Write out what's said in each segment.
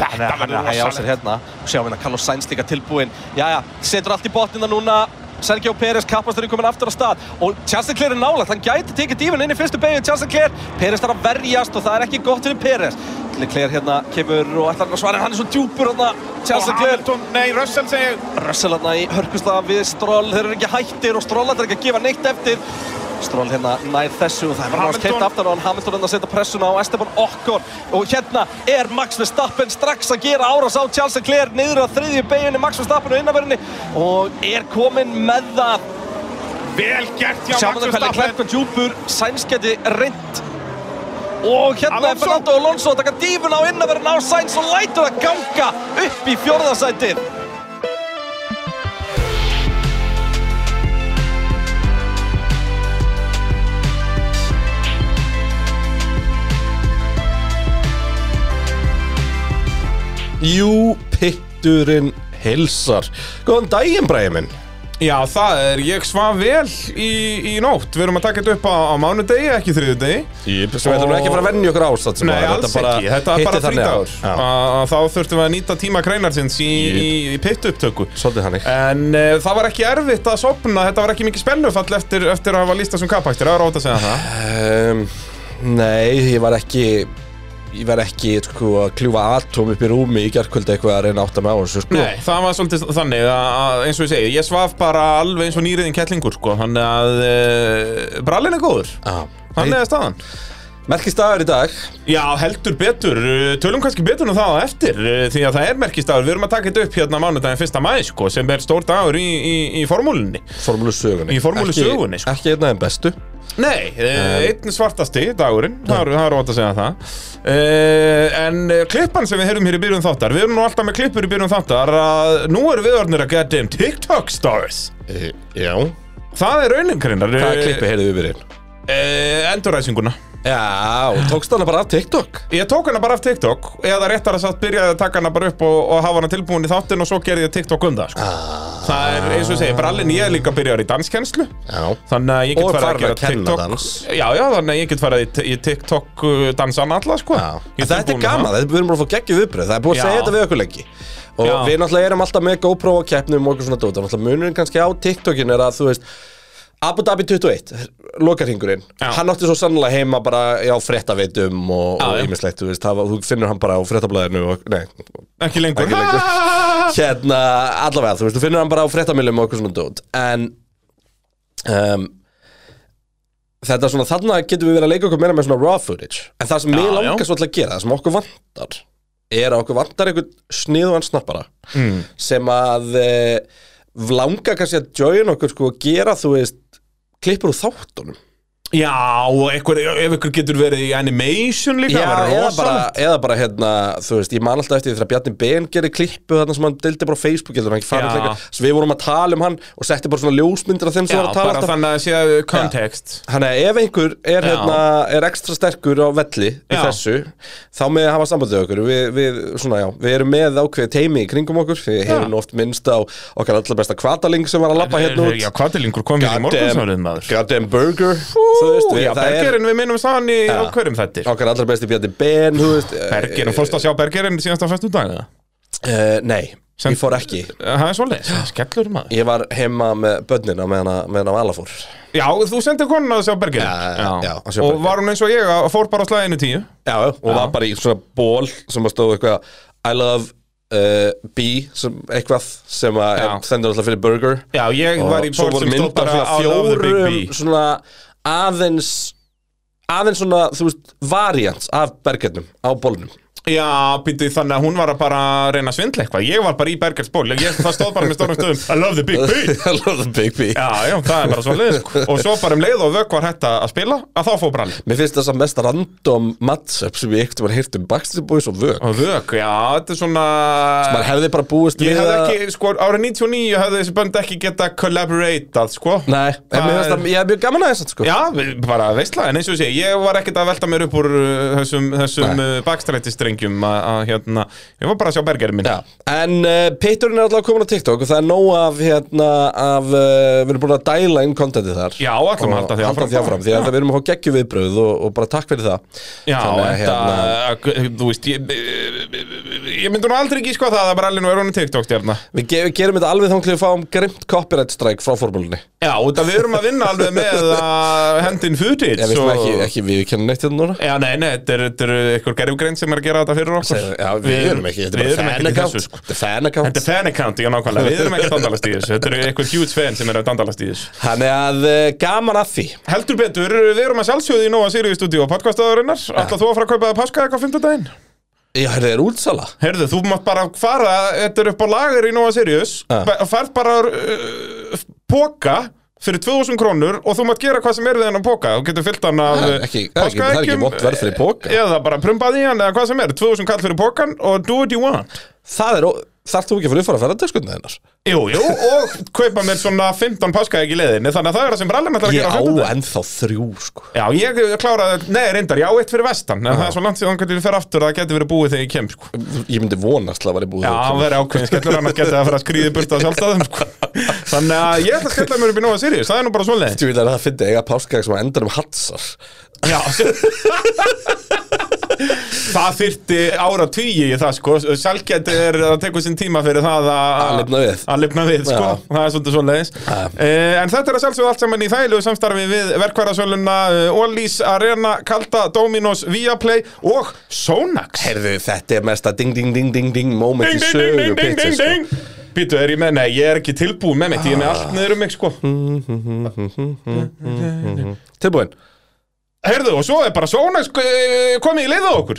Þetta er- er verður að hægja á sér rosalegt. hérna. Og sjá hérna Carlos Sainz líka tilbúinn. Jæja, setur allt í botnina núna. Sergio Pérez, kappasturinn komin aftur á stað. Og Charles Leclerc er nálægt, hann gæti tekið dífin inn í fyrstu beigju. Charles Leclerc, Pérez þarf að verjast og það er ekki gott fyrir Pérez. Leclerc hérna kemur og ætlar hann að svara hann er svo djúpur hérna, Charles Og Leclerc. Hamilton, nei, Russell segir Russell hérna í hörkustaf við Stroll, þeir eru ekki hættir og Stroll ætlar ekki að gefa neitt eftir Stroll hérna nær þessu og það er bara náttúrulega keitt aftan á hann Hamilton hérna að setja pressuna á Esteban Ocon. Og hérna er Max Verstappen strax að gera árás á Charles Leclerc niður á þriðju beginni Max Verstappen á innanverðinni. Og er kominn með það. Vel gert hjá sjáum Max það hvernig Verstappen. Leclerc og Sainz geti reynd og hérna er. Fernando Alonso að taka dífuna á innanverðin á Sainz og lætur að ganga upp í fjórðasætið Jú, pitturinn hilsar Góðan daginn, bræði minn. Já, það er, ég svaf vel í, í nótt. Við erum að taka þetta upp á, á mánudegi, ekki þriðudegi Ég sem við ætlum ekki að fara að venja okkur ástætt Nei, alls ekki, þetta er bara Að Þá þurftum við að nýta tíma kreinarsins í, í, í pittupptöku. Svolítið hannig En uh, það var ekki erfitt að sopna, þetta var ekki mikið spennufall eftir, eftir að hafa lísta sem kappæstir, það er rátt að segja það. Um, Nei, ég var ekki Ég var ekki sko, að kljúfa atóm upp í rúmi í gerkvöldi eitthvað að reyna að átta mig á þessu sko. Nei, það var svolítið þannig að, að eins og ég segi, ég svaf bara alveg eins og nýriðin kettlingur sko, þannig að uh, brallin er góður, Já. þannig er staðan Merkist dagur í dag. Já, heldur betur, uh, tölum kannski betur um það á eftir uh, Því að það er merkistagur, við erum að taka þetta upp hérna mánudaginn 1. mæ sko, sem er stór dagur í, í, í formúlunni. Formúlu sögunni Í formúlu Ekki- sögunni, sko. Ekki einn af þeim bestu. Nei, uh, einn svartasti dagurinn, það er- rót að segja það. Uh, En uh, klippan sem við heyrum hér í byrjun þáttar Við erum nú alltaf með klippur í byrjun þáttar að Nú erum við orðnir að goddamn TikTok stars. E, Já. Það er rauninkarinnar Hvaða klippi heyrðu við byrjun? uh, Enduræsinguna Já, og tókst hana bara af TikTok? Ég tók hana bara af TikTok eða réttar að satt byrjaði að taka hana bara upp og, og hafa hana tilbúin í þáttinn og svo gerði ég TikTok um það sko. ah, Það er eins og ég segi, brallin ég er líka byrjar í danskenslu Já. Þannig að ég get farið að gera að TikTok dans. Já, já, þannig að ég get farið í, TikTok uh, dansan alla sko. Þetta er gaman, við erum bara að fá geggjum viðbröð Það er búið að segja þetta við okkur lengi. Og Já. við náttúrulega erum alltaf með GoPro og keppnum og okkur svona dót Og náttúrulega munurinn kannski á TikTokin er að þú veist Abu Dhabi 21, lokarhingurinn. Hann átti svo sannlega heima bara á fréttaveitum og, ýmislegt, þú finnur hann bara á fréttablaðinu og, Nei, Ekki lengur, Ekki lengur. hérna, allavega, þú veist, þú finnur hann bara á fréttamilum og okkur svona dót En um, Þetta svona, þarna getum við verið að leika okkur meira með svona raw footage En það sem Já, já. langar svolítið að gera, það sem okkur vantar Er að okkur vantar einhvern sniðugan snappara mm. Sem að eh, langar kannski að join okkur sko að gera, þú veist, klippur úr þáttunum Já, og einhver, ef ykkur getur verið í animation líka Já, það bara, rosalegt. eða bara hérna, þú veist, ég man alltaf eftir því þegar Bjarni Ben gerir klippu þarna sem hann deildi bara á Facebook, heldur hann ekki farið Já. leika Svo við vorum að tala um hann og setti bara svona ljósmyndir af þeim sem Já, var að tala bara alltaf. þannig að sé kontekst Þannig að ef einhver er, Já. hérna, er ekstra sterkur á velli í Já. þessu þá með að hafa sambandið okkur. Við, við, svona, já, við erum með ákveðið teimi í kringum okkur. Við hefum oft minnst á okkar allar besta kvataling sem var að lappa hérna út. Já, veist, við, Já, það er Bergerinn, við minnum hann í á hverjum þettir okkar allar besti Bjarni Ben veist, Bergerinn, fórst að sjá Bergerinn síðast á fyrstu dag uh, Nei, Sem- ég fór ekki. Það er svolítið, skellur maður. Ég var heima með börnina meðan að- meðan að Vala fór. Já, þú sendir konuna að sjá Bergerinn. Sjá Og Bergerinn. var hún eins og ég, að fór bara á slæðinu tíu? Já, og var bara í svona ból sem að stóð eitthvað I love uh, B sem, eitthvað sem að stendur alltaf fyrir burger. Já, ég var í ból sem stóð bara á fjórum svona aðeins aðeins svona, þú veist, variants af bergernum á bólnum Já, býttu þannig að hún var að bara reyna að svindla eitthvað. Ég var bara í Bergers ból ég, Það stóð bara með stórum stöðum I love the Big B I love the Big B Já, já, það er bara svo leið Og svo bara um leið og vökk var hægt að spila Að þá fór brall Mér finnst þess að mest random matchup sem ég ekkert var heyrt um Backstreet Boys og Vög Og vökk, já, þetta er svona maður hefði bara búist Ég við hefði að- ekki, sko, árið 99 hefði þessi bönd ekki geta collaboratað, sko. Nei, en mér finnst það, gaman að að Já, bara að uh, uh, að, að, hérna, ég var bara að sjá bergerinn minn Já, en uh, Pitturinn er alltaf komin á TikTok og það er nóg af, hérna, af, uh, við erum búin að dæla inn kontentið þar. Já, ætlum að halda því áfram. því áfram Því að við erum að fá geggju viðbröð og, og bara takk fyrir það. Já, Þannig að, þetta, þú veist, ég, ég myndi nú aldrei ekki sko það að Brallin er honum TikTok stjarna Við, ge við gerum þetta alveg þá til við fáum grimt copyright strike frá formúlunni. Já, af við erum að vinna alveg með að hendin footage Ég veist og- ekki, ekki við kennum neitt þetta núna. Já, nei, nei, þetta er, þetta er eitthvað gerfgrein sem er að gera þetta fyrir okkur. Já, við, erum ekki, þetta við er bara fan account. Þetta er fan account. Þetta er fan account, já nákvæmlega, við erum ekki dandalast í þessu. Þetta eru eitthvað huge fan sem eru dandalast í þessu. Þannig að uh, gaman að því. Heldur betur, við erum að sjálfsögðu í Nóa Sirius stúdíu á podcastaðurinnar Alltaf þú að fara að kaupa það páska eitthvað 15 daginn Já, þetta er útsala? Herðu, þú mátt bara fara, þetta er upp á lager í Nóa Sirius. Og færð bara uh, póka fyrir 2000 krónur og þú mátt gera hvað sem er við hennan póka þú getur fyllt hann af Það er ekki- vont verð fyrir poka. eða bara prumpað í hann eða hvað sem er. 2000 kall fyrir pókan og do what you want. Það er, þarft þú ekki að fyrir að fara ferðardöskundin hennar? Jú, jú, og kaupa mér svona 15 páskaegg í leiðinni þannig að það er það sem brallum ætlar að Ég gera á á 15 daginn. ennþá þrjú, sko. Já, ég kláraði, nei, reyndar, já, eitt fyrir vestan en það er svo langt síðan hvernig ég fer aftur að það geti verið búið þegar ég kem, sko. Ég myndi vonast að það væri búið Já, hann verið ákveðin skellur annars getið að fara að skrýði burt á sjálfstæðum sko. Þannig að ég ætla að skella mér upp í Nóa Sirius Það er nú bara svoleiðis. Þú veit að það fyndi eiga páskag sem að endur um hatsar. Já Það þyrfti ára tugi í það sko. Salgætt er að tekur sinn tíma fyrir það að Að lifna við. Að lifna við sko. Það er svolítið svoleiðis. Eh, En þetta er að sjálfsögðu allt saman í þægilegu samstarfi við verkvarasöluna Ólís, Arena, Kalda, Dominos, Viaplay og Sonax. Herðu, þetta er mesta ding ding ding ding ding moment Ding, í sögu pizza, sko. Býtu, er ég með, nei, ég er ekki tilbúin með mitt Ég er með allt niður um mig sko. Tilbúin Herðu, og svo er bara Sonax eh, komið í leið á okkur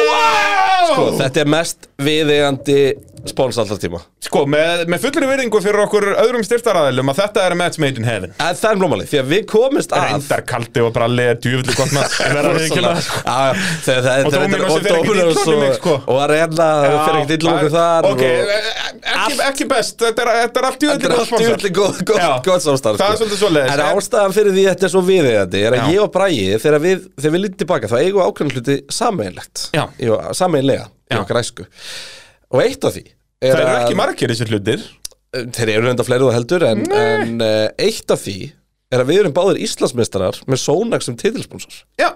Wow! Sko, þetta er mest viðeigandi spóns alltaf tíma. Sko, með, með fullri virðingu fyrir okkur öðrum styrtaræðilum að þetta er a match made in heaven. En það er blómali, því að við komist að Reyndar kaldi og bralli er djúvillig gott maður Ég verð að viðurkenna það, það Og er- Dominos og fer ekkert illa sko. Og að það Já, fyrir ekkert illa okkur það- þar Ok, og- e- ekki, ekki best Þetta er, þetta er allt djúvillig er gott góð samstarf Það er sko. svolítið svoleiðis. En En- ástæðan fyrir því að þetta er svo viðeigandi er að ég og Bræði, þegar við, lítum tilbaka þá eigum við ákveðin hluti sameiginlegt. Já. Og eitt af því er Það eru að- ekki margir þessir hlutir Þeir eru reynda fleiri og heldur En, en uh, eitt af því er að við erum báðir Íslandsmeistarar með Sónax sem titilsponsor Já,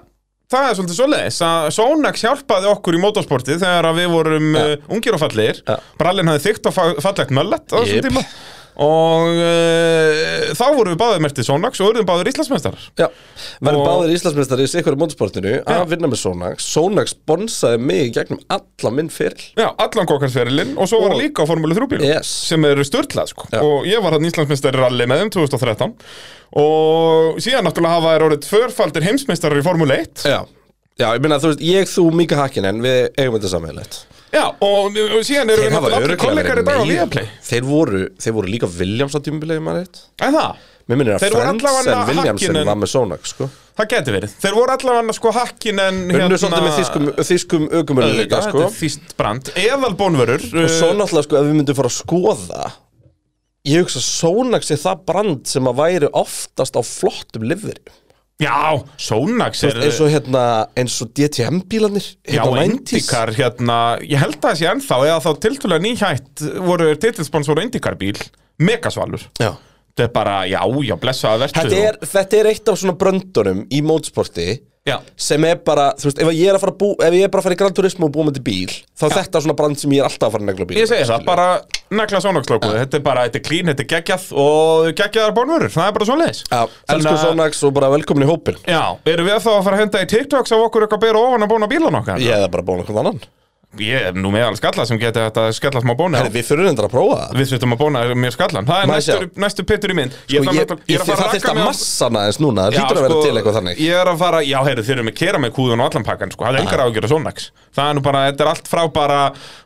það er svolítið svoleiðis að Sonax hjálpaði okkur í motorsporti þegar að við vorum Ja. uh, ungir og fallegir Ja. Brallin hafði þykkt og fa- fallegt möllet á þessum Jep. tíma og uh, þá vorum við báðið mertið Sonax og urðum báðir Íslandsmeistarar. Já, verðum Og- báðir Íslandsmeistari í sikkur í motorsportinu að vinna með Sónax. Sónax bonsaði mig gegnum alla minn fyrir Já, allan kókarsferilinn og svo var Og- það líka á Formúlu 3 bílum Yes. sem eru störtlað sko. Og ég var hann Íslandsmeistari rally með þeim 2013 og síðan náttúrulega hafa þær orðið tvörfaldir heimsmeistarar í Formúlu 1 Já, já ég meina þú veist, ég, þú, Mika Hakkinen, við eigum þetta sammeðilegt Já, og, og síðan eru við náttúrulega kollegar í dag á Viaplay. Þeir voru, þeir voru líka Williams á tímubilegi maður eitt En það, Mér minnir að allavega Williamson Hakkinen- var með Sónax sko. Það geti verið. Þeir voru allavega sko hakkin en Unnu svolítið með þýskum, þýskum aukumölu líka Þetta sko er þýst brand. Eðal bónvörur Og svo náttúrulega sko ef við myndum fara að skoða Ég hugsa Sónax er það brand sem að væri oftast á flottum liveri Já, Sonax er eins og hérna, eins og DTM bílanir Já, Indikar hérna Ég held að það sé ennþá Eða þá tiltúlega nýhætt voru titilsponsor Indikar bíl Megasvalur. Já Þetta er bara, já, já, blessaða vertu Þetta er, þetta er eitt af svona bröndunum í mótsporti Já, sem er bara, þú veist, ef ég er að fara að bú, ef ég er bara að fara í Gran Turismo og búa með til bíl þá er þetta svona brand sem ég er alltaf að fara að negla bíl. Ég segi það, bara negla Sonax-logoðu Þetta er bara, þetta er clean, þetta er geggjað og geggjaðar bónvörur, það er bara svo leiðis Já, elsku Sonax og bara velkomin í hópin Já, erum við þá að fara að henda í TikToks af okkur eitthvað bera ofan að bóna bílan okkar? Ég hefði bara búin okkur annan Ég er nú meðal skalla sem geti þetta skalla smá bóna Við fyrir endur að prófa það. Við þurfum að bóna mér skallan Það er Má ég næstu, sjá? næstu pittur í minn Sko, ég, ég, ég það að þurft að massana eins núna, það Já, hlýtur að vera sko, til eitthvað þannig. Ég er að fara, já heyrðu, þeir eru með kera með kúðun og allan pakkan sko, það er engar ágjör að Sonax Það er nú bara, þetta er allt frá bara,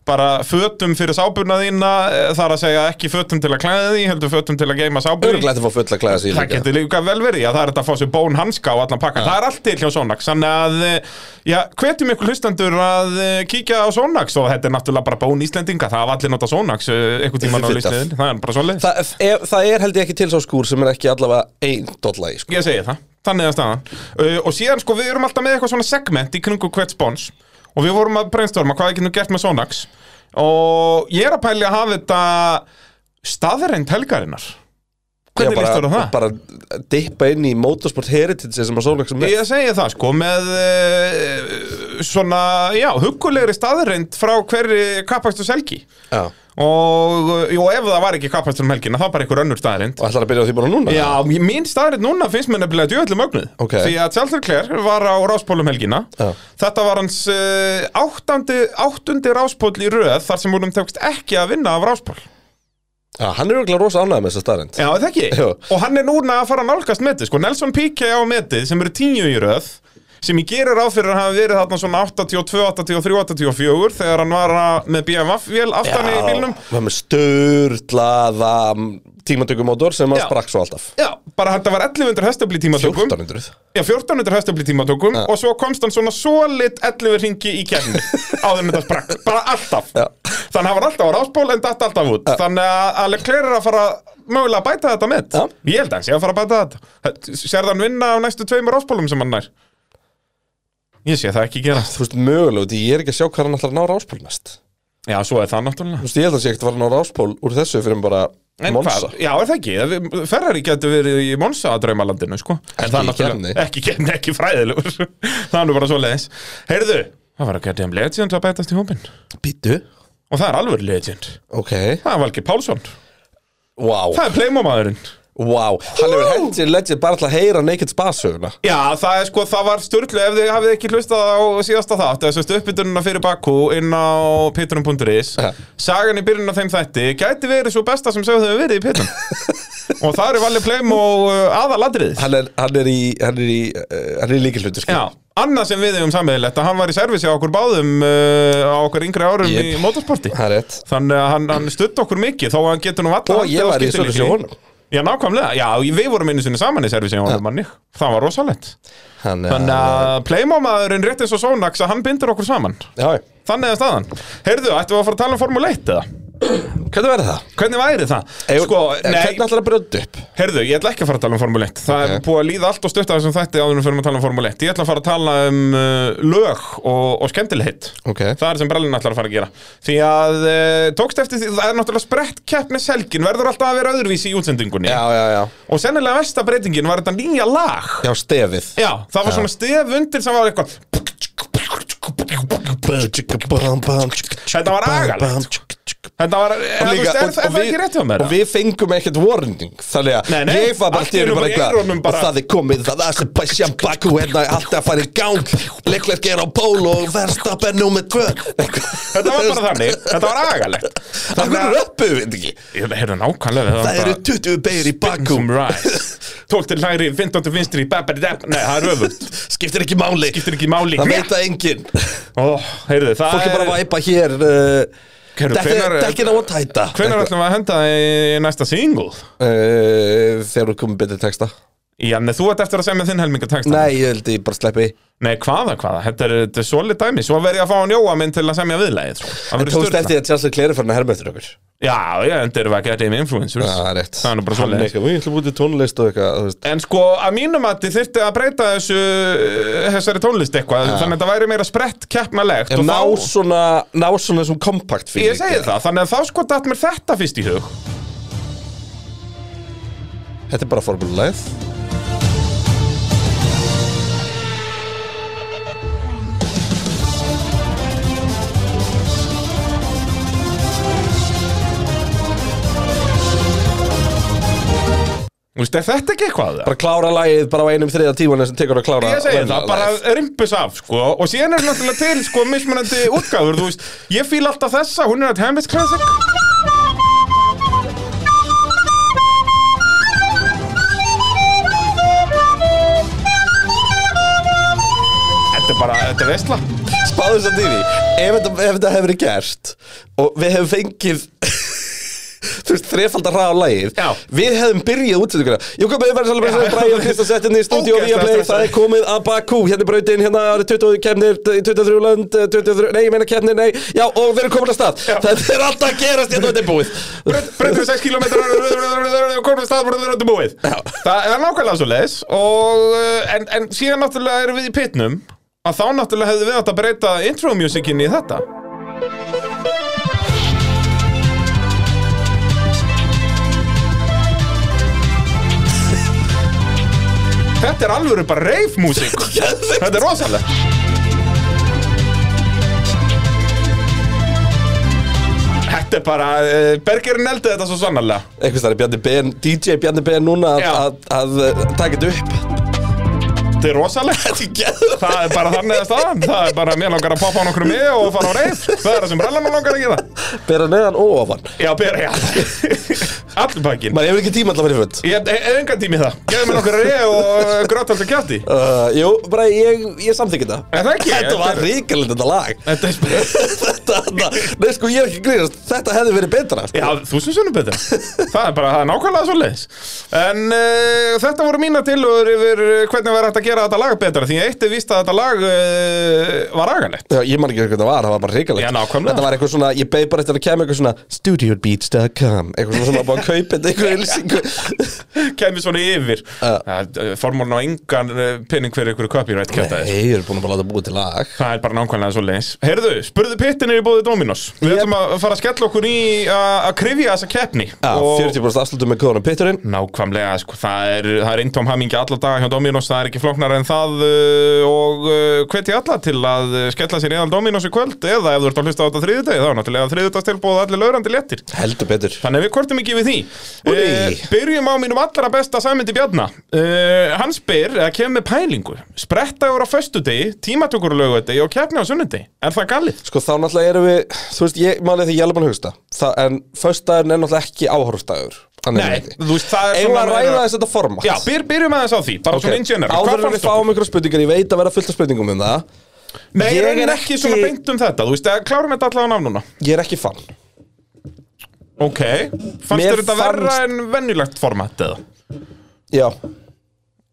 bara fötum fyrir sábuna þína eh, Það er að segja ekki fötum til að klæða því, heldur fötum til að geima sér Það getur líka vel verið, já það er þetta að fá sér bón hanska og allan pakkan, það er allt til hjá Sonax Þannig að, eh, hvetjum ykkur hlustendur að eh, kíkja á Sonax og þetta er náttúrulega bara bón Íslendinga, það hafa allir nota Sonax eh, einhvern tímann á listiðin, það er bara svoleiðis. Það, ef, það er held ég ekki til sá skúr sem er ekki allavega ein dolla í sko. Ég segi það, þannig að staðan. Uh, Og síðan sko við erum alltaf með eitthvað svona segment í kringu hvert spons. Og við vorum að brainstorma hvað við getum gert með Sonax? Og ég er að pæli að hafa þetta staðreind helgarinnar Hvernig líst þér á það? Bara dippa inn í motorsport heritage sem að Solex er með Ég segi það sko, með uh, svona, já, huggulegri staðreind frá hverri kappastu selgi Já. og, jú, ef það var ekki kappastu um helgina, þá bara einhver önnur staðreind Og ætlar að byrja á því bara núna? Já, mín staðreind núna finnst mér nefnilega djöðlega mögnuð Ok. Því að Charles Leclerc var á ráspólum helgina Já. Þetta var hans uh, áttundi ráspól í röð þar sem húnum tekst ekki að vinna af ráspól Já, hann er auðvitað rosa ánægð með þessa staðrind Já, það ekki? Jú. Og hann er núna að fara að nálgast metið Sko, Nelson Piquet á metið sem eru tíu í röð sem ég gerir ráð fyrir að hafa verið þarna svona 82, 83, 84 þegar hann var með BMF-vél aftan í bílnum. Var með störlaða tímatökumótor sem Já. sprakk svo alltaf. Já, bara þetta var 1100 hestöfli tímatökum. 1400 Já, 1400 hestöfli tímatökum Já. og svo komst hann svona solid 11 ringi í kemni áður en þetta sprakk, bara alltaf. Já. Þannig að hann var alltaf á ráspól en datt alltaf út. Þannig að Leclerc er að fara mögulega að bæta þetta með Já. Ég held að hann sé að fara að bæta þetta. Sérðu hann vinna á næstu tveimur ráspólum sem hann nær Ég sé það ekki gerast Þú veist, mögulega, því ég er ekki að sjá hvað hann ætlar að ná ráspól næst. Já, svo er það náttúrulega. Þú veist, ég held að sé ekkert að ná ráspól úr þessu fyrir bara En Monza. hvað? Já, er það ekki? Ferrari getur verið í Monsa að draumalandinu, sko. En það er náttúrulega-. Ekki kemni, ekki fræðilegur. Það er nú bara svo leiðis Heyrðu, það var að geta um legend að bætast í hópin Býtu Og það er alveg legend. Ok. Það er Valgi Pálsson. Vá, Það er Playmo-maðurinn vá Hann hefur hent sér legend bara til að heyra Naked Spa-söguna Já, það er sko, það var sturlu Ef þið hafið ekki hlustað á síðasta þátt Þessu uppbytununa fyrir Bakú inn á pitturum.is Ja. Sagan í byrjun af þeim þætti Gæti verið svo besta sem sögðu hefur verið í pittum Og það er Valli Playmo aðaladrið Hann er, hann er í, hann er í, uh, hann er í líkilhlutur Já, annað sem við hefum sammeðilegt hann var í servisi á okkur báðum uh, á okkur yngri árum Jep. í motorsporti Þannig að hann, hann stutt okkur mikið að Og Já, nákvæmlega, já, við vorum einu sinni saman í á honum manni Það var er Þannig að Playmo-maðurinn rétt eins og Sonax að hann bindur okkur saman Já, Þannig er staðan Heyrðu, ættum við að fara að tala um Formule 1 eða? hvernig verður það? Hvernig væri það? Eigum- Sko, eh, nei, Hvernig ætlar að brjóta upp? Heyrðu, ég ætla ekki að fara að tala um Formule 1 Það Ok. er búið að líða allt og stutta þessum þætti áður en við fyrir að tala um Formule 1 Ég ætla að fara að tala um uh, lög og, og skemmtilegheit Ok. Það er sem brellin ætlar að fara að gera. Því að uh, tókst eftir því, það er náttúrulega sprett keppnishelgin Verður alltaf að vera öðruvísi í útsendingunni. Já, já, já. Og sennilega versta breytingin var þetta nýja lag. Já, stefið. Já, það var svona stef undir sem var eitthvað Þetta var agalegt Þetta var, eða, þú veist, er, er það rétt hjá mér? og við fengum ekkert warning þannig að Nei, nei, ég var bara til bara eitthvað og það er komið það er sem Bæsjan Bakú hérna allt að fara í gang. Leiklega gera á pól og verðstappen nummer tvö. Þetta var bara þannig, þetta var agalegt. Það er röppu við ekki? Ég heyrðu nákvæmlega það eru 20 beigir í rice. 12 til hægri, 15 til babadidab. Nei, það er öfugt. Skiptir ekki máli. Skiptir ekki máli. Það veit það enginn. Það fólk er bara að væpa hér uh, dekkin á að tæta Hvenær ætlum við að henda í næsta single? Uh, þegar þú komið betri texta Já, nei, þú ert eftir að segja með þinn helminga texta nei, ég held ég bara sleppi. Nei, hvaða, hvaða? Þetta er, þetta er svolít dæmi. Svo verð ég að fá hann jóa minn til að semja viðlægið sko. Það en tókst eftir að Charles Leclerc er farin að herma eftir okkur. Já, já, en erum við að geta þeim influencers. Já, það er rétt. Það er nú bara eitthvað, Við ætlum út í tónlist og eitthvað. En sko, að mínum að þið þyrfti að breyta þessu þessari tónlist eitthvað Þannig að þetta væri meira sprett keppnalegt En og ná svona, ná svona þessum kompakt fyrir Ég segi það, þannig að þá sko datt mér þetta fyrst í hug. Þetta er bara formuleið Þú veist, er þetta ekki eitthvað? Bara klára lagið bara á einum þriða tíman sem tekur að klára Ég segi það, bara rimpus af, sko. Og síðan er náttúrulega til, sko, mismunandi útgáfur Þú veist, ég fíl alltaf þessa, hún er að Hammett Classic Þetta er bara, þetta er veistla Spáðu þess að því þetta, ef þetta hefur verið gert og við hefum fengið þú veist, þrefaldar hraða á lagið. Já. við hefum byrjað útsendinguna verðum svolítið Já. að Brian Kristján sett hérna í stúdíu og við play, stressað. það er komið að Bakú hérna er brautin, hérna árið 20 kemnir 23 lönd, 23, nei, ég meina kemnir, nei. Já, og við erum komin að stað. Það er alltaf að gerast hérna og þetta er búið. Breytum 6 km komum við stað, bara þetta búið. Það er nákvæmlega svo leis og, uh, en, en síðan náttúrulega erum við í pitnum að þá náttúrulega hefðu við átt að breyta intro-musikinni í þetta Þetta er alvöru bara reif-músík Þetta er rosalegt. Þetta er bara, uh, Bergerinn eldi þetta svo sannarlega. Bjarni Ben, DJ Bjarni Ben núna að, Já. að, að, að taka þetta upp Þetta er rosalegt er Það er bara þannig að staðan. Það er bara, mér langar að poppa á nokkru með og fara á reif Það er það sem brellan langar að gera. Bera neðan og ofan. Já, bera, já. Allur pakkin Maður hefur ekki tíma alltaf fyrir föt? Ég hef engan tími í það. Gefðu mér nokkur reif og grátt alltaf kjátti uh, Jú, bara ég, ég samþykki þetta. Er það ekki? Þetta var er- ríkalind þetta lag. Þetta er Þetta, þetta, nei sko ég er ekki grínast. Þetta hefði verið betra sko. Já, þú sem svona betur Það er bara, það er nákvæmlega að gera þetta lag betra Því eitt er víst að þetta lag uh, var agalegt. Já, ég man ekki hvað það var, það var bara ríkalind Já, nákvæmlega. Þetta var eitthvað svona, ég beið bara eftir að kemja eitthvað svona Studiobeats.com Eitthvað svona sem að að kaupa þetta eitthvað ylsingu Kæmi svona yfir. Uh. Formúlun á engan uh, penning fyrir ykkur copyright kæftaði Nei, ég er búin að bara láta búið til lag. Það er bara nákvæmlega svo leiðis. Heyrðu, spurðu pittinir í bóði Dominos. Við Yep. ætlum að fara að skella okkur í að að krifja þessa keppni. Já, 40% afslutum með kóðanum Pitturinn. Nákvæmlega, sko, það er, það er eintóm hamingi alla daga hjá Dominos, það er ekki flóknar en það uh, og uh, hveti alla til að uh, skella sér í aðal Dominos í kvöld eða ef þú ert að hlusta á þetta þriðudegi, þá náttúrulega þriðudagstilbúð allir laurandi léttir. Heldur betur Þannig að við kortum ekki við því. Uh, byrjum á mínum allra besta Sæmundi Bjarna. Uh, hann spyr, eða kemur með pælingu, sprettaður á föstudegi, tímatökur á laugardegi og keppni á sunnudegi. Er það galið? Sko þá náttúrulega erum við, þú veist, ég málið því ég alveg að hugsta það, En föstudagurinn er náttúrulega ekki áhorfstæður Nei, þú veist, það er að meira- ræða þess þetta format? Já, byr, byrjum aðeins á því, bara svona in general. Hvað Áður en við fáum ykkur spurningar, ég veit að vera fullt af spurningum um það. Nei, Ég ég er ekki ekki- svona beint um þetta, þú veist, að klárum þetta allavega núna? Ég er ekki fann Ok, fannst þér þetta verra en venjulegt format eða? Já,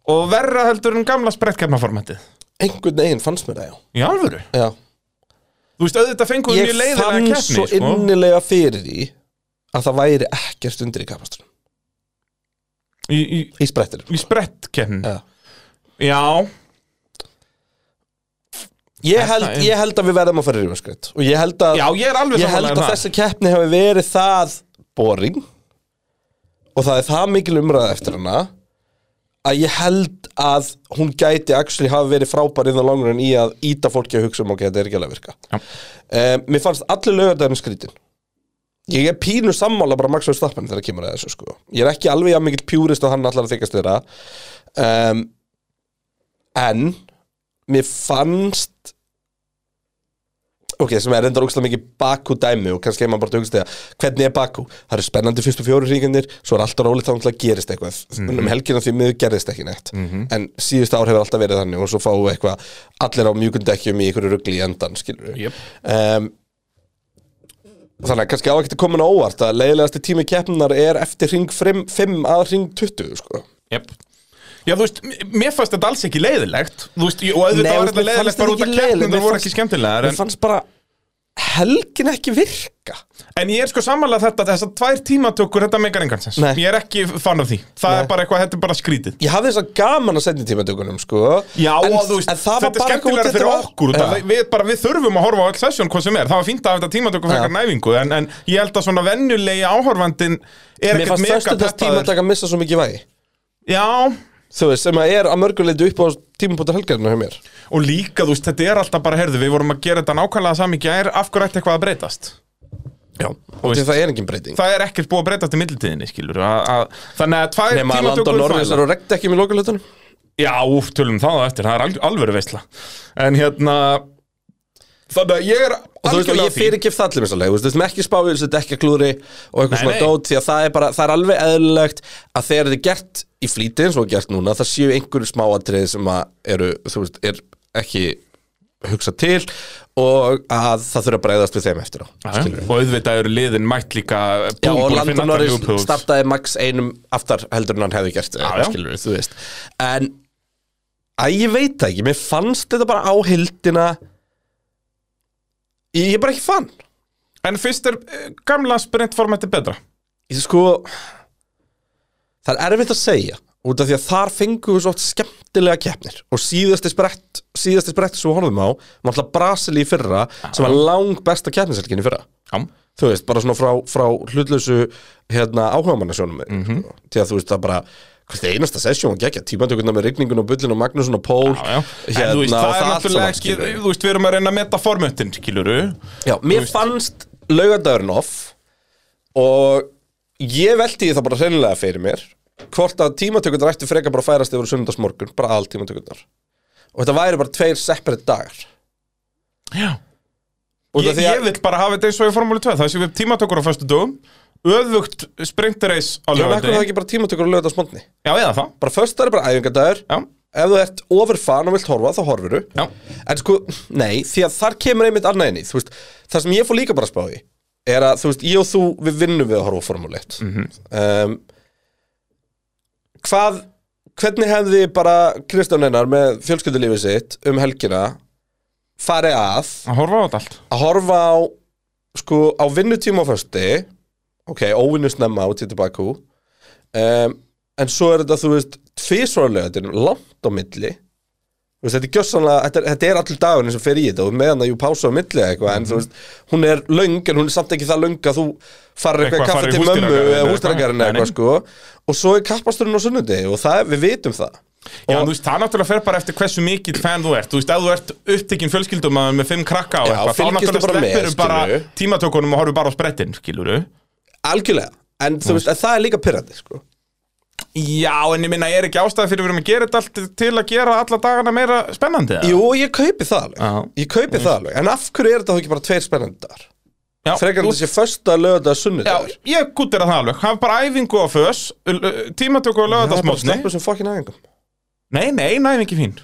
Og verra heldur en gamla sprettkeppnaformatið? einhvern veginn fannst mér það, já. Í alvöru? Já. Þú veist, auðvitað fengum við Ég leiðilega fann keppni, svo sko. innilega fyrir því að það væri ekkert undir í kapastunum Í, í, Í sprettir í sprettkeppni Já. Já, Ég Er held, það- ég held að við verðum að fara í rýmiskreit Og ég held að já, ég er alveg Ég held sammála að um það. þessi keppni hefur verið það boring og það er það mikil umræða eftir hana að ég held að hún gæti actually hafa verið frábær in the long run í að íta fólki að hugsa um ok, þetta er ekki alveg að virka Já. um, Mér fannst allir lögadaginn skrítin Ég er pínu sammála bara Max Verstappen þegar kemur að þessu sko. Ég er ekki alveg jafn mikill pjúrist og hann allar að þykast þeirra um, En Mér fannst Ok, sem er reyndar ógstlega mikið Baku dæmi og kannski er maður bara að hugsa þegar hvernig er Baku? Það eru spennandi fyrstu fjóru hringarnir svo er alltaf rólið þá náttúrulega gerist eitthvað. Um helgina því miður gerist ekki neitt. En síðust ár hefur alltaf verið þannig og svo fáum við eitthvað allir á mjúkundekkjum í einhverju rugli í endan, skilur við Jep. um, Þannig að kannski á ekkert inn á óvart að leiðilegasti tími keppnar er eftir hring 5 að hring 20, sko. Jep. Já, þú veist, mér fannst þetta alls ekki leiðilegt. Þú veist, og auðvitað var þetta leiðilegt bara út af keppnum Það voru ekki skemmtilegar Mér fannst bara helgin ekki virka en ég er sko sammála þetta Þessar tvær tímatökur, þetta meikar engan sens Nei. Ég er ekki fann af því Það Nei. er bara eitthvað, þetta er bara skrítið Ég hafði þess að gaman að senda tímatökunum, sko Já, en, og þú veist, en það var þetta er bara eitthvað út skemmtilega í fyrir þetta- okkur út af Já. við, bara, við þurfum að horfa á all session hvað sem er Það var fínt að þetta tímatöku fyrir Já. næfingu en, en ég held að svona venjulegi áhorfandin er Mér ekkert fannst mega fyrstu þess peppaður tímataka að missa svo mikið vægi Já, Þú veist, sem að er að mörguleitu upp á tímabótar helgarinu hjá mér. Og líka, þú veist, þetta er alltaf bara, heyrðu, við vorum að gera þetta nákvæmlega sami gær, af hverju ætti eitthvað að breytast? Já, og veist- það er engin breyting. Það er ekkert búið að breytast í millitíðinni, skilur að, að, Þannig að tvær Nefn að Landon Norris er á rekt ekki með lokalutunum Já, úf, tölum það á eftir, það er al- alvöru veistla En hérna Þannig að ég er Og þú veist, og ég fyrir ekki það allir misalega, þú veist, ekki spáið þessu dekka klúri og eitthvað svona dót því að það er bara, það er alveg eðlilegt að þegar þetta er gert í flýti eins og er gert núna, það séu einhverju smáatriði sem að eru, þú veist, er ekki hugsað til og að það þurfa að breyðast við þeim eftir á, Og auðvitað eru liðin mætt líka Já, og búin að Landon finna Norris allar loopholes. startaði max einum aftar heldur en hann hefði gert Já, já. skilur þú veist. En, að ég veit ekki, mér fannst þetta bara á hildina Ég er bara ekki fann En fyrst er eh, gamla sprintformati betra. Ég sko Það er erfitt að segja út af því að þar fengum við svo oft skemmtilega keppnir. Og síðasti sprett síðasti sprett sem við horfum á var alltaf Brasili í fyrra sem var lang besta keppniselgin í fyrra. Já, þú veist, bara svona frá, frá hlutlausu hérna, áhugamannasjónum mm -hmm. því að þú veist það bara Hvað er einasta sessjón og geggja Tímatökurna með rigningun og bullin og Magnússon og Pól. Já, já. En þú veist, það er náttúrulega ekki, þú veist, við erum að reyna að metta formöttin, skiluru. Já, mér fannst laugardagurinn off og ég velti því það bara hreinlega fyrir mér hvort að tímatökurnar ættu frekar bara að færast yfir sunnudagsmorgun, bara all tímatökurnar og þetta væri bara tveir separate dagar. Já. Ég, ég vil bara hafa þetta eins og í Formúli 2, það sé við tímatökur á föstu dögum, öðvugt sprintereis á Já, en ekkur það lögandi. ekki bara tímatökur á laugardagsmorgunni Já, eða það. bara först er bara æfingadagur Já. ef þú ert overfan og vilt horfa þá horfuru Já. en sko, nei, því að þar kemur einmitt annað inn í, þú veist, það sem ég fór líka bara að spá í er að, þú veist, ég og þú við vinnum við að horfa á Formule 1 Mhm. um, hvað hvernig hefði bara Kristján Einar með fjölskyldulífið sitt um helgina farið að Að horfa á þetta allt. að horfa á sko á vinnutíma á fösti ok, óvinnu snemma út í tilbaka um, en svo er þetta þú veist tvísvarlega, þetta er langt á milli veist, þetta er gjössanlega, þetta þetta er allir dagurinn sem fer í þetta og meðan það jú pása á milli eitthvað, en þú veist, hún er löng en hún er samt ekki það löng að þú farir eitthvað Eitthvað í til mömmu eða eitthvað. eða eitthvað sko og svo er kappasturinn á sunnundi og það, við vitum það Já, þú veist, það náttúrulega fer bara eftir hversu mikið fan þú ert. Þú veist, ef þú ert upptekinn fjölskyldum með fimm krakka og eitthvað, þá náttúrulega bara sleppir bara skilurðu. tímatökunum og horfum bara á sprettinn, skiluru. Algjörlega, en þú veist, en það er líka pyrrandi sko. Já, en ég minna, er ekki ástæði fyrir að við erum að gera þetta allt til að gera alla dagana meira spennandi? eða? Jú, ég kaupi það alveg Já. Ég kaupi það alveg, en af hverju er þetta þá ekki bara tveir spennandi dagar? Já, Frekar þessi fösta lögða Já, sunnudagur ég gúttir að það alveg. Hafa bara æfingu á fös, tímatöku á Það er bara lögadagsmótni. sleppu sem fokkin aðingum Nei, nei, næfingi fín.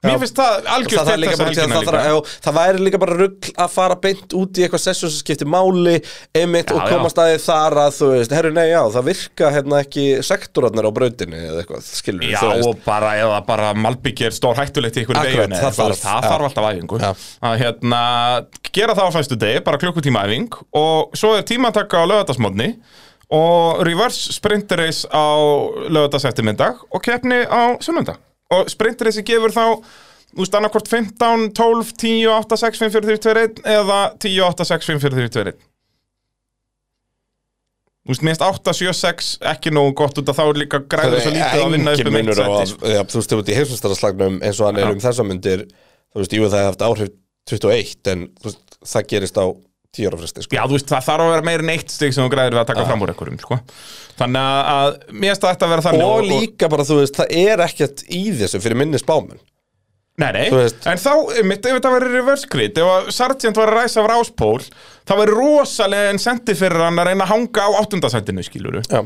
Mér finnst það algjörst það, það, er líka bara, það, það, það, það væri líka bara rugl að fara beint út í eitthvað sessjón sem skiptir máli einmitt Já, og koma já. staðið þar að þú veist, herru nei já, það virka hérna ekki sektorarnir á brautinni eða eitthvað, skilur Já, og bara, eða bara Malbyggi er stór hættulegt í einhverju Akkurat, veginn það þú veist, það já. þarf alltaf æfingu. Að hérna, gera það á fæstu degi bara klukkutíma æfing og svo er tímatakka á lögadagsmótni og reverse sprint race á lögadagseftirmyndag og keppni á sunnundag og sprint race gefur þá Þú veist, annarkvort 15, 12, 10, 8, 6, 5, 4, 3, 2, 1 eða 10, 8, 6, 5, 4, 3, 2, 1 Þú veist, minnst 8, 7, 6 ekki nógu gott út að þá er líka græður svo lítið að vinna upp um eitt að, sko. já, þú veist, ef út í heimsvistaraslagnum eins og hann er um þessa myndir þú veist, jú, það hefði haft áhrif 21 en þú veist, það gerist á 10 ára fresti, sko Já, þú veist, það þarf að vera meira en eitt stig sem þú græðir við að taka fram úr einhverjum, sko. Þannig að- mér finnst ætti að vera þannig. og líka bara, þú veist, það er ekkert í þessu fyrir minni spámen Nei, nei, en þá, mitt, ef þetta verið reverse grid, ef Sargent var að ræsa af ráspól, það væri rosalega incentive fyrir hann að reyna að hanga á áttundasættinu, skiluru. Já,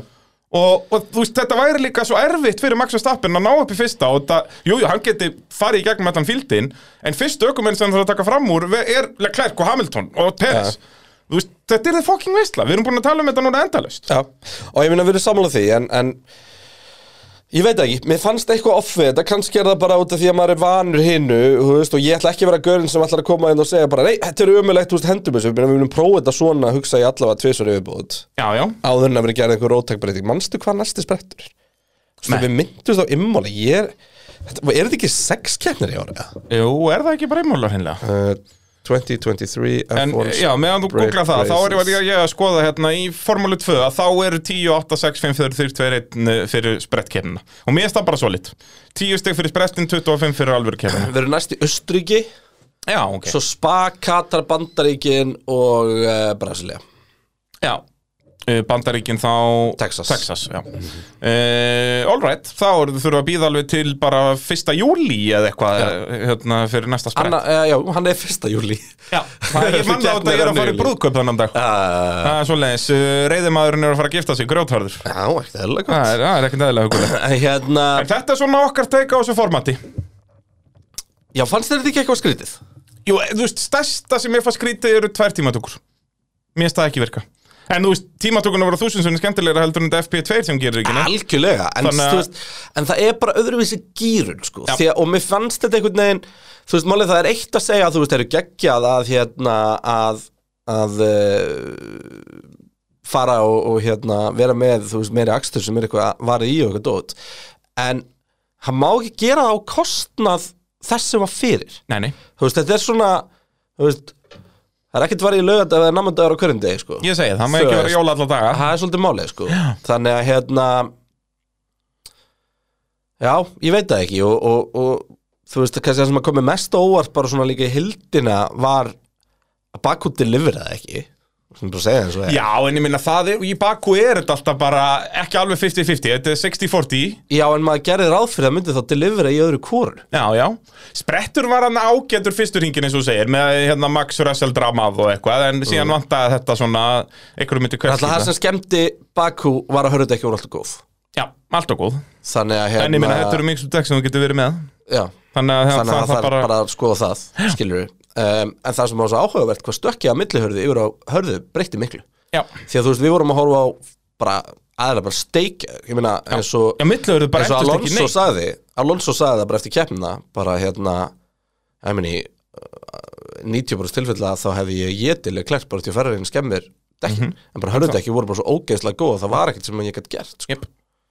Og, og þú veist, þetta væri líka svo erfitt fyrir Max Verstappen að ná upp í fyrsta og það, jú, jú, hann geti farið í gegnum allan fíldin, en fyrstu ökumenn sem það þarf að taka fram úr er Leclerc og Hamilton og Peres. Þú veist, þetta er það fucking veistla, við erum búin að tala um þetta núna endalaust. já, og ég minna að við erum sammála því en, en ég veit ekki, mér fannst eitthvað off við þetta, kannski er það bara út af því að maður er vanur hinnu, þú veist, og ég ætla ekki að vera görinn sem ætlar að koma inn og segja bara, nei, þetta er umulegt, þú veist, hendum þessu, við viljum prófa þetta svona, hugsa ég allavega tvisvar yfirbúð Já, já. áður en að vera gerð einhver rótækbreyting manstu hvað næsti sprettur Svo við myndust á immóli ég er, þetta, er þetta ekki sex keppnir í ára? Jú, er það ekki bara einmálar hinnlega? Uh, 2023 En F1 já, meðan þú googlar það, þá er Races. ég, ég að skoða hérna í Formúlu 2 að þá eru 10, 8, 6, 5, 4, 3, 2, 1 fyrir sprettkeppnina. Og mér er það bara svo lit. 10 steg fyrir sprettin, 25 fyrir alvöru keppnina. Við erum næst í Östuríki Já, ok. Svo Spa, Katar, Bandaríkin og uh, Brasilia Já. Uh, Bandaríkin þá... Texas. Texas, já. Uh, all right, þá þau þurfa að býða alveg til bara 1. júli eða eitthvað hérna fyrir næsta sprett. Anna, uh, Já, hann er fyrsta júli Já, er ég manna á þetta að ég er að fara í brúðköp þannig dag. uh, Það er svoleiðis, uh, reyðimaðurinn er að fara að gifta sig, grjótharður. Já, ekkert Það gott er, það er ekkert eðlilega hugulegt. En Hérna, En þetta er svona okkar teika á þessu formati. já, fannst þetta ekki eitthvað skrítið? Jú, þú veist, stærsta sem ég fannst skrítið eru tvær tímatökur. Mér það ekki virka. En þú veist, tímatökurna voru sem skemmtilegra heldur en þetta FP2 sem gerir ekki neitt. Algjörlega, en, Þannig að- veist, en það er bara öðruvísi gýrun sko. Að, og mér fannst þetta einhvern veginn þú veist, málið það er eitt að segja að þú veist, eru geggjað að hérna að, að uh, fara og, og hérna vera með, þú veist, meiri akstur sem er eitthvað varið í og eitthvað dót en hann má ekki gera það á kostnað þess sem var fyrir Nei, nei, þú veist, þetta er svona þú veist, það er ekkert varið í lögat eða namndagur á hverjum degi, sko. Ég segi það, það má ekki vera jóla alla daga. það er svolítið málið sko. Þannig að hérna Já, ég veit það ekki og, og, og þú veist, kannski það sem að komi mest óvart bara svona líka í hildina var að Baku deliveraði ekki. sem bara að segja eins og Já, en ég minna það er, í Baku er þetta alltaf bara ekki alveg 50-50, þetta er 60-40 Já, en maður gerði ráð fyrir að myndi þá delivera í öðru kóru Já, já, Sprettur var hann ágætur fyrstur hringin eins og þú segir með hérna Max Russell dramað og eitthvað en síðan mm. vantaði þetta svona einhverju myndi Alltaf það sem skemmti Baku var að hörðu ekki úr alltaf góð. Já, alltaf góð. Þannig að hérna En ég minna, þetta eru mixed deck sem þú getur verið með. Já, Þannig að, þannig að það, það það er bara að skoða það, skilur við um, En það sem var svo áhugavert, hvað stökkið að millihörðu yfir á hörðu breytti miklu Já, Því að þú veist, við vorum að horfa á bara aðeins bara steik Ég meina, eins og já millihörðu bara eins og ekki Alonso neitt sagði Alonso sagði það bara eftir keppnina bara hérna ég meni, 90% tilfella þá hefði ég jetileg klært bara til að ferðarinn skemmir dekkin, Mhm. en bara hörðu ekki voru bara svo ógeðslega góð það var ekkert sem ég gætt gert sko. Jep.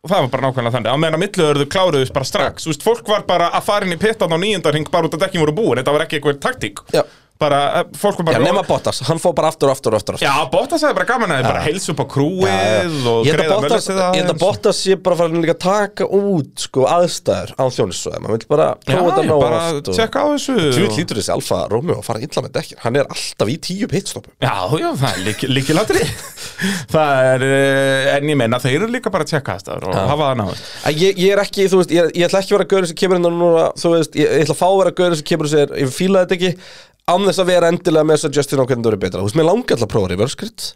Og það var bara nákvæmlega þannig, á meðan að millihörðu kláruðust bara strax. Þú veist, fólk var bara að fara inn í pittan á nýjöndarhing bara út að dekkin voru búin, þetta var ekki eitthvað taktík. Já. Bara, eh, fólk var Já, bara nema Bottas, hann fór bara aftur og aftur og aftur, aftur. Já, Bottas hefði bara gaman að þið bara heilsa upp á krúið og held að greiða Bottas, mönnum ég held að Bottas sé bara fara líka að taka út sko, aðstæður á þjónissöðum hann vil bara Já, prófa þetta nóg bara oft og- tjekka á þessu. Þú lítur þessi Alfa Romeo að fara illa með dekkin Hann er alltaf í tíu pitstoppum. Já, já, það er lík, líkilatri Það er, eh, en ég meina þeir eru líka bara að tjekka þetta og hafa það náður ég, ég er ekki, þú veist, ég, ég ætla ekki að vera gaurið sem kemur inn og núna, þú veist, ég, ég ætla að fá að vera gaurið sem kemur og segir, ég fíla þetta ekki án þess að vera endilega með þess að Justin á hvernig það eru betra. Þú veist, mér langar alltaf að prófa reverse grid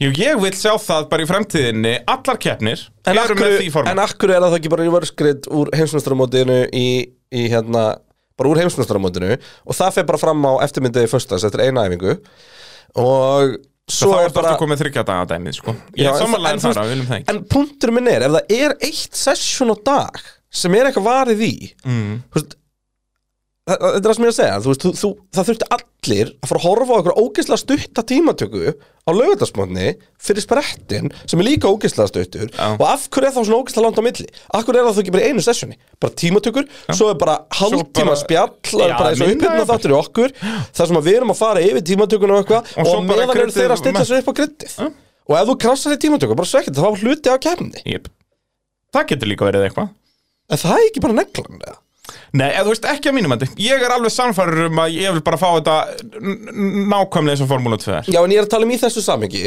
Jú, ég vil sjá það bara í fremtíðinni Allar keppnir En eru með því akkur, form en akkur er það ekki bara reverse grid úr heimsmeistaramótinu í, í hérna, bara úr heimsmeistaramótinu? Og það fer bara fram á eftirmyndiði föstas eftir eina æfingu. Og Svo svo þá er er bara bara komið þryggja daga dæmið, sko. Ég er en- samanlega þar að viljum það ekki. En punktur minn er, ef það er eitt session á dag sem er eitthvað varið í mm. þú veist, það- þetta er það sem ég er að segja þú veist, þú, þú, það þurfti allir að fara að horfa á eitthvað ógeðslega stutta tímatöku á lögutarsmotni fyrir sprettin sem er líka ógeðslega stuttur Já. og af hverju er það svona ógeðslega langt á milli af hverju er það þá ekki bara í einu sessioni bara tímatökur, svo er bara hálftíma bara- spjall, er Já, bara eins og uppbyrna jafnvel. þáttur í okkur þar sem við erum að fara yfir tímatökuna og eitthvað Og og, meðan eru þeir að stilla sér upp á kryddið og ef þú krassar í tímatöku, bara svekkið það var hluti á kemni Jep. Það getur líka verið eitthvað en það er ekki bara neglan eða? Nei, eða þú veist ekki að mínum andi Ég er alveg samfæður um að ég vil bara fá þetta nákvæmlega eins og Formúla 2 er. Já, en ég er að tala um í þessu samhengi.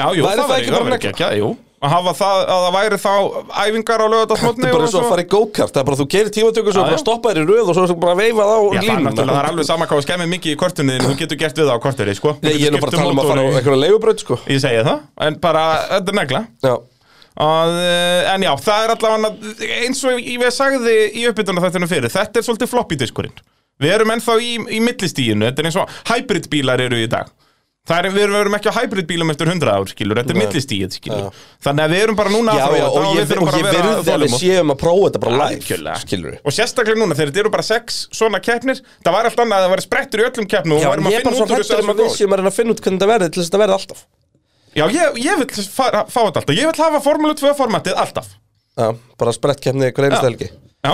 Já, jú, Væri það það væri ekki bara það væri negla? ekki, jú. Að hafa það, að það væri þá æfingar á Þetta lögadagsmótni er bara eins og að fara í go-kart Það er bara þú gerir tímatöku svo Já, bara já. stoppa þér í röð og svo bara að veifa það á Já, það er náttúrulega, það er alveg sama hvað þú skemmir mikið í kortunni þínu, þú getur gert við það á korturi, sko. Þú Nei, Ég getur er nú bara skipt að tala um að fara á mótor í- einhverja leigubraut sko. Ég segi það, en bara, þetta er negla. Já, að, eh, En já, það er allavega eins og ég við sagði í uppbytuna þetta fyrir Þetta er svolítið floppy diskurinn. Við erum ennþá í, í millistíginu, þetta er eins og hybrid bílar eru í dag. Það er, við erum- við erum ekki á hybrid bílum eftir 100 ár, skilur, þetta er Nei. millistígið, skilur. Þannig að við erum bara núna já, að já og ég, við og ég að vera virði að við séum að prófa þetta bara live. Skilur Og sérstaklega núna, þegar þetta eru bara sex svona keppnir Það var alltaf annað að það væri sprettur í öllum keppnum og værum en að ég er finna út úr þessu um að að við séum að reyna að finna út hvernig þetta verði til þess að þetta verði alltaf Já, ég, ég vil fara, fá þetta alltaf. Ég vil hafa Formule 2 formatið alltaf. Já, bara sprettkefni hver einasta helgi. Já.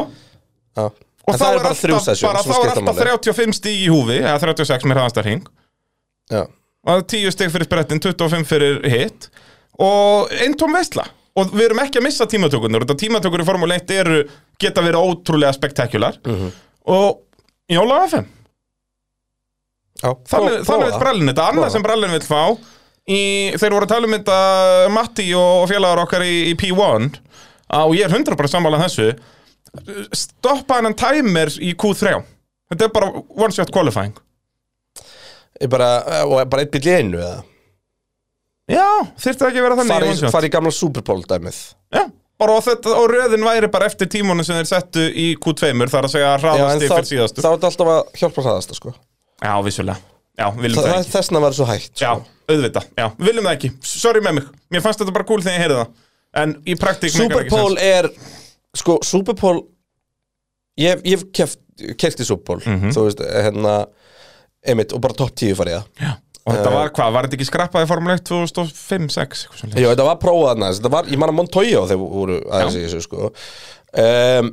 Já. Og En þá það er er bara þrjú alltaf, session bara, sem þá er skipta alltaf máli. 35 stíg í húfi Eða 36 með hraðastarhing Já, Og 10 stíg fyrir sprettin, 25 fyrir hitt Og eintóm veistla Og við erum ekki að missa tímatökurnar. Þetta tímatökur í Formule 1 eru Geta verið ótrúlega spektakular. Mhm. Og Jóla FM já. Þannig, þannig vil brallin þetta, annað sem brallin vil fá í, Þeir voru að tala um þetta Matti og, félagar okkar í, í P1 á, og ég er 100% sammála þessu. Stoppa hennan timer í Q3 Þetta er bara one shot qualifying. Bara, og bara eitt bíl í einu eða? Já, þyrfti ekki að vera þannig Fari, fari í gamla Super Bowl dæmið. Já, bara og, þetta, og röðin væri bara eftir tímónu sem þeir settu í Q2 þar að segja en þá, fyrir síðastu er þetta alltaf að hjálpa hraðasta sko. Já, vissulega Já, viljum Það, það, ekki. þessna verður svo hægt Já, sko. auðvitað, já, viljum það ekki. Sorry með mig, mér fannst þetta bara cool þegar ég heyrði það. En í praktík Super ekki sens. er Sko, Super Bowl Ég hef keft, keft í Super Bowl Mhm. Þú veist, hérna Einmitt, og bara topp 10 farið það Já, og þetta var hvað, var þetta ekki skrappað í Formule 1 2005, 6 Já, þetta var prófað þarna Þetta var, ég man að Montoya þegar voru aðeins í þessu sko. Um,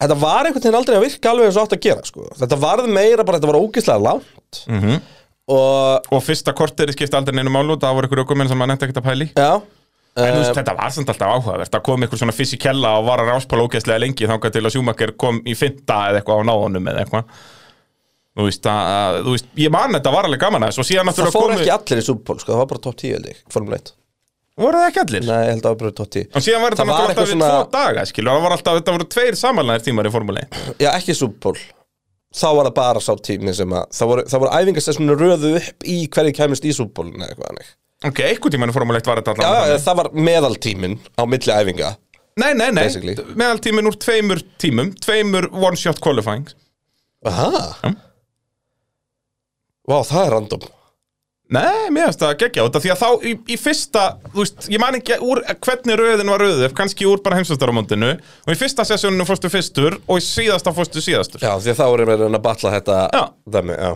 Þetta var einhvern veginn aldrei að virka alveg eins og átt að gera sko. Þetta varð meira bara, þetta var ógeðslega langt. Mm Og, Og fyrsta korteri skipti aldrei neinu málu Það voru ykkur ökumenn sem maður nefndi ekkert að pæli já. En þú veist, þetta var samt alltaf áhugavert. Að koma ykkur svona fysikella og var að ráspála ógeðslega lengi þangað til að Schumacher kom í fynda eða eitthvað á náðunum eða eitthvað. Þú veist, að, þú veist, ég man þetta var alveg gaman aðeins og síðan Það náttúrulega fór komu ekki allir í Bowl, sko, það var bara top 10 held ég, Formule 1 Voru það ekki allir? Nei, ég held að það var bara 10 Og síðan var þetta Það var náttúrulega alltaf eitthvað við svona- tvo daga, skilur Það var alltaf, þetta voru tveir samanlæðir tímar í Formule 1 Já, ekki Bowl. Þá var það bara sá tími sem að Það voru, það voru æfingasessinu röðu upp í hverju kæmist í Bowl eða eitthvað hannig Ok, einhvern tímann í Formule 1 var þetta Já, allavega já, það var meðaltímin á milli æfinga Nei, nei, nei, Basically. meðal tíminn úr tveimur tímum Tveimur one-shot qualifying Aha. Vá, það er random Nei, mér finnst það geggja út af Því að þá í, í fyrsta, þú veist, ég man ekki úr hvernig röðin var röðið, kannski úr bara heimsvæstaramóndinu og í fyrsta sessjóninu fórstu fyrstur og í síðasta fórstu síðastur. Já, því að þá erum við að batla þetta. Dæmi, já.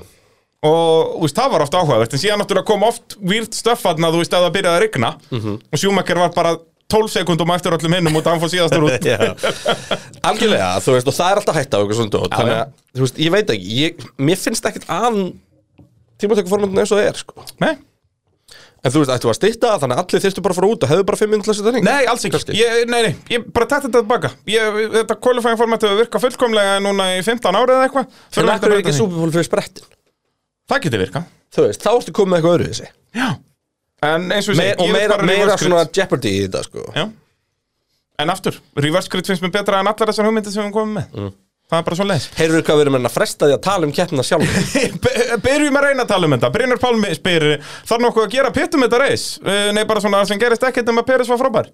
Og þú veist, það var oft áhugavert en síðan náttúrulega kom oft výrt stöffarna þú veist, að það byrjaði að rigna. Og Schumacher var bara 12 sekundum eftir öllum hinnum út að hann fór síðastur út. Algjörlega, þú veist, og það er alltaf hægt á eitthvað svona dót Þannig að, þú veist, ég veit ekki ég, Mér finnst ekkert að tímatökuformandinu eins og það er, sko. Nei, En þú veist, ættu að stytta það, þannig að allir þyrstu bara að fara út og hefðu bara fimm minnum til þessu þannig nei, alls ekki. Ég, Nei, nei, ég bara tætti þetta tilbaka. Ég, Þetta qualifying format hefur virkað fullkomlega núna í 15 árið eða eitthvað. En akkur er ekki bara- Super Bowl fyrir sprettin? Það getur virkað. Þú veist, þá ertu komið eitthvað öðru þessi Já. En eins og ég Me, segi, Og ég vil meira, bara meira reverse svona grid. Jeopardy í þetta, sko. Já. En aftur, reverse grid finnst mér betra en allar þessar hugmyndir sem við komum með. Mm. Það er bara svo leis Heyrðu hvað við erum að fresta því að tala um keppnina sjálf? Byrjum að reyna að tala um þetta. Brynjar Pálmi spyr Þarf nokkuð að gera pittum þetta reis Uh, Nei, bara svona sem gerist ekkert um að Peris var frábær.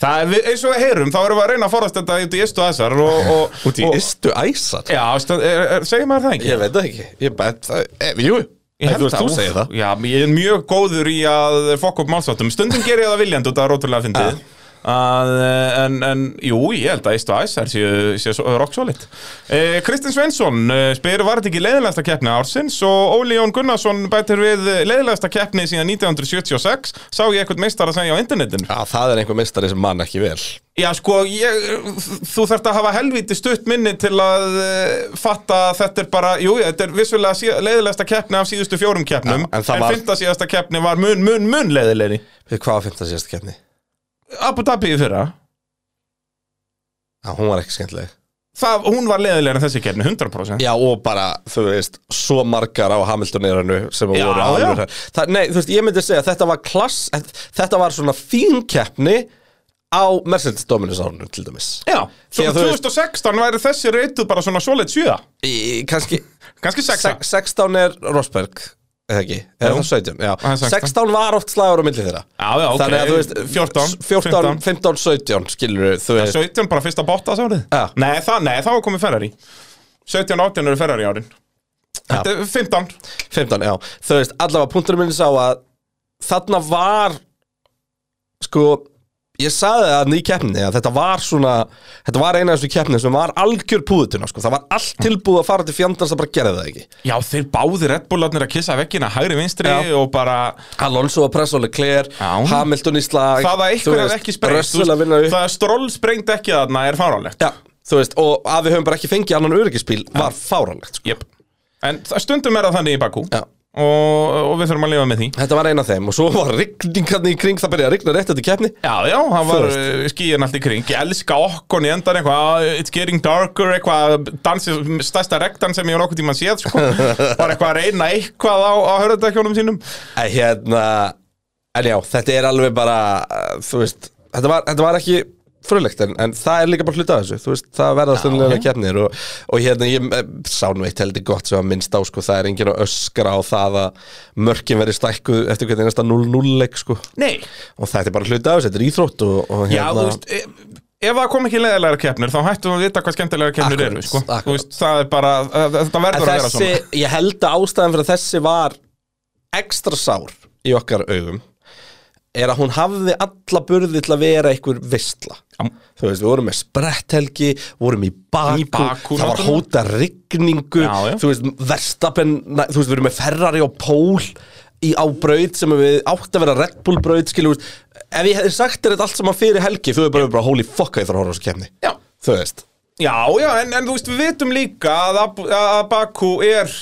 Það er, við- eins og við heyrum Þá erum við að reyna að forast þetta út í istu og, og, Út í og, istu æsar? Já, er, er, segir maður það ekki? Ég veit það ekki. Ég bet það eh, Jú Ég held Þú það. þú segir það. Já, ég er mjög góður í að fokka upp málsáttum Stundum ger ég það viljandi út af rótulega fyndið að, eh, en, en jú, ég held að og Æsar séu sé svo- rock solid. Eh, Kristinn Svensson eh, spyr var þetta ekki leiðilegasta keppni ársins? Og Óli Jón Gunnarsson bætir við leiðilegasta keppni síðan 1976 sá ég eitthvað meistar að segja á internetinu? Já, það er einhver mistari sem mann ekki vel. Já, sko, ég, þú þarft að hafa helvíti stutt minni til að uh, fatta að þetta er bara, jú, þetta er vissulega sí, leiðilegasta keppni af síðustu fjórum keppnum. Já, en en, var- fynda síðasta keppni var mun, mun, mun leiðilegri Við hvað var 15 síðasta keppni? Abu Dhabi í fyrra. Já, hún var ekki skemmtileg. Það, hún var leiðilegri en þessi keppni, 100% Já, og bara, þú veist, svo margar á Hamiltoniranu sem Já, voru alveg það, Nei, þú veist, ég myndi segja að þetta var klass Þetta var svona fín keppni á Mercedes Dominus árinu, til dæmis. Já, svo Því að þú veist- 2016 væri þessi reytuð bara svona solid 7 Í, Kannski, Kannski 6 sex- 16 er Rosberg eða ekki, eða það 17 já. Það er 16. 16 var oft slagur á milli þeirra. Já, já, ok, Þannig að þú veist 14, 14 15, 17 skilur þú veist. 17 bara fyrsta botta sárið Já. Nei, nei, var komið Ferrari. 17 og 18 eru Ferrari árin. Þetta er 15 15, já. Þú veist, allavega punkturinn minni sá að þarna var sko ég saði það í keppni að þetta var svona þetta var eina af þessu keppni sem var algjör púðutuna sko. það var allt tilbúið að fara til fjandans það bara gerði það ekki Já, þeir báði Red Bullarnir að kissa veggina hægri vinstri Já. og bara Alonso að pressa og Leclerc. Hamilton í slag það að eitthvað er ekki sprengt að Það að stról sprengt ekki þarna er fáránlegt Já, þú veist, og að við höfum bara ekki fengið annan öryggisbíl var fáránlegt sko. yep. En stundum er það þannig í Bakú Já. Og, og við þurfum að lifa með því. Þetta var eina af þeim og svo var rigningarni í kring það byrjaði að rigna rétt eftir keppni. Já, já, það var Þú uh, skíin allt í kring. Ég elska okkon í endan eitthvað It's getting darker, eitthvað dansi, Stærsta rektan sem ég var okkur tíma séð sko. Bara eitthvað að reyna eitthvað á, á hörðardakjónum sínum. En hérna En já, þetta er alveg bara uh, Þú veist, þetta var, þetta var ekki frulegt en, en það er líka bara hluta af þessu Þú veist, það verða stundulega ok. keppnir og, og hérna, ég eh, sá nú eitt heldur gott sem að minnst á, sko, það er enginn að öskra á það að mörkin verið stækkuð eftir hvernig einasta 0-0 leik, sko Nei og þetta er bara hluta af þessu, þetta er íþrótt og, og Já, hérna þú veist, e- ef það kom ekki leðilega keppnir þá hættum við að vita hvað skemmtilega keppnir Akkurat, eru sko. akkurat. Veist, Það er bara, að- þetta En verður að vera svona ég held að ástæðan fyrir þessi var ekstra sár í okkar augum er að hún hafði alla burði til að vera einhver vistla Já. þú veist, við vorum með spretthelgi vorum í Baku, Í Bakú, það var hóta rigningu Já, já. þú veist, verstapen þú veist, við erum með Ferrari og Pól í á braut sem við átt að vera Red Bull braut, skilur, ef ég hefði sagt þér þetta allt saman fyrir helgi, þú hefur bara, bara holy fuck ég þarf að horfa á þessu kemni, Já, þú veist. Já, já en, en þú veist, við vitum líka að, að Baku er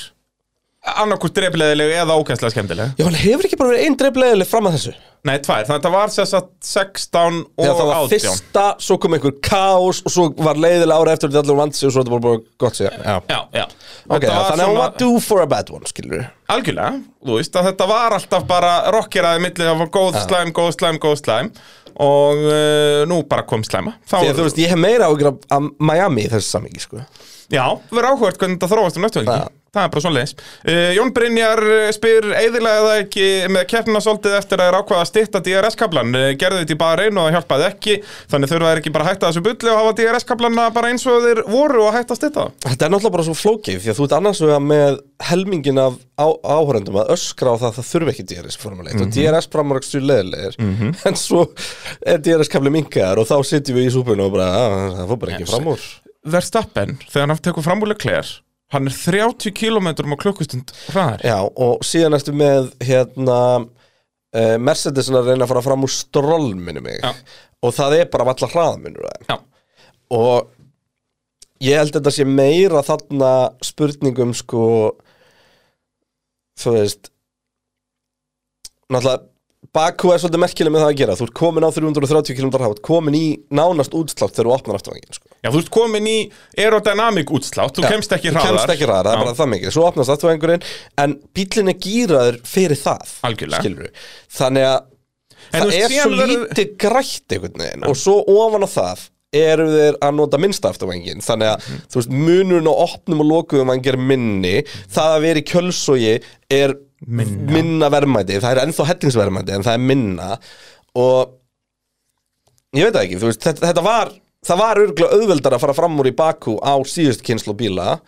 annarkurt drefleðileg eða ókænslega skemmtileg. Já, hann hefur ekki bara verið einn dreifleðileg fram að þessu? Nei, tvær, þannig að það var að 16 og Þegar það var 18 fyrsta, svo kom einhver kaos og svo var leiðilega ára eftir þetta allir vant sig og svo þetta bara, bara gott sér Já, Já, já. Ok, var þannig að hún var due for a bad one, skilur við Algjörlega, þú veist að þetta var alltaf bara rockeraði milli, það var góð slæm, góð slæm, góð slæm. Og uh, nú bara kom slæma. Því að þú veist, ég hef meira ágjur af- Miami í þessu samingi, sko. Já, verður áhugað hvernig þetta þróast um næstu Já. helgi Það er bara svona leis uh, Jón Brynjar uh, spyr eðilega það ekki með keppnina svolítið eftir að þeir ákvaða að stytta DRS-kablan uh, gerðu þetta í bara einu og það hjálpaði ekki þannig þurfa þeir ekki bara að hætta þessu bulli og hafa DRS-kablana bara eins og þeir voru og hætta að stytta það. Þetta er náttúrulega bara svo flókið því að þú ert annars vegar með helmingin af áhörendum að öskra á það að það þurfi ekki DRS formuleitt og DRS framrækstu leðilegir en svo er DRS kafli minkaðar og þá sitjum við í súpunum og bara að, það fór bara ekki fram úr. Verstappen, þegar hann tekur framúlega kler hann er 30 km á klukkustund hraðar Já, og síðan ertu með hérna uh, Mercedesin að reyna að fara fram úr stról minni mig Já. og það er bara valla hraðminur Já. og ég held að þetta sé meira þarna spurningum sko þú veist náttúrulega Baku er svolítið merkileg með það að gera þú ert komin á 330 km hraða, þú ert komin í nánast útslátt þegar þú opnar afturvængin sko. Já, þú ert komin í aerodynamic útslátt þú kemst ekki þú hraðar. kemst ekki hraðar, það er bara það mikið. Svo opnast afturvængurinn, en bílinn er gýraður fyrir það, Algjörlega. skilurðu. þannig að En þú það veist, er svo verður- lítið grætt einhvern veginn. Og svo ofan á það eru þeir að nota minnsta afturvængin þannig að Mhm. þú veist, munurinn á opnum og lokuðum væng er minni, það að vera í kjölsogi er Minna. minna verðmæti, það er ennþá hellingsverðmæti en það er minna. Og ég veit það ekki, þú veist, þetta, þetta var það var örgulega auðveldar að fara fram úr í Baku á síðust kynslu bíla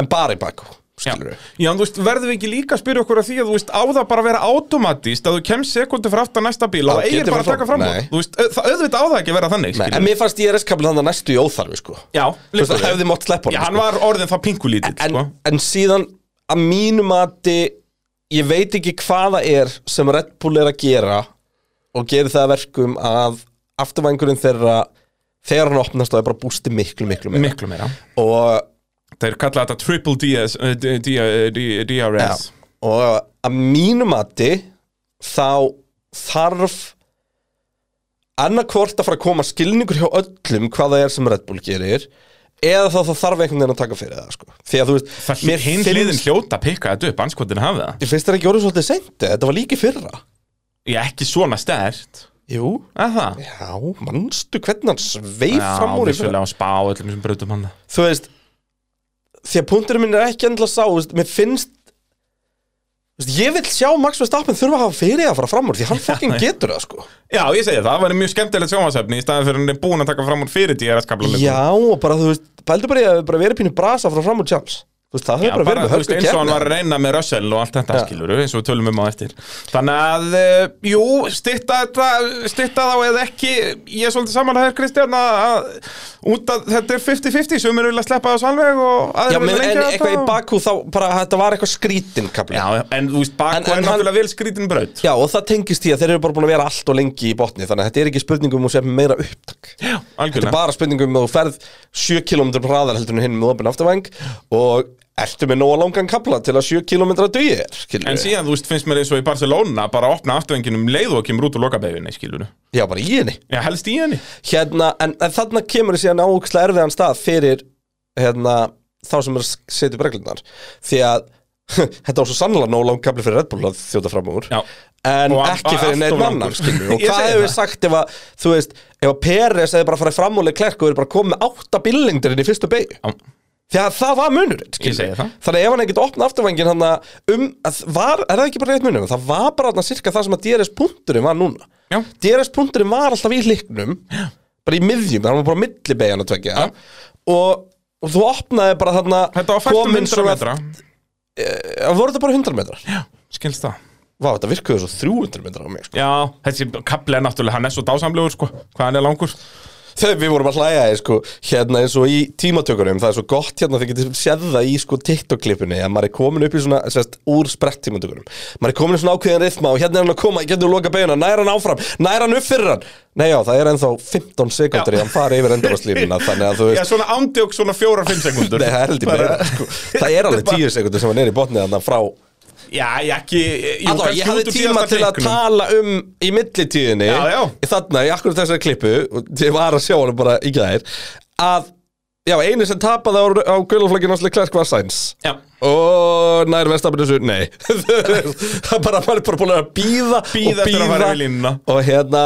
en bara í Baku, Já, skilur Já, en þú veist, verðum við ekki líka að spyrja okkur að því að þú veist, á það bara að vera automatist að þú kemst sekundu fyrir aftan næsta bíl og Já, eigir bara að taka fram. úr Nei. Þú veist, það auðvitað á það ekki að vera þannig Nei, skilurðu. en mér fannst DRS-kablin þannig næstu í óþarfi sko. Já, Þú veist, það líka hefði mátt sleppa honum, Já, hann sko. var orðin það pinkulítill, en, sko en síðan að mínu mati ég veit ekki hvað það er sem Red Bull er að gera og gerir það að verkum að afturvængurinn þeirra þegar hann opnast þá er bara bústi miklu, miklu meira. Miklu meira. Og, Þeir kalla þetta triple DS, uh, D- D- D- DRS og að mínu mati þá þarf annarkvort að fara að koma skilningur hjá öllum hvað það er sem Red Bull gerir eða þá það þarf einhvern veginn að taka fyrir það sko. því að þú veist Það mér hinn hliðin hljóta að pikka þetta upp, anskotin hafi það. Ég finnst það ekki orðið svolítið seint Þetta var líki fyrra. Ég ekki svona stert Jú. Að það? Já, manstu hvernig hann sveif Já, fram úr í fyrra? vissulega á spá öllum sem brutum hann. Þú veist Því að punkturinn minn er ekki endla sá þú veist, Mér finnst þú veist, Ég vil sjá Max Verstappen þurfa að hafa fyrir að fara fram úr Því hann fucking getur það sko. Já, ég segi það, það var mjög skemmtilegt sjónvarsefni í staðin fyrir hann er búin að taka fram úr fyrir DRS-kabla Já, og bara þú veist Bældu bara í að bara vera pínu brasa frá fram úr Þú veist, það hefur bara verið með hörku eins og hann var að reyna með Russell og allt þetta Já. skilur eins og við tölum um á eftir. Þannig að, uh, jú, þetta stytta þá eða ekki ég er svolítið saman að þér Kristján að út að þetta er 50-50 sem er vilja sleppa þessu alveg og Já, vilja en lengja eitthvað í þetta og- Bakú þá bara þetta var eitthvað skrítin kapli. Já, en þú veist, En- en er náttúrulega vel skrítin braut. Já, og það tengist því að þeir eru bara búin að vera allt og lengi í botni Þannig að þetta ekki spurningum að segja meira upptak Já, Þetta algjörlega bara spurningum að þú ferð 7 km hraðar heldur en hinn með opin afturvæng og ertu með nóga langan kapla til að 7 km dugi? Er En síðan, þú veist, finnst mér eins og í Barcelona bara að opna afturvenginum leið og kemur út úr lokabeginni, skilur Já, bara í henni. Já, helst í henni. Hérna, en, en þarna kemur það síðan ákslega erfiðan stað fyrir hérna, þá sem er að setja upp reglunar því að þetta var svo sannlega nóg langan kapli fyrir Red Bull að þjóta fram úr. Já. en Og ekki fyrir neitt skilur og hvað hefur við sagt ef að þú veist, ef að Peres hefði bara farið fram úr Leclerc og verið bara komið átta billingdir inn í fyrstu beigju Já. að það var munurinn skilur. Ég það. þannig að ef hann ekkert opna afturvængin hann um, var, er það ekki bara rétt munurinn það var bara þarna cirka það sem að DRS punkturinn var núna Já. DRS punkturinn var alltaf í hliknum bara í miðjum, það var bara milli beigjan að tvekja Já. og, og þú opnaði bara þarna Þetta var fært um komin 100 svona- metra Eh, voru þetta bara 100 metrar Já, skilst það Vá, þetta virkuði svo 300 metrar á mig sko. Já, þessi kapli er náttúrulega, hann er svo dásamlegur, sko Hvað hann er langur Þegar við vorum að hlæja í, sko, hérna eins og í tímatökunum það er svo gott hérna þegar getur séð það í sko, TikTok-klippinni að maður er komin upp í svona sérst, úr sprett tímatökunum. Maður er komin í svona ákveðin rithma og hérna er hann að koma getur þú loka beina, næra hann áfram, næra hann upp fyrir hann? Nei já, það er ennþá 15 sekundur í hann fara yfir endurvarslínuna þannig að þú Já, veist svona ándjók svona fjóra-fimm sekundur Nei, það er meira sko. Það er alveg 10 sekundur sem hann er í botnið Já, ég ekki jú, Allá, ég hafði tíma til að tala um í millitíðinni já. Þarna, í akkur þessari klippu Ég var að sjá hann bara í gæðir Að, já, eini sem tapaði á, á gulaflokkinu hans Leclerc var Sainz. Og nær verðstafinu þessu, nei. Það bara, maður er bara búin að býða Bíða eftir að fara yfir línuna. Og hérna,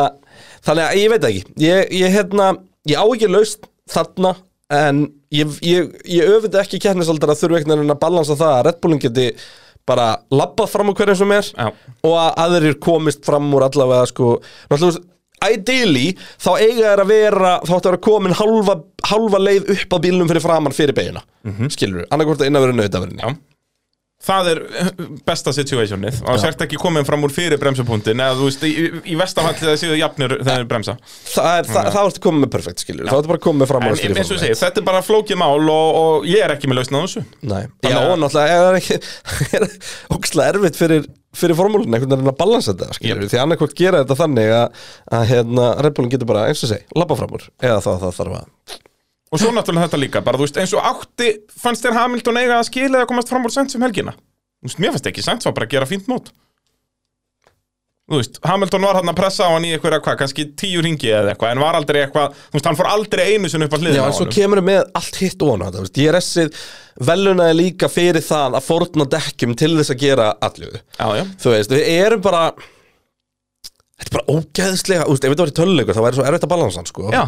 þannig að ég veit ekki. Ég, ég hérna, ég á ekki laust þarna En ég, ég, ég öfundi ekki keppnisaldar að þurfa einhvern veginn að balansa það að Red Bullin geti bara labbað fram úr hverjum sem er Já. og að aðrir komist fram úr allavega sko, náttúrulega ideally þá eiga þær að vera þá ætti að vera komin halva, halva leið upp að bílnum fyrir framann fyrir beiguna mm -hmm. skilur við, annarkvort að auðaverinni já Það er eh, besta situationið og sért ekki komin fram úr fyrir bremsupunktin eða þú veist, í, í vestafalli það séu jafnir þegar þeir bremsa. Það er, það, það ertu komið með perfekt skilur við, þá ertu bara komið fram úr fyrir segi, þetta er bara flókið mál og, og ég er ekki með lausna á þessu. Nei, já, og náttúrulega er það ekki er ógstlega erfitt fyrir, fyrir formúlun einhvern veginn að balansa þetta, við því annarkvort gera þetta þannig að, að hérna, Red Bullin getur bara, eins og segi, labba fram úr eða þá það þarf að Og svo náttúrulega þetta líka, bara veist, eins og átti fannst þér Hamilton eiga að skila eða komast fram úr sent sem helgina? Veist, mér fannst ekki sent, var bara að gera fínt mót. Veist, Hamilton var hann að pressa á hann í eitthvað, hvað, kannski tíu ringi eða eitthvað, en var aldrei eitthvað, hann fór aldrei einu sinni upp að Já, hliðina á en svo kemur með allt hitt og hana DRS-ið velunaði líka fyrir það að fórna dekkjum til þess að gera allu Já, já, Þú veist, við erum bara Þetta er bara ógeðslega, þú veist, ef þetta var í töluleikur þá væri svo erfitt að balansa hann, sko. Já.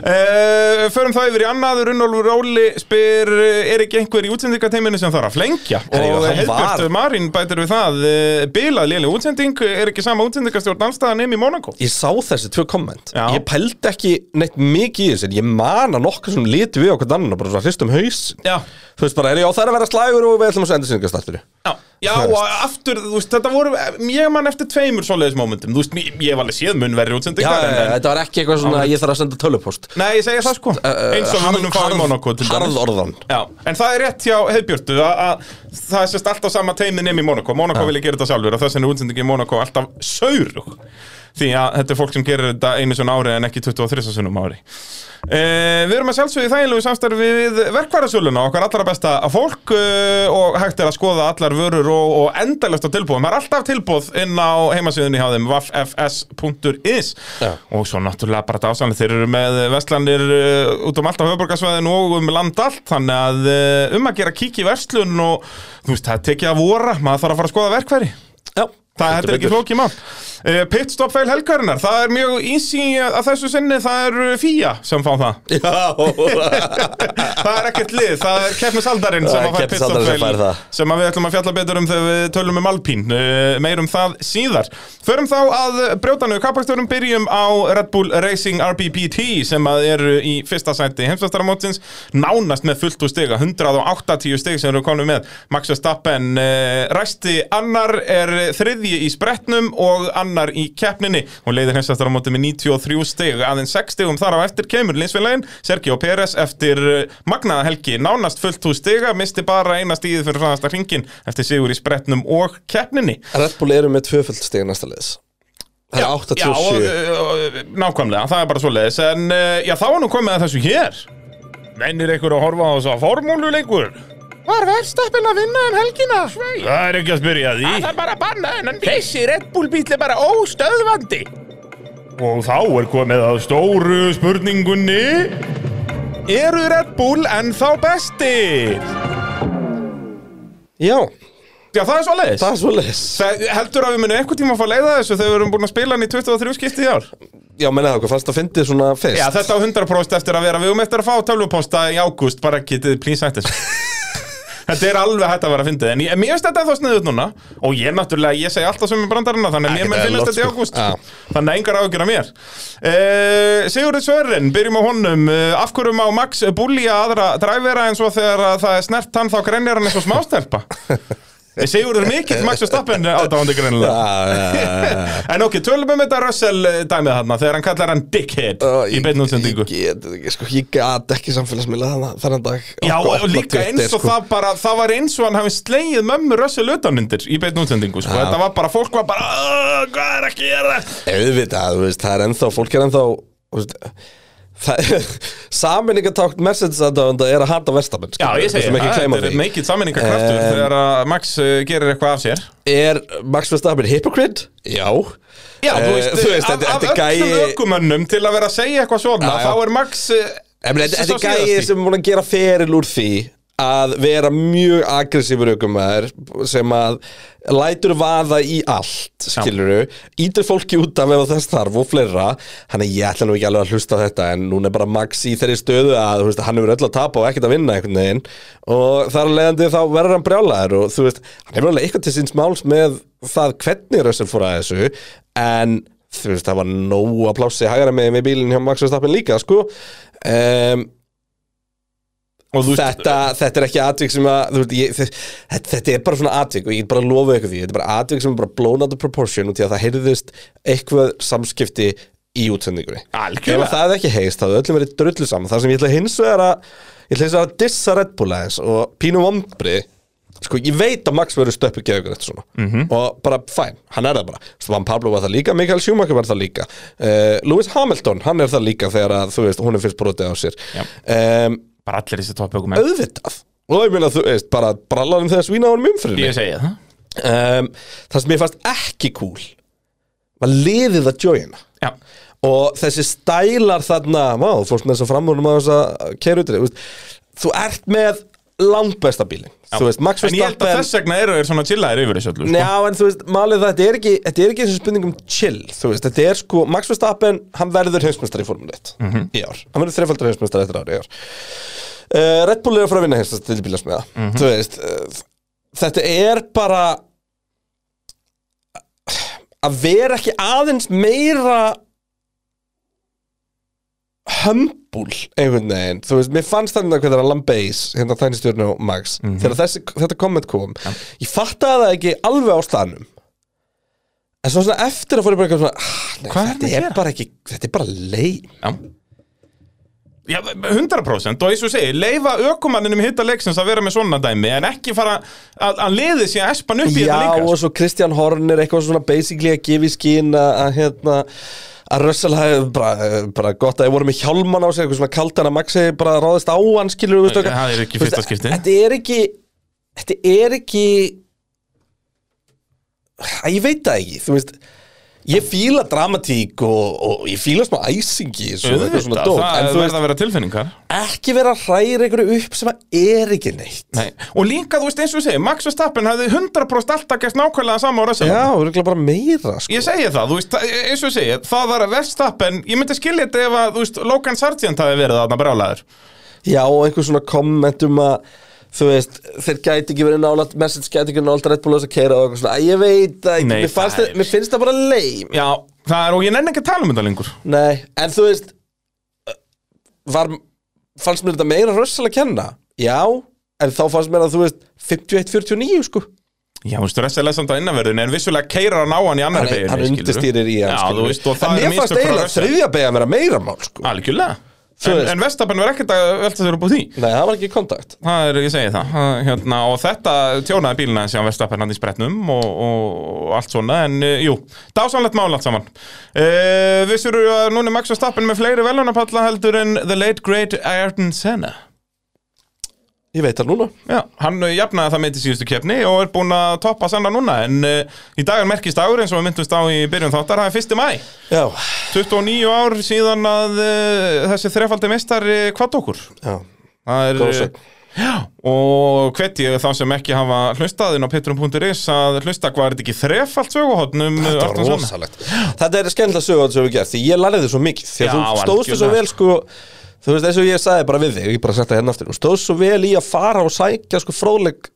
Uh, förum það yfir í annað. Runnólfur Óli spyr uh, er ekki einhver í útsendingateiminu sem þarf að flengja? Jú, og var. Marín bætir við það uh, bilað léleg útsending. Er ekki sama útsendingastjórn allstaðan nefn í Monaco Ég sá þessi tvö komment. Já. Ég pældi ekki neitt mikið í þessu Ég man að nokkuð sem liti við okkur annan og bara hristum haus Já, Þú veist bara, er já það er að vera slægur og við ætlum að senda syngastáttur já, já og aftur, þú veist, þetta voru ég man eftir tveimur svoleiðis momentum. Þú veist, ég, hef alveg séð mun verri Já, útsendingar en, en, þetta var ekki eitthvað svona, ég þarf að senda tölupost. Nei, ég segja það sko. Eins og við munum fá í Monaco til dæmis. Já, en það er rétt hjá Heiðbjörtu að, að það er sérst alltaf sama teimi nefn í Monaco Monaco vilja gera þetta sjálfur og þess alltaf því að þetta er fólk sem gerir þetta einu svona ári en ekki 23 sinum ári Uh, við erum að sjálfsögðu í þægilegu samstarfi við verkvarðasöluna, okkar allra besta fólk uh, og hægt er að skoða allar vörur og, og endalust á tilbúðum. Það er alltaf tilbúð inn á heimasíðunni hjá þeim waffs.is Já. og svo náttúrulega bara dásanlega þeir eru með vestlandir uh, út um allt á höfuborgarsvæðinu og um land allt þannig að um að gera kík í verslun og þú veist, það tekið að vora maður þarf að fara að skoða verkværi Það er ekki flókið mál. Uh, Pitstop feil helgarinnar, það er mjög easy að þessu sinni, það er uh, Fía sem fá það. Já, Það er ekkert lið, það er keppnisaldarinn sem Það er að fær pitstop keppnisaldarinn sem sem að við ætlum að fjalla betur um þegar við tölum um Alpín. Uh, meir um það síðar. Förum þá að brjótanu. Kappakstörum byrjum á Red Bull Racing RBPT sem að eru í fyrsta sæti heimsvastaramótsins nánast með fullt úr stiga 180 stig sem eru konum með. Max Verstappen ræsti annar er þriðji í spretnum og annar í keppninni. Og leiðir heimsvastaramóti með 93 stig. Aðeins 6 stigum þar á eftir kemur linsfélagin Sergio Pérez eftir uh, magnaða helgi nánast fullt úr stiga misti bara eina stíði fyrir fræðasta hringin eftir sigur í spretnum og keppninni. Red Bull eru með tvöföld stig næsta liðs. Það er 87 Já, nákvæmlega, það er bara svoleiðis. En uh, já, þá er nú komið að þessu hér. Mennir einhver að horfa á þess að formúluleikur Var verðstappin að vinna um helgina? Svei Það er ekki að spyrja því. Það er bara að banna en Þessi Red Bull bíl er bara óstöðvandi. Og þá er komið að stóru spurningunni. Eru Red Bull ennþá bestir? Já, Já, það er svoleiðis. Það er svo Það heldur að við munum einhvern tíma að fá að leiða þessu þegar við erum búin að spila hann í 23 skipti í ár? Já, menna það, hvað fannst það fyndið svona fyrst? Já, þetta á 100% eftir að vera. Við um eftir að fá tölvuposta í ágúst. Bara getið þessu Þetta er alveg hægt að vera að fyndið En ég, mér finnst þetta þá sniðut núna. Og ég náttúrulega, ég segi alltaf sem í brandarina Þannig að mér menn eðlilegt, þetta í ágúst. Þannig að engar ágjur að mér. Uh, Sigurður Sverrin, byrjum á honum. Uh, Af hverjum á Max búlja aðra dræfera En svo þegar að það er snert hann Þá grenjar hann eins og smástelpa Sigur er mikill Max Verstappen átáfandi greinilega. En ok, tölum um þetta Russell eh, dæmið þarna þegar hann kallar hann dickhead í beinu útsendingu. Ég get sko, ég gat ekki samfélagsmiðla þannig þennan dag. Já, og líka eins og sko. það bara, það var eins og hann hafi slegið mömmu Russell utanundir í beinu útsendingu, sko, þetta var bara, fólk var bara, "Ugh, hvað er að gera? Auðvitað, það er ennþá, fólk er ennþá þú veist, það, Saminningatákt Mercedes aðdáðanda er að hata Verstappen Já, ég segi það, það, er mikill sammenningakraftur Em, þegar að Max uh, gerir eitthvað af sér Er Max Verstappen hypocrite? Já Já, þú Eh, veist, þú veist, af, þetta- af er öllum ökumönnum til að vera að segja eitthvað svona, Já, já. þá er Max þetta er síðasti. sem búin að gera feril úr því að vera mjög aggressífur aukumæður sem að lætur vaða í allt skiluru, ítur fólki út af ef þess þarf og fleira. Hann er ég ætla nú ekki alveg að hlusta þetta en núna er bara Max í þeirri stöðu að veist, hann hefur öll að tapa og ekkert að vinna einhvern veginn. Og þar að leiðandi þá verður hann brjálæður og þú veist, hann hefur alveg eitthvað til síns máls með það hvernig Russell fór að þessu en þú veist, það var nóg að plássi hægra með með bílinn hjá Max Verstappen líka sko. Um, þetta, þetta er ekki atvik sem að veist, ég, þetta, þetta er bara svona atvik og ég get bara lofa ykkur því, þetta er bara atvik sem er bara blown out of proportion og því að það heyrðist eitthvað samskipti í útsendingunni. Algjörlega. ef það hefði ekki heist, þá hefði öllum verið drullu saman. Það sem ég ætla hins vegar að ég ætla hins vegar að dissa Red Bull aðeins og pínu vombrið sko, ég veit að Max verður stöppu geðugur eftir svona. Mhm. og bara fæn, hann er það bara. Van Pablo var það líka, Mikael Schumacher var það líka. Uh, Lewis Hamilton, hann er það líka þegar að, þú veist, hún er fyrst brotið á sér. Um, bara allir þessi toppökumenn auðvitað. Og ég meina þú veist, bara brallarinn þegar svína árum umfyrinni Ég segi það. Um, það sem ég fannst ekki cool var liðið að joina. Já, og þessi stælar þarna þú fórst með þess að framúrum að þess að keira út í veist, þú ert með langbesta bílinn þú veist, en ég held að þess vegna eru þeir svona chillaðir yfir þessu öllu sko. Já, en þú veist, málið það, þetta er ekki, þetta er ekki eins og spurning um chill, veist, þetta er sko, Max Verstappen, hann verður heimsmestari í Formule 1 Mhm. í ár, hann verður þreifaldur heimsmestari eftir ári í ár. Uh, Red Bull er að fara að vinna heimsmestari til bílasmiða, Mhm. þú veist, uh, þetta er bara að vera ekki aðeins meira hömbul einhvern veginn, þú veist, mér fannst þannig að hvað það er Lambeis, hérna þænistjörnu og Max þegar þessi, þetta komment kom. Ég fattaði það ekki alveg á staðnum. En svo svona eftir að fór ég bara eitthvað svona ah, nei, er þetta er gera? bara ekki, þetta er bara leið. Já. Já, 100% og eins og segi, leifa ökumanninum hitta leiksins að vera með svona dæmi en ekki fara að, að liði sér að espan upp í Já, þetta líka sko. og svo Kristján Horner eitthvað svona basically að gefa í skín að hérna að Russell hefði bara, bara gott að ég voru með hjálman á sig eitthvað svona kaldan að Maxi bara ráðist á hann skilur við það er ekki fyrsta skipti. Þetta er ekki þetta er ekki að ég veit það ekki þú veist ég fíla dramatík og, og ég fíla smá æsingi svo, eitthvað svona dót, það en þú verða að vera tilfinningar. ekki vera að hræra einhverju upp sem að er ekki neitt. Nei. og líka, þú veist, eins og ég segi, Max Verstappen hafði 100% alltaf gert nákvæmlega sama á Russell. Já, örugglega bara meira sko. Ég segi það, þú veist, eins og ég segi, það var Verstappen, ég myndi skilja þetta ef að, Logan Sargent hafi verið þarna brálaður. Já, og einhver svona kommentum að þú veist, þeir gæti ekki verið nálat message gæti ekki nálat Red Bull að keira og eitthvað svona, ég veit ekki, Nei, mér, fannst það er- mér finnst það bara leim Já, það er, og ég nenni ekki að tala um þetta lengur. Nei, en þú veist var, fannst mér þetta meira rössal að kenna? Já, en þá fannst mér að þú veist 51-49 sko. Já, þú veist, Russell er samt á innanverðin en vissulega keirar hann á hann í annar Hann, beginni hann undirstýrir í hann Já, skilurðu. þú veist, og En það er mér fannst mistök frá eiginlega Russell þriðja beigja vera meira mál sko. Algjörlega En, en Verstappen verður ekkert að velta sér upp á því Nei, það var ekki kontakt Það er, ég segi það, hérna, og þetta tjónaði bílina sem Verstappen hann í spretnum og, og, allt svona, en uh, jú, dásanlegt mál allt saman. Uh, vissur að núna er Max Verstappen með fleiri velunapalla heldur en the late great Ayrton Senna? Ég veit það núna Já, hann jafnaði það með í síðustu keppni og er búinn að toppa Senna núna, en uh, í dag er merkist dagur eins og við myndumst á í byrjun þáttar, það er 1. mæ. Já, 29 ár síðan að uh, þessi þrefaldi meistari kvart okkur. já, Það er, góð uh, sögn Og hvet ég þá sem ekki hafa hlustaðin á pitrum.is að hlusta hvað er þetta ekki þrefalt söguhotnum Þetta var rosalegt Þetta er skemmtilega sögur sem við gert Því ég lærði svo mikið Því að Já, þú stóðst þig svo vel sko Þú veist eins og ég sagði bara við þig Ég bara setja hérna aftur Þú stóðst svo vel í að fara og sækja sko fróðleg